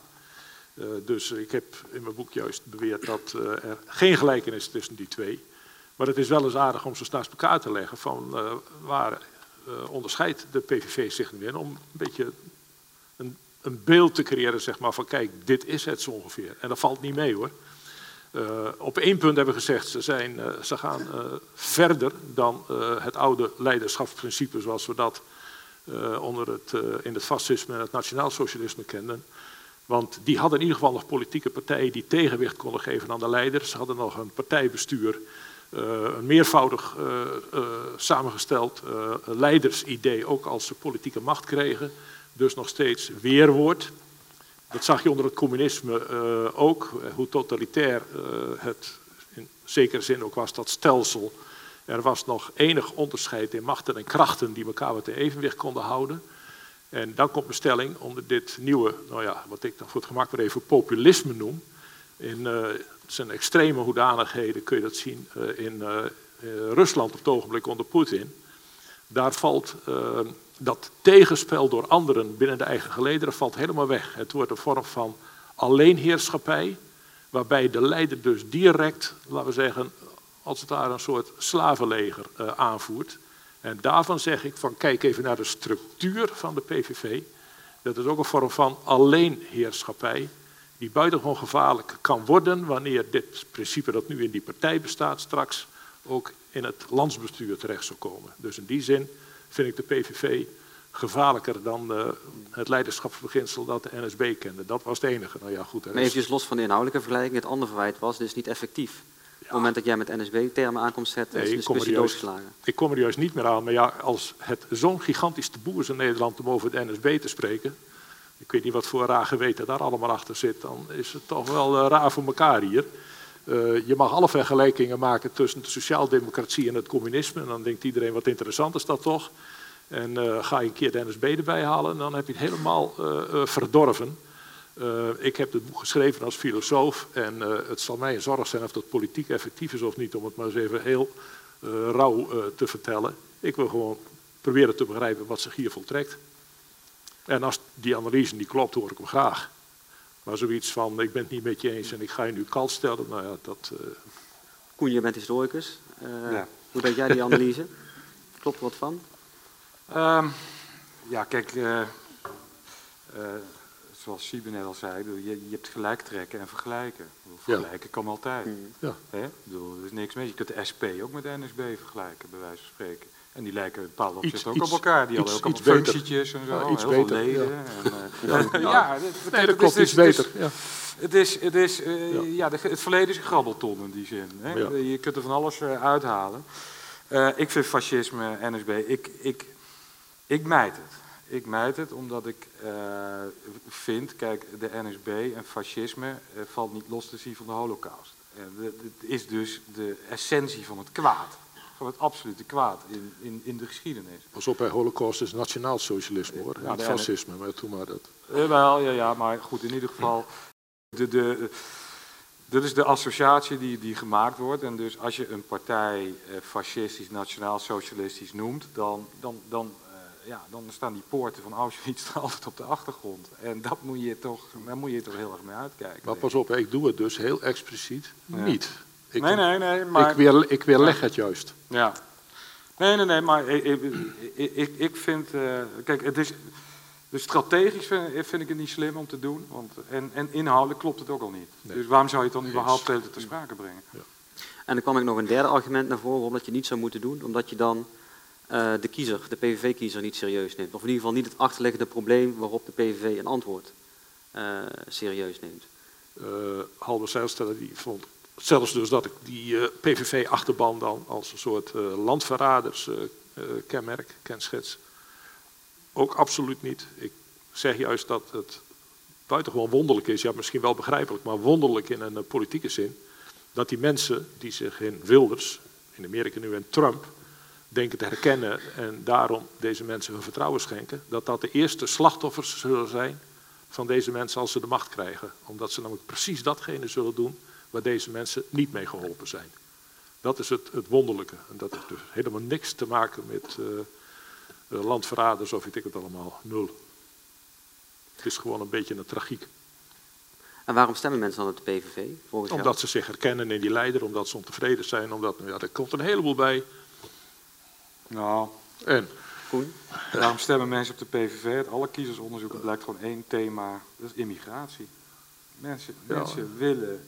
[SPEAKER 2] dus ik heb in mijn boek juist beweerd dat er geen gelijkenis is tussen die twee. Maar het is wel eens aardig om ze naast elkaar te leggen van waar onderscheidt de PVV zich nu in om een beetje een, een, beeld te creëren zeg maar, van kijk, dit is het zo ongeveer. En dat valt niet mee hoor. Uh, op één punt hebben gezegd, ze, zijn, uh, ze gaan uh, verder dan het oude leiderschapsprincipe zoals we dat onder het, in het fascisme en het nationaalsocialisme kenden. Want die hadden in ieder geval nog politieke partijen die tegenwicht konden geven aan de leiders. Ze hadden nog een partijbestuur, een meervoudig samengesteld leidersidee, ook als ze politieke macht kregen dus nog steeds weerwoord. Dat zag je onder het communisme uh, ook, hoe totalitair uh, het in zekere zin ook was, dat stelsel. Er was nog enig onderscheid in machten en krachten die elkaar wat in evenwicht konden houden. En dan komt mijn stelling onder dit nieuwe, nou ja, wat ik dan voor het gemak weer even populisme noem. In zijn extreme hoedanigheden kun je dat zien in Rusland op het ogenblik onder Poetin. Daar valt dat tegenspel door anderen binnen de eigen gelederen valt helemaal weg. Het wordt een vorm van alleenheerschappij, waarbij de leider dus direct, laten we zeggen, als het ware een soort slavenleger uh, aanvoert. En daarvan zeg ik van kijk even naar de structuur van de PVV. Dat is ook een vorm van alleenheerschappij, die buitengewoon gevaarlijk kan worden wanneer dit principe dat nu in die partij bestaat straks ook in het landsbestuur terecht zou komen. Dus in die zin vind ik de PVV gevaarlijker dan uh, het leiderschapsbeginsel dat de NSB kende. Dat was het enige. Nou ja, goed,
[SPEAKER 5] maar even los van de inhoudelijke vergelijking, het andere verwijt was, is niet effectief. Op het moment dat jij met NSB-termen aankomt zetten, nee, is de discussie doodgeslagen.
[SPEAKER 2] Ik kom er juist niet meer aan, maar ja, als het zo'n gigantisch taboe is in Nederland om over de NSB te spreken, ik weet niet wat voor raar geweten daar allemaal achter zit, dan is het toch wel uh, raar voor elkaar hier. Uh, je mag alle vergelijkingen maken tussen de sociaaldemocratie en het communisme. En dan denkt iedereen, wat interessant is dat toch? En uh, ga je een keer de NSB erbij halen, dan heb je het helemaal uh, verdorven. ik heb het boek geschreven als filosoof en het zal mij een zorg zijn of dat politiek effectief is of niet, om het maar eens even heel rauw te vertellen. Ik wil gewoon proberen te begrijpen wat zich hier voltrekt. En als die analyse niet klopt, hoor ik hem graag. Maar zoiets van, ik ben het niet met je eens en ik ga je nu kalt stellen, nou ja, dat... Uh...
[SPEAKER 5] Koen, je bent historicus. Uh, ja. Hoe deed jij die analyse? [LAUGHS] Klopt er wat van?
[SPEAKER 3] Um, ja, kijk, uh, zoals Siebe net al zei, je, je hebt gelijk trekken en vergelijken. Vergelijken ja. kan altijd. Mm. Ja. Hè? Bedoel, er is niks mee. Je kunt de SP ook met de NSB vergelijken, bij wijze van spreken. En die lijken bepaalde opzichten ook op elkaar. Die hadden ook allemaal functietjes en zo, ja, iets heel beter, veel leden. Ja, en, uh, [LAUGHS] ja, dat, nee, dat klopt, iets beter. Ja. Het, is, het, is, uh, ja. het verleden is een grabbelton in die zin. Hè? Je kunt er van alles uh, uithalen. Uh, ik vind fascisme, NSB, ik, ik, ik mijt het. Ik mijt het omdat ik vind, kijk, de NSB en fascisme valt niet los te zien van de holocaust. Het is dus de essentie van het kwaad van het absolute kwaad in, in, in de geschiedenis.
[SPEAKER 2] Pas op, bij holocaust is nationaal socialisme hoor, ja, niet fascisme, maar toen maar dat.
[SPEAKER 3] Jawel, ja, ja, maar goed, in ieder geval, de, de, dit is de associatie die, die gemaakt wordt. En dus als je een partij eh, fascistisch, nationaal-socialistisch noemt, dan, dan, dan, uh, ja, dan staan die poorten van Auschwitz [LAUGHS] altijd op de achtergrond. En dat moet je toch, daar moet je toch heel erg mee uitkijken.
[SPEAKER 2] Maar pas op, ik doe het dus heel expliciet ja.
[SPEAKER 3] Ik, nee, nee, nee. Maar,
[SPEAKER 2] ik, weer, ik weerleg het juist.
[SPEAKER 3] Ja. Nee, nee, nee, maar ik, ik, ik, ik vind... Uh, kijk, het is... Dus strategisch vind, vind, ik het niet slim om te doen. Want, en, en inhoudelijk klopt het ook al niet. Nee. Dus waarom zou je het dan überhaupt te, te sprake brengen? Ja.
[SPEAKER 5] En dan kwam ik nog een derde argument naar voren waarom dat je niet zou moeten doen. Omdat je dan uh, de kiezer, de PVV-kiezer, niet serieus neemt. Of in ieder geval niet het achterliggende probleem waarop de PVV een antwoord uh, serieus neemt.
[SPEAKER 2] Uh, Halber Zijlstra die vond Zelfs dus dat ik die uh, PVV-achterban dan als een soort uh, landverraders-kenmerk, uh, kenschets, ook absoluut niet. Ik zeg juist dat het buitengewoon wonderlijk is, ja misschien wel begrijpelijk, maar wonderlijk in een politieke zin, dat die mensen die zich in Wilders, in Amerika nu en Trump, denken te herkennen en daarom deze mensen hun vertrouwen schenken, dat dat de eerste slachtoffers zullen zijn van deze mensen als ze de macht krijgen. Omdat ze namelijk precies datgene zullen doen waar deze mensen niet mee geholpen zijn. Dat is het, het wonderlijke. En dat heeft dus helemaal niks te maken met uh, landverraders of weet ik het allemaal. Nul. Het is gewoon een beetje een tragiek.
[SPEAKER 5] En waarom stemmen mensen dan op de PVV?
[SPEAKER 2] Volgens omdat ze zich herkennen in die leider, omdat ze ontevreden zijn, omdat nou ja, er komt een heleboel bij.
[SPEAKER 3] Nou,
[SPEAKER 2] en?
[SPEAKER 3] Koen? Waarom stemmen mensen op de PVV? Uit alle kiezersonderzoeken blijkt gewoon één thema, dat is immigratie. Mensen, mensen willen,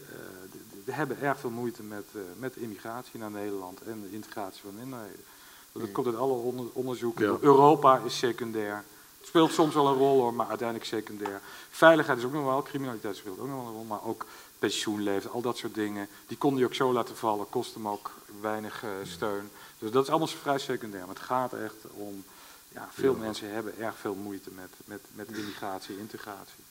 [SPEAKER 3] uh, hebben erg veel moeite met, uh, met immigratie naar Nederland en de integratie van minderheden. Dat komt uit alle onder, onderzoeken. Europa is secundair. Het speelt soms wel een rol hoor, maar uiteindelijk secundair. Veiligheid is ook nog wel, criminaliteit speelt ook nog wel een rol, maar ook pensioenleven, al dat soort dingen. Die kon hij ook zo laten vallen, kost hem ook weinig uh, steun. Dus dat is allemaal vrij secundair. Maar het gaat echt om, ja, veel mensen hebben erg veel moeite met, met, met immigratie, integratie.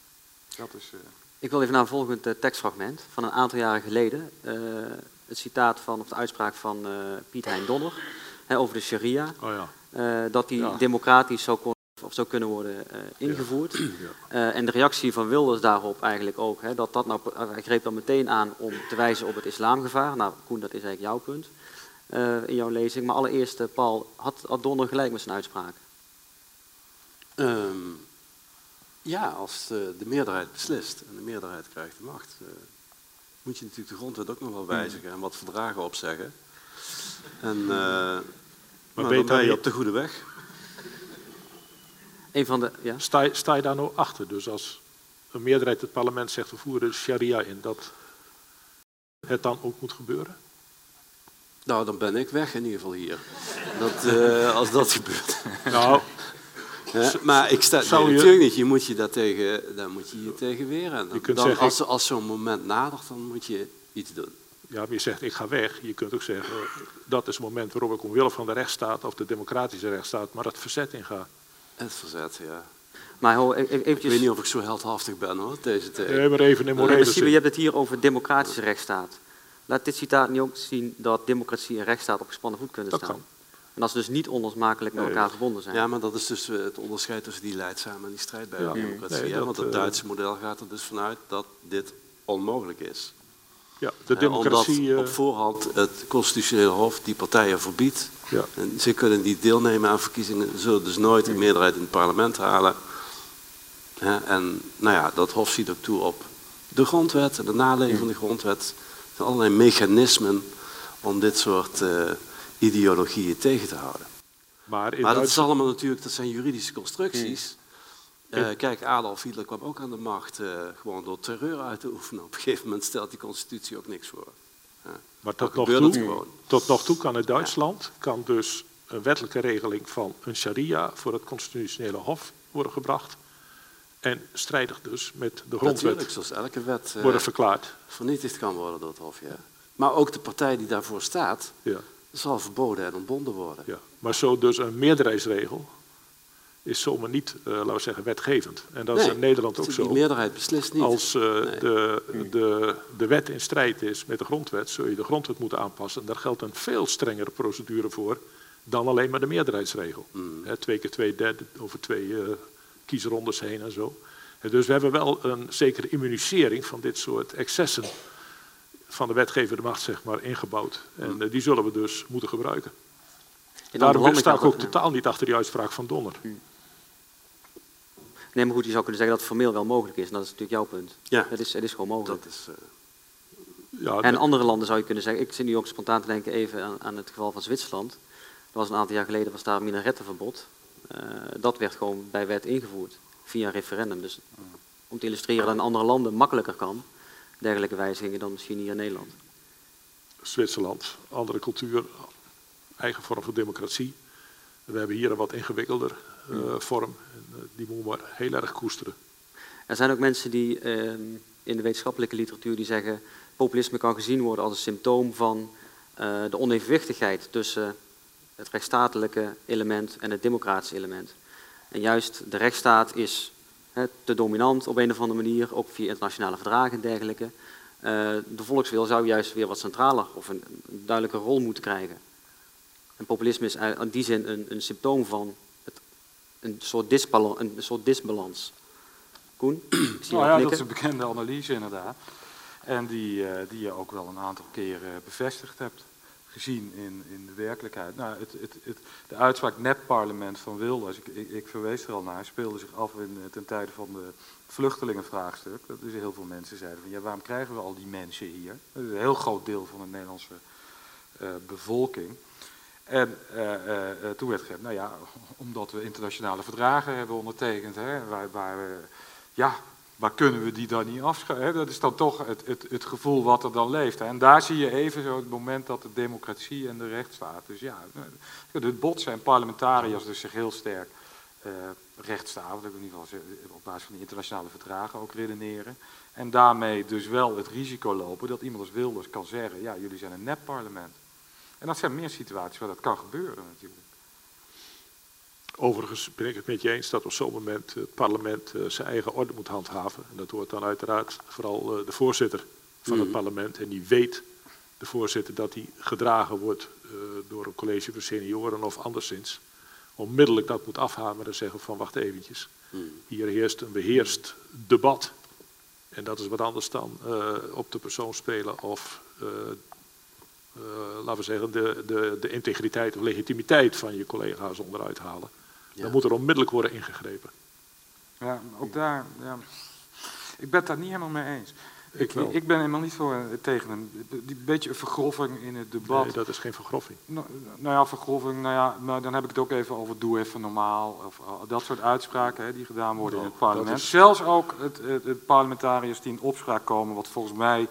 [SPEAKER 3] Dat is... Uh...
[SPEAKER 5] Ik wil even naar een volgend uh, tekstfragment van een aantal jaren geleden. het citaat van, of de uitspraak van Piet Hein Donner hè, over de sharia.
[SPEAKER 2] Oh ja.
[SPEAKER 5] dat die ja. democratisch zou of zou kunnen worden uh, ingevoerd. Uh, en de reactie van Wilders daarop eigenlijk ook, hè, dat dat nou, hij greep dan meteen aan om te wijzen op het islamgevaar. Nou, Koen, dat is eigenlijk jouw punt uh, in jouw lezing. Maar allereerst, Paul, had, had Donner gelijk met zijn uitspraak?
[SPEAKER 4] Um, ja, als de, de, meerderheid beslist en de meerderheid krijgt de macht, moet je natuurlijk de grondwet ook nog wel wijzigen en wat verdragen opzeggen. En maar nou, dan ben je op de goede weg.
[SPEAKER 5] Een van de, ja?
[SPEAKER 2] sta, je, sta je daar nou achter? Dus als een meerderheid het parlement zegt we voeren sharia in, dat het dan ook moet gebeuren?
[SPEAKER 4] Nou, dan ben ik weg in ieder geval hier. Dat, uh, als dat gebeurt.
[SPEAKER 2] Nou,
[SPEAKER 4] maar ik sta nee, je... natuurlijk niet. Je moet je daar tegen, daar moet je je tegen weren. Dan, dan zeggen, als, als zo'n moment nadert, dan moet je iets doen.
[SPEAKER 2] Ja, maar je zegt ik ga weg. Je kunt ook zeggen dat is het moment waarop ik omwille van de rechtsstaat of de democratische rechtsstaat maar het verzet inga.
[SPEAKER 4] Het verzet, ja.
[SPEAKER 5] Maar ho, e- eventjes...
[SPEAKER 4] Ik weet niet of ik zo heldhaftig ben hoor, deze tijd.
[SPEAKER 2] Nee, maar even in morele
[SPEAKER 5] zin. Je hebt het hier over democratische rechtsstaat. Laat dit citaat niet ook zien dat democratie en rechtsstaat op gespannen voet kunnen staan? En dat ze dus niet onlosmakelijk met elkaar verbonden zijn.
[SPEAKER 4] Ja, maar dat is dus eh, het onderscheid tussen die leidzame en die strijdbare democratie. Nee, Want het eh, Duitse model gaat er dus vanuit dat dit onmogelijk is.
[SPEAKER 2] Ja, de democratie...
[SPEAKER 4] Omdat op voorhand het constitutionele hof die partijen verbiedt. Ja. En ze kunnen niet deelnemen aan verkiezingen, zullen dus nooit een meerderheid in het parlement halen. En nou ja, dat hof ziet ook toe op de grondwet en de naleving van de grondwet. Er zijn allerlei mechanismen om dit soort uh, ideologieën tegen te houden. Maar, maar dat is allemaal natuurlijk, dat zijn juridische constructies. Uh, kijk, Adolf Hitler kwam ook aan de macht uh, gewoon door terreur uit te oefenen. Op een gegeven moment stelt die constitutie ook niks voor.
[SPEAKER 2] Uh, maar tot nog, toe, tot nog toe kan in Duitsland kan dus een wettelijke regeling van een sharia voor het constitutionele hof worden gebracht. En strijdig dus met de grondwet
[SPEAKER 4] Natuurlijk, zoals elke wet
[SPEAKER 2] worden verklaard.
[SPEAKER 4] vernietigd kan worden door het hof. Ja. Maar ook de partij die daarvoor staat, ja. Zal verboden en ontbonden worden.
[SPEAKER 2] Ja. Maar zo dus een meerderheidsregel is zomaar niet, uh, laten we zeggen, wetgevend. En dat is in Nederland ook zo.
[SPEAKER 4] De meerderheid beslist niet.
[SPEAKER 2] Als uh, de, de, de wet in strijd is met de grondwet, zul je de grondwet moeten aanpassen. En daar geldt een veel strengere procedure voor dan alleen maar de meerderheidsregel. Mm. He, twee keer twee derde over twee uh, kiesrondes heen en zo. En dus we hebben wel een zekere immunisering van dit soort excessen van de wetgevende macht, zeg maar, ingebouwd. En mm. die zullen we dus moeten gebruiken. Daarom sta ik ook totaal niet achter die uitspraak van Donner. Mm.
[SPEAKER 5] Nee, maar goed, je zou kunnen zeggen dat het formeel wel mogelijk is. En dat is natuurlijk jouw punt.
[SPEAKER 4] Ja.
[SPEAKER 5] Het is, het is gewoon mogelijk.
[SPEAKER 4] Dat is, uh,
[SPEAKER 5] ja, en andere landen zou je kunnen zeggen. Ik zit nu ook spontaan te denken even aan, aan het geval van Zwitserland. Dat was een aantal jaar geleden was daar een minarettenverbod. Uh, dat werd gewoon bij wet ingevoerd. Via referendum. Dus om te illustreren dat in andere landen makkelijker kan. Dergelijke wijzigingen dan misschien hier in Nederland.
[SPEAKER 2] Zwitserland, andere cultuur, eigen vorm van democratie. We hebben hier een wat ingewikkelder uh, vorm. En, uh, die moeten we heel erg koesteren.
[SPEAKER 5] Er zijn ook mensen die uh, in de wetenschappelijke literatuur die zeggen... populisme kan gezien worden als een symptoom van eh, de onevenwichtigheid tussen het rechtsstatelijke element en het democratische element. En juist de rechtsstaat is te dominant op een of andere manier, ook via internationale verdragen en dergelijke. de volkswil zou juist weer wat centraler of een, duidelijke rol moeten krijgen. En populisme is in die zin een, een symptoom van het, een, soort disbalans, een soort disbalans. Koen?
[SPEAKER 3] Nou ja, dat is een bekende analyse inderdaad. En die, uh, die je ook wel een aantal keren bevestigd hebt gezien in, in de werkelijkheid. Nou, het, het, het, de uitspraak net-parlement van Wilders, ik, ik, verwees er al naar, speelde zich af in, eh, ten tijde van de vluchtelingenvraagstuk. Dus heel veel mensen zeiden van, ja, waarom krijgen we al die mensen hier? Dat een heel groot deel van de Nederlandse uh, bevolking. En uh, toen werd gezegd, nou ja, omdat we internationale verdragen hebben ondertekend, hè, waar, waar we, ja, maar kunnen we die dan niet afschuiven? Dat is dan toch het, het, het, gevoel wat er dan leeft. En daar zie je even zo het moment dat de democratie en de rechtsstaat. Dus ja, het botsen en parlementariërs dus zich heel sterk uh, rechtsstaat, in ieder geval op basis van die internationale verdragen ook redeneren. En daarmee dus wel het risico lopen dat iemand als Wilders kan zeggen, ja, jullie zijn een nep-parlement. En dat zijn meer situaties waar dat kan gebeuren natuurlijk.
[SPEAKER 2] Overigens ben ik het met je eens dat op zo'n moment het parlement uh, zijn eigen orde moet handhaven. En dat hoort dan uiteraard vooral uh, de voorzitter van het parlement. En die weet, de voorzitter, dat hij gedragen wordt door een college van senioren of anderszins. Onmiddellijk dat moet afhameren en zeggen van wacht eventjes. Mm. Hier heerst een beheerst debat. En dat is wat anders dan op de persoon spelen of laten we zeggen, de, de, de integriteit of legitimiteit van je collega's onderuit halen. Dan moet er onmiddellijk worden ingegrepen.
[SPEAKER 3] Ja, ook daar, ja. Ik ben het daar niet helemaal mee eens. Ik, ik, ik ben helemaal niet voor, eh, tegen een, die beetje een vergroffing in het debat.
[SPEAKER 2] Nee, dat is geen vergroffing.
[SPEAKER 3] Nou, nou ja, vergroffing, nou ja, maar dan heb ik het ook even over doe even normaal. Of uh, dat soort uitspraken hè, die gedaan worden in het parlement. Is... Zelfs ook het, het, het, parlementariërs die in opspraak komen, wat volgens mij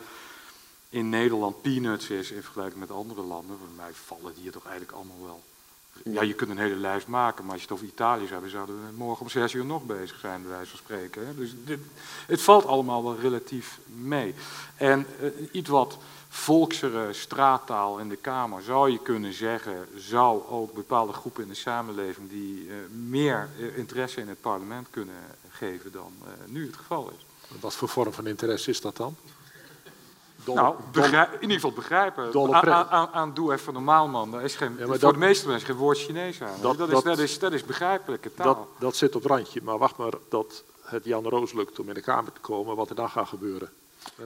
[SPEAKER 3] in Nederland peanuts is in vergelijking met andere landen. Voor mij vallen die er toch eigenlijk allemaal wel ja, je kunt een hele lijst maken, maar als je het over Italië zou hebben, zouden we morgen om zes uur nog bezig zijn, bij wijze van spreken. Dus dit, het valt allemaal wel relatief mee. En uh, iets wat volksere straattaal in de Kamer zou je kunnen zeggen, zou ook bepaalde groepen in de samenleving die uh, meer uh, interesse in het parlement kunnen geven dan nu het geval is.
[SPEAKER 2] Wat voor vorm van interesse is dat dan?
[SPEAKER 3] Nou, begrijp, in ieder geval begrijpen. Aan, aan, aan, doe even normaal, man. Daar is geen, voor de meeste mensen geen woord Chinees aan. Dat, dat, is, dat, is, dat is begrijpelijke taal.
[SPEAKER 2] Dat, dat zit op het randje. Maar wacht maar dat het Jan Roos lukt om in de Kamer te komen, wat er dan gaat gebeuren.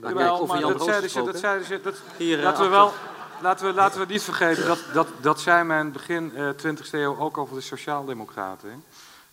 [SPEAKER 3] Maar dat zeiden ze, dat zeiden ze, dat, Hier, laten we wel... Laten we, laten we niet vergeten, dat, dat, dat zei men begin uh, 20e eeuw ook over de sociaaldemocraten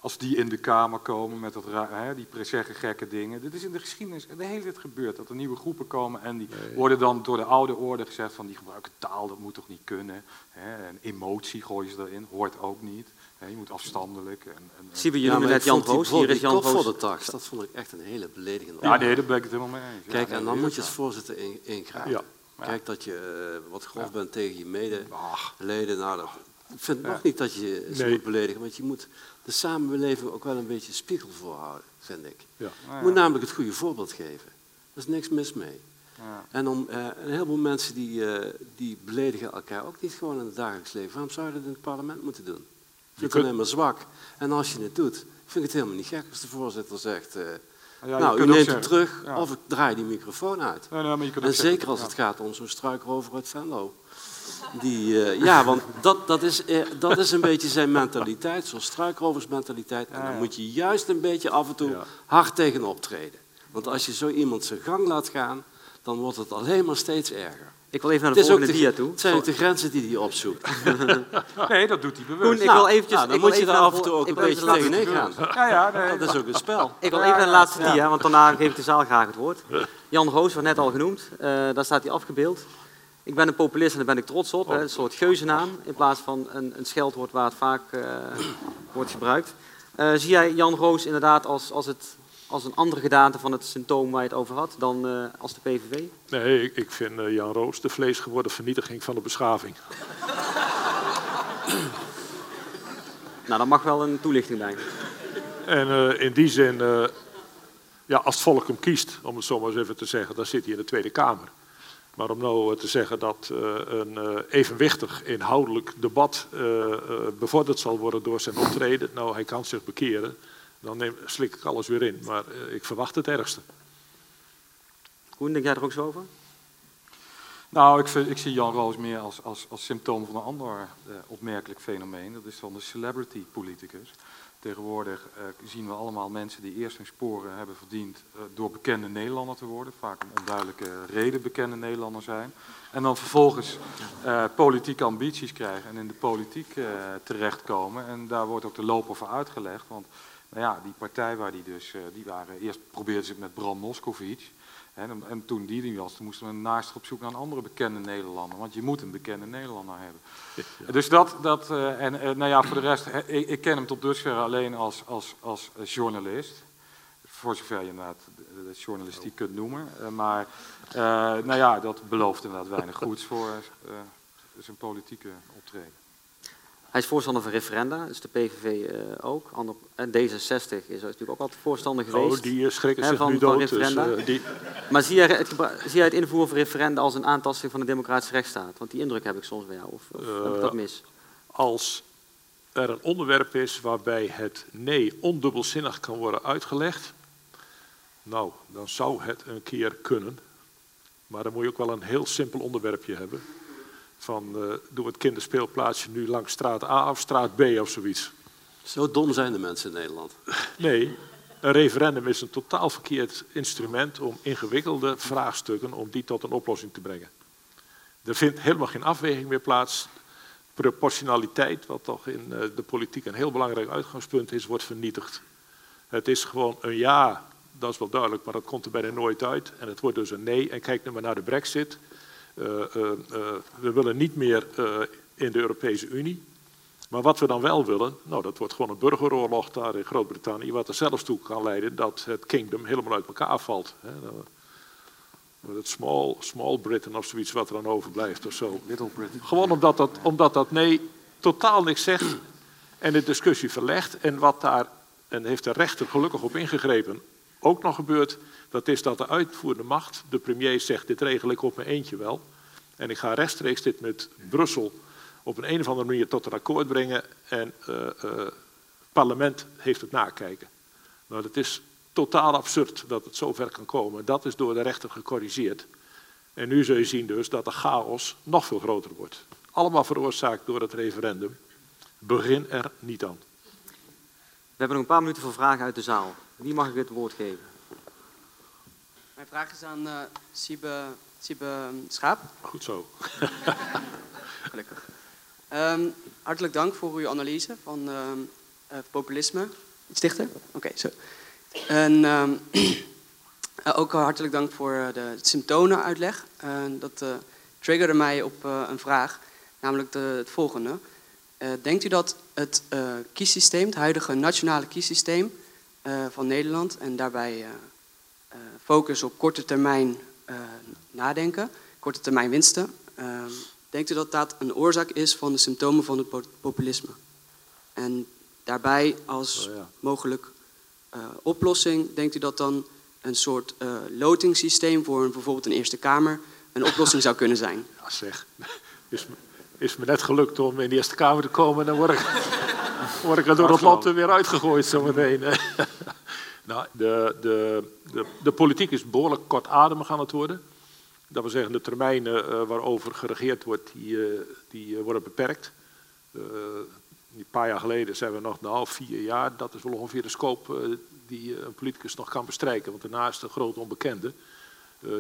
[SPEAKER 3] als die in de Kamer komen met dat, hè, die zeggen gekke dingen. Dit is in de geschiedenis de hele tijd gebeurd. Dat er nieuwe groepen komen en die worden dan door de oude orde gezegd van die gebruiken taal, dat moet toch niet kunnen. Hè, en emotie gooien ze erin, hoort ook niet. Hè, je moet afstandelijk. En, en,
[SPEAKER 5] Zie we jullie net Jan Roos, hier is Jan Roos.
[SPEAKER 4] voor de tax, dat vond ik echt een hele beledigende
[SPEAKER 3] Ja, nee, daar ben ik het helemaal mee eens.
[SPEAKER 4] Kijk, en dan moet je als voorzitter ingrijpen. Ja. Kijk dat je uh, wat grof bent tegen je medeleden. Nou, dat, ik vind nog niet dat je ze moet beledigen, want je moet de samenleving ook wel een beetje spiegel voorhouden, vind ik. Ja. Je moet namelijk het goede voorbeeld geven. Er is niks mis mee. Ja. En om, uh, een heleboel mensen die, uh, die beledigen elkaar ook niet gewoon in het dagelijks leven. Waarom zou je dat in het parlement moeten doen? Je vindt het alleen maar zwak. En als je het doet, vind ik het helemaal niet gek als de voorzitter zegt... Uh, ja, nou, u neemt het terug of ik draai die microfoon uit. en zeker als het gaat om zo'n struikrover uit Venlo. Die, uh, ja, want dat, dat, is, uh, dat is een beetje zijn mentaliteit, zo'n struikroversmentaliteit. En daar moet je juist een beetje af en toe ja. hard tegen optreden. Want als je zo iemand zijn gang laat gaan, dan wordt het alleen maar steeds erger.
[SPEAKER 5] Ik wil even naar de volgende dia toe.
[SPEAKER 4] Het zijn ook de grenzen die hij opzoekt. [LAUGHS]
[SPEAKER 3] nee, dat doet hij bewust. Koen,
[SPEAKER 5] ik wil eventjes,
[SPEAKER 4] nou, dan moet je daar af en toe ook een beetje tegenin gaan. Ja, ja, nee. Dat is ook een spel.
[SPEAKER 5] Ik wil even naar de laatste dia, want daarna geef ik de zaal graag het woord. Jan Roos, werd net al genoemd. Uh, daar staat hij afgebeeld. Ik ben een populist en daar ben ik trots op. Hè. Een soort geuzennaam in plaats van een, een scheldwoord waar het vaak uh, wordt gebruikt. Uh, zie jij Jan Roos inderdaad als, als, het, als een andere gedaante van het symptoom waar je het over had dan uh, als de PVV?
[SPEAKER 2] Nee, ik, ik vind Jan Roos de vleesgeworden vernietiging van de beschaving. [CLEARS THROAT]
[SPEAKER 5] nou, daar mag wel een toelichting bij.
[SPEAKER 2] En in die zin, ja, als het volk hem kiest, om het zo maar eens even te zeggen, dan zit hij in de Tweede Kamer. Maar om nou eh, te zeggen dat eh, een eh, evenwichtig inhoudelijk debat bevorderd zal worden door zijn optreden, nou hij kan zich bekeren, dan neem, slik ik alles weer in. Maar ik verwacht het ergste.
[SPEAKER 5] Koen, denk jij er ook zo over?
[SPEAKER 3] Nou, ik, vind, ik, zie Jan Roos meer als, als, als symptoom van een ander uh, opmerkelijk fenomeen. Dat is van de celebrity politicus. Tegenwoordig uh, zien we allemaal mensen die eerst hun sporen hebben verdiend uh, door bekende Nederlander te worden. Vaak om onduidelijke reden bekende Nederlander zijn. En dan vervolgens politieke ambities krijgen en in de politiek terechtkomen. En daar wordt ook de loper voor uitgelegd. Want nou ja, die partij waar die dus, die waren, eerst probeerden ze het met Bram Moskowitz. En, en, toen die er was, toen moesten we naast op zoek naar een andere bekende Nederlander. Want je moet een bekende Nederlander hebben. Dus dat, dat uh, en uh, nou ja, voor de rest, ik, ik, ken hem tot dusver alleen als, als, als journalist. Voor zover je inderdaad de, de journalistiek kunt noemen. Uh, maar nou ja, dat belooft inderdaad weinig goeds voor zijn politieke optreden.
[SPEAKER 5] Hij is voorstander van referenda, dus de PVV uh, ook. En D66 is natuurlijk ook altijd voorstander geweest.
[SPEAKER 2] Oh, die schrikken zich van, nu dood. Dus, uh, die...
[SPEAKER 5] Maar zie jij, het, zie jij het invoeren van referenda als een aantasting van de democratische rechtsstaat? Want die indruk heb ik soms bij jou, of, of uh, heb ik dat mis?
[SPEAKER 2] Als er een onderwerp is waarbij het nee ondubbelzinnig kan worden uitgelegd, nou, dan zou het een keer kunnen. Maar dan moet je ook wel een heel simpel onderwerpje hebben van uh, doe het kinderspeelplaatsje nu langs straat A of straat B of zoiets.
[SPEAKER 4] Zo dom zijn de mensen in Nederland.
[SPEAKER 2] Nee, een referendum is een totaal verkeerd instrument om ingewikkelde vraagstukken, om die tot een oplossing te brengen. Er vindt helemaal geen afweging meer plaats. Proportionaliteit, wat toch in uh, de politiek een heel belangrijk uitgangspunt is, wordt vernietigd. Het is gewoon een ja, dat is wel duidelijk, maar dat komt er bijna nooit uit. En het wordt dus een nee. En kijk nu maar naar de brexit. Eh, eh, eh, we willen niet meer in de Europese Unie. Maar wat we dan wel willen, nou dat wordt gewoon een burgeroorlog daar in Groot-Brittannië, wat er zelfs toe kan leiden dat het kingdom helemaal uit elkaar valt. Hè. Het small, small Britain of zoiets wat er dan overblijft of zo.
[SPEAKER 4] Little Britain.
[SPEAKER 2] Gewoon omdat dat, omdat dat nee totaal niks zegt en de discussie verlegt. En wat daar, en heeft de rechter gelukkig op ingegrepen, ook nog gebeurt, dat is dat de uitvoerende macht, de premier zegt, dit regel ik op mijn eentje wel. En ik ga rechtstreeks dit met Brussel op een, een of andere manier tot een akkoord brengen. En uh, uh, het parlement heeft het nakijken. Nou, dat is totaal absurd dat het zover kan komen. Dat is door de rechter gecorrigeerd. En nu zul je zien dus dat de chaos nog veel groter wordt. Allemaal veroorzaakt door het referendum. Begin er niet aan.
[SPEAKER 5] We hebben nog een paar minuten voor vragen uit de zaal. Wie mag ik het woord geven?
[SPEAKER 6] Mijn vraag is aan uh, Siebe, Siebe Schaap.
[SPEAKER 2] Goed zo. [LAUGHS]
[SPEAKER 6] Gelukkig. Um, hartelijk dank voor uw analyse van um, uh, populisme. Iets dichter? Oké, okay, zo. En um, [CLEARS THROAT] ook hartelijk dank voor de symptomenuitleg. Dat triggerde mij op een vraag, namelijk de, het volgende. denkt u dat het kiessysteem, het huidige nationale kiessysteem van Nederland en daarbij focus op korte termijn uh, nadenken, korte termijn winsten. Uh, denkt u dat dat een oorzaak is van de symptomen van het populisme? En daarbij als oh, ja. mogelijk uh, oplossing, denkt u dat dan een soort lotingssysteem voor een, bijvoorbeeld een Eerste Kamer een oplossing zou kunnen zijn? [LAUGHS]
[SPEAKER 2] Ja, zeg. Is me, is me net gelukt om in de Eerste Kamer te komen, dan word ik, [LAUGHS] word ik er door het land weer uitgegooid zometeen. [LAUGHS] Nou, de, de, de, de, politiek is behoorlijk kortademig aan het worden. Dat wil zeggen, de termijnen uh, waarover geregeerd wordt, die, uh, die uh, worden beperkt. een paar jaar geleden zijn we nog, nou, vier jaar. Dat is wel ongeveer de scope die een politicus nog kan bestrijken. Want daarna is de grote onbekende.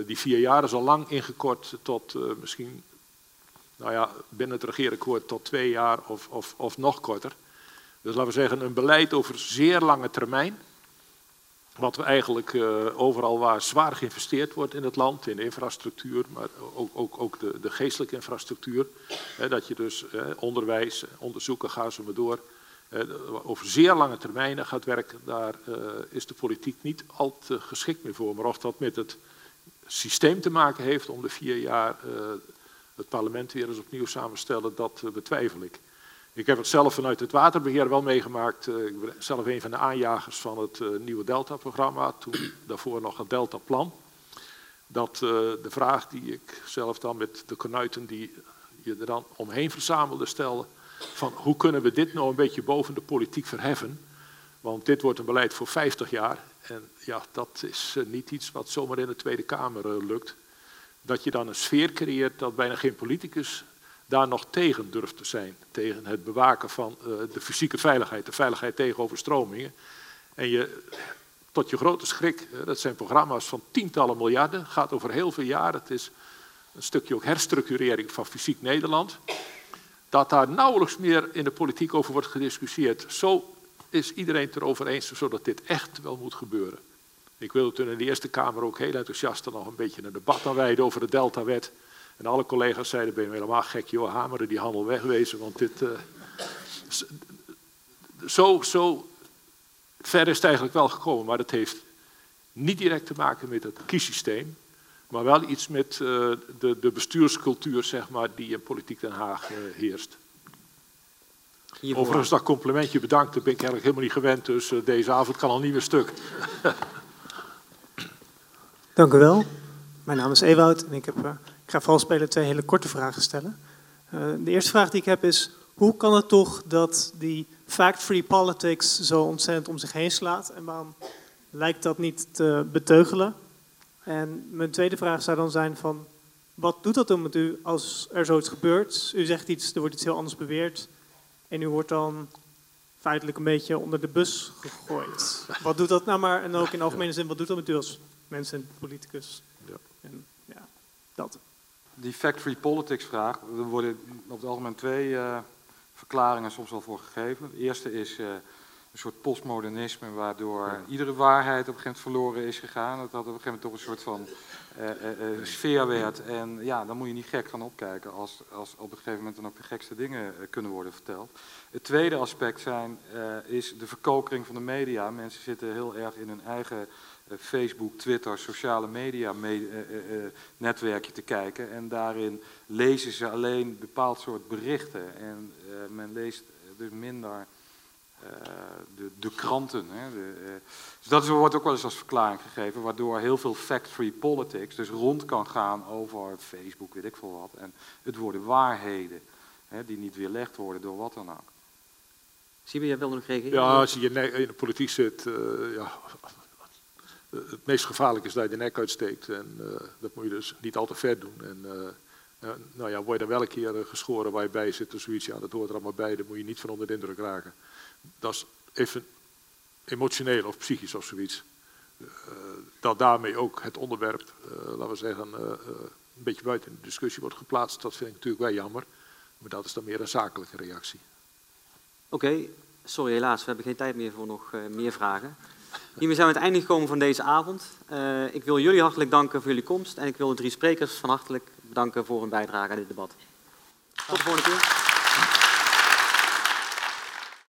[SPEAKER 2] die vier jaar is al lang ingekort tot misschien, nou ja, binnen het regeerakkoord tot twee jaar of, of, of nog korter. Dus laten we zeggen, een beleid over zeer lange termijn wat we eigenlijk uh, overal waar zwaar geïnvesteerd wordt in het land, in infrastructuur, maar ook, ook, ook de, de, geestelijke infrastructuur. Hè, dat je dus eh, onderwijs, onderzoeken, ga zo maar door. Eh, over zeer lange termijnen gaat werken, daar is de politiek niet al te geschikt meer voor. Maar of dat met het systeem te maken heeft om de vier jaar het parlement weer eens opnieuw samenstellen, dat betwijfel ik. Ik heb het zelf vanuit het waterbeheer wel meegemaakt. Eh, ik ben zelf een van de aanjagers van het eh, nieuwe Delta-programma. Toen daarvoor nog het Delta-plan. Dat eh, de vraag die ik zelf dan met de konuiten die je er dan omheen verzamelde stelde. Van hoe kunnen we dit nou een beetje boven de politiek verheffen? Want dit wordt een beleid voor 50 jaar. En ja, dat is niet iets wat zomaar in de Tweede Kamer lukt. dat je dan een sfeer creëert dat bijna geen politicus daar nog tegen durft te zijn. Tegen het bewaken van uh, de fysieke veiligheid, de veiligheid tegen overstromingen. En je, tot je grote schrik, dat zijn programma's van tientallen miljarden, gaat over heel veel jaren. Het is een stukje ook herstructurering van fysiek Nederland. Dat daar nauwelijks meer in de politiek over wordt gediscussieerd. Zo is iedereen het erover eens, zodat dit echt wel moet gebeuren. Ik wilde toen in de Eerste Kamer ook heel enthousiast nog een beetje een debat aan wijden over de Deltawet. En alle collega's zeiden, ben je helemaal gek, joh, hameren die handel wegwezen, want dit... Uh, zo, zo ver is het eigenlijk wel gekomen, maar dat heeft niet direct te maken met het kiessysteem, maar wel iets met uh, de, de, bestuurscultuur, zeg maar, die in politiek Den Haag uh, heerst. Hiervoor. Overigens, dat complimentje bedankt, dat ben ik eigenlijk helemaal niet gewend, dus deze avond kan al niet meer stuk.
[SPEAKER 7] Dank u wel. Mijn naam is Ewout en ik, heb, uh, ga vooral spelen twee hele korte vragen stellen. Uh, de eerste vraag die ik heb is, hoe kan het toch dat die fact-free politics zo ontzettend om zich heen slaat en waarom lijkt dat niet te beteugelen? En mijn tweede vraag zou dan zijn van, wat doet dat dan met u als er zoiets gebeurt? U zegt iets, er wordt iets heel anders beweerd en u wordt dan feitelijk een beetje onder de bus gegooid. Wat doet dat nou maar, en ook in algemene zin, wat doet dat met u als mensen en politicus. Ja. En, ja, dat.
[SPEAKER 3] Die factory politics vraag, er worden op het algemeen twee uh, verklaringen soms wel voor gegeven. De eerste is uh, een soort postmodernisme waardoor ja. iedere waarheid op een gegeven moment verloren is gegaan. Dat dat op een gegeven moment toch een soort van uh, sfeer werd. En ja, dan moet je niet gek gaan opkijken als, als op een gegeven moment dan ook de gekste dingen kunnen worden verteld. Het tweede aspect zijn, is de verkokering van de media. Mensen zitten heel erg in hun eigen Facebook, Twitter, sociale media me uh, uh, netwerkje te kijken. En daarin lezen ze alleen een bepaald soort berichten. En men leest dus minder de, de, kranten. Hè. De, dus dat is, wordt ook wel eens als verklaring gegeven, waardoor heel veel fact-free politics dus rond kan gaan over Facebook, weet ik veel wat. En het worden waarheden, hè, die niet weerlegd worden door wat dan ook.
[SPEAKER 5] Zie jij wilde nog reageren?
[SPEAKER 2] Ja, als je in de politiek zit, ja, het meest gevaarlijk is dat je de nek uitsteekt. En uh, dat moet je dus niet al te ver doen. En uh, nou ja, word je dan wel een keer geschoren waar je bij zit of zoiets. Ja, dat hoort er allemaal bij. Daar moet je niet van onder de indruk raken. Dat is even emotioneel of psychisch of zoiets. Dat daarmee ook het onderwerp, laten we zeggen, een beetje buiten de discussie wordt geplaatst. Dat vind ik natuurlijk wel jammer. Maar dat is dan meer een zakelijke reactie.
[SPEAKER 5] Oké, sorry helaas. We hebben geen tijd meer voor nog meer vragen. Hiermee zijn we aan het einde gekomen van deze avond. Uh, ik wil jullie hartelijk danken voor jullie komst en ik wil de drie sprekers van hartelijk bedanken voor hun bijdrage aan dit debat. Tot de volgende keer.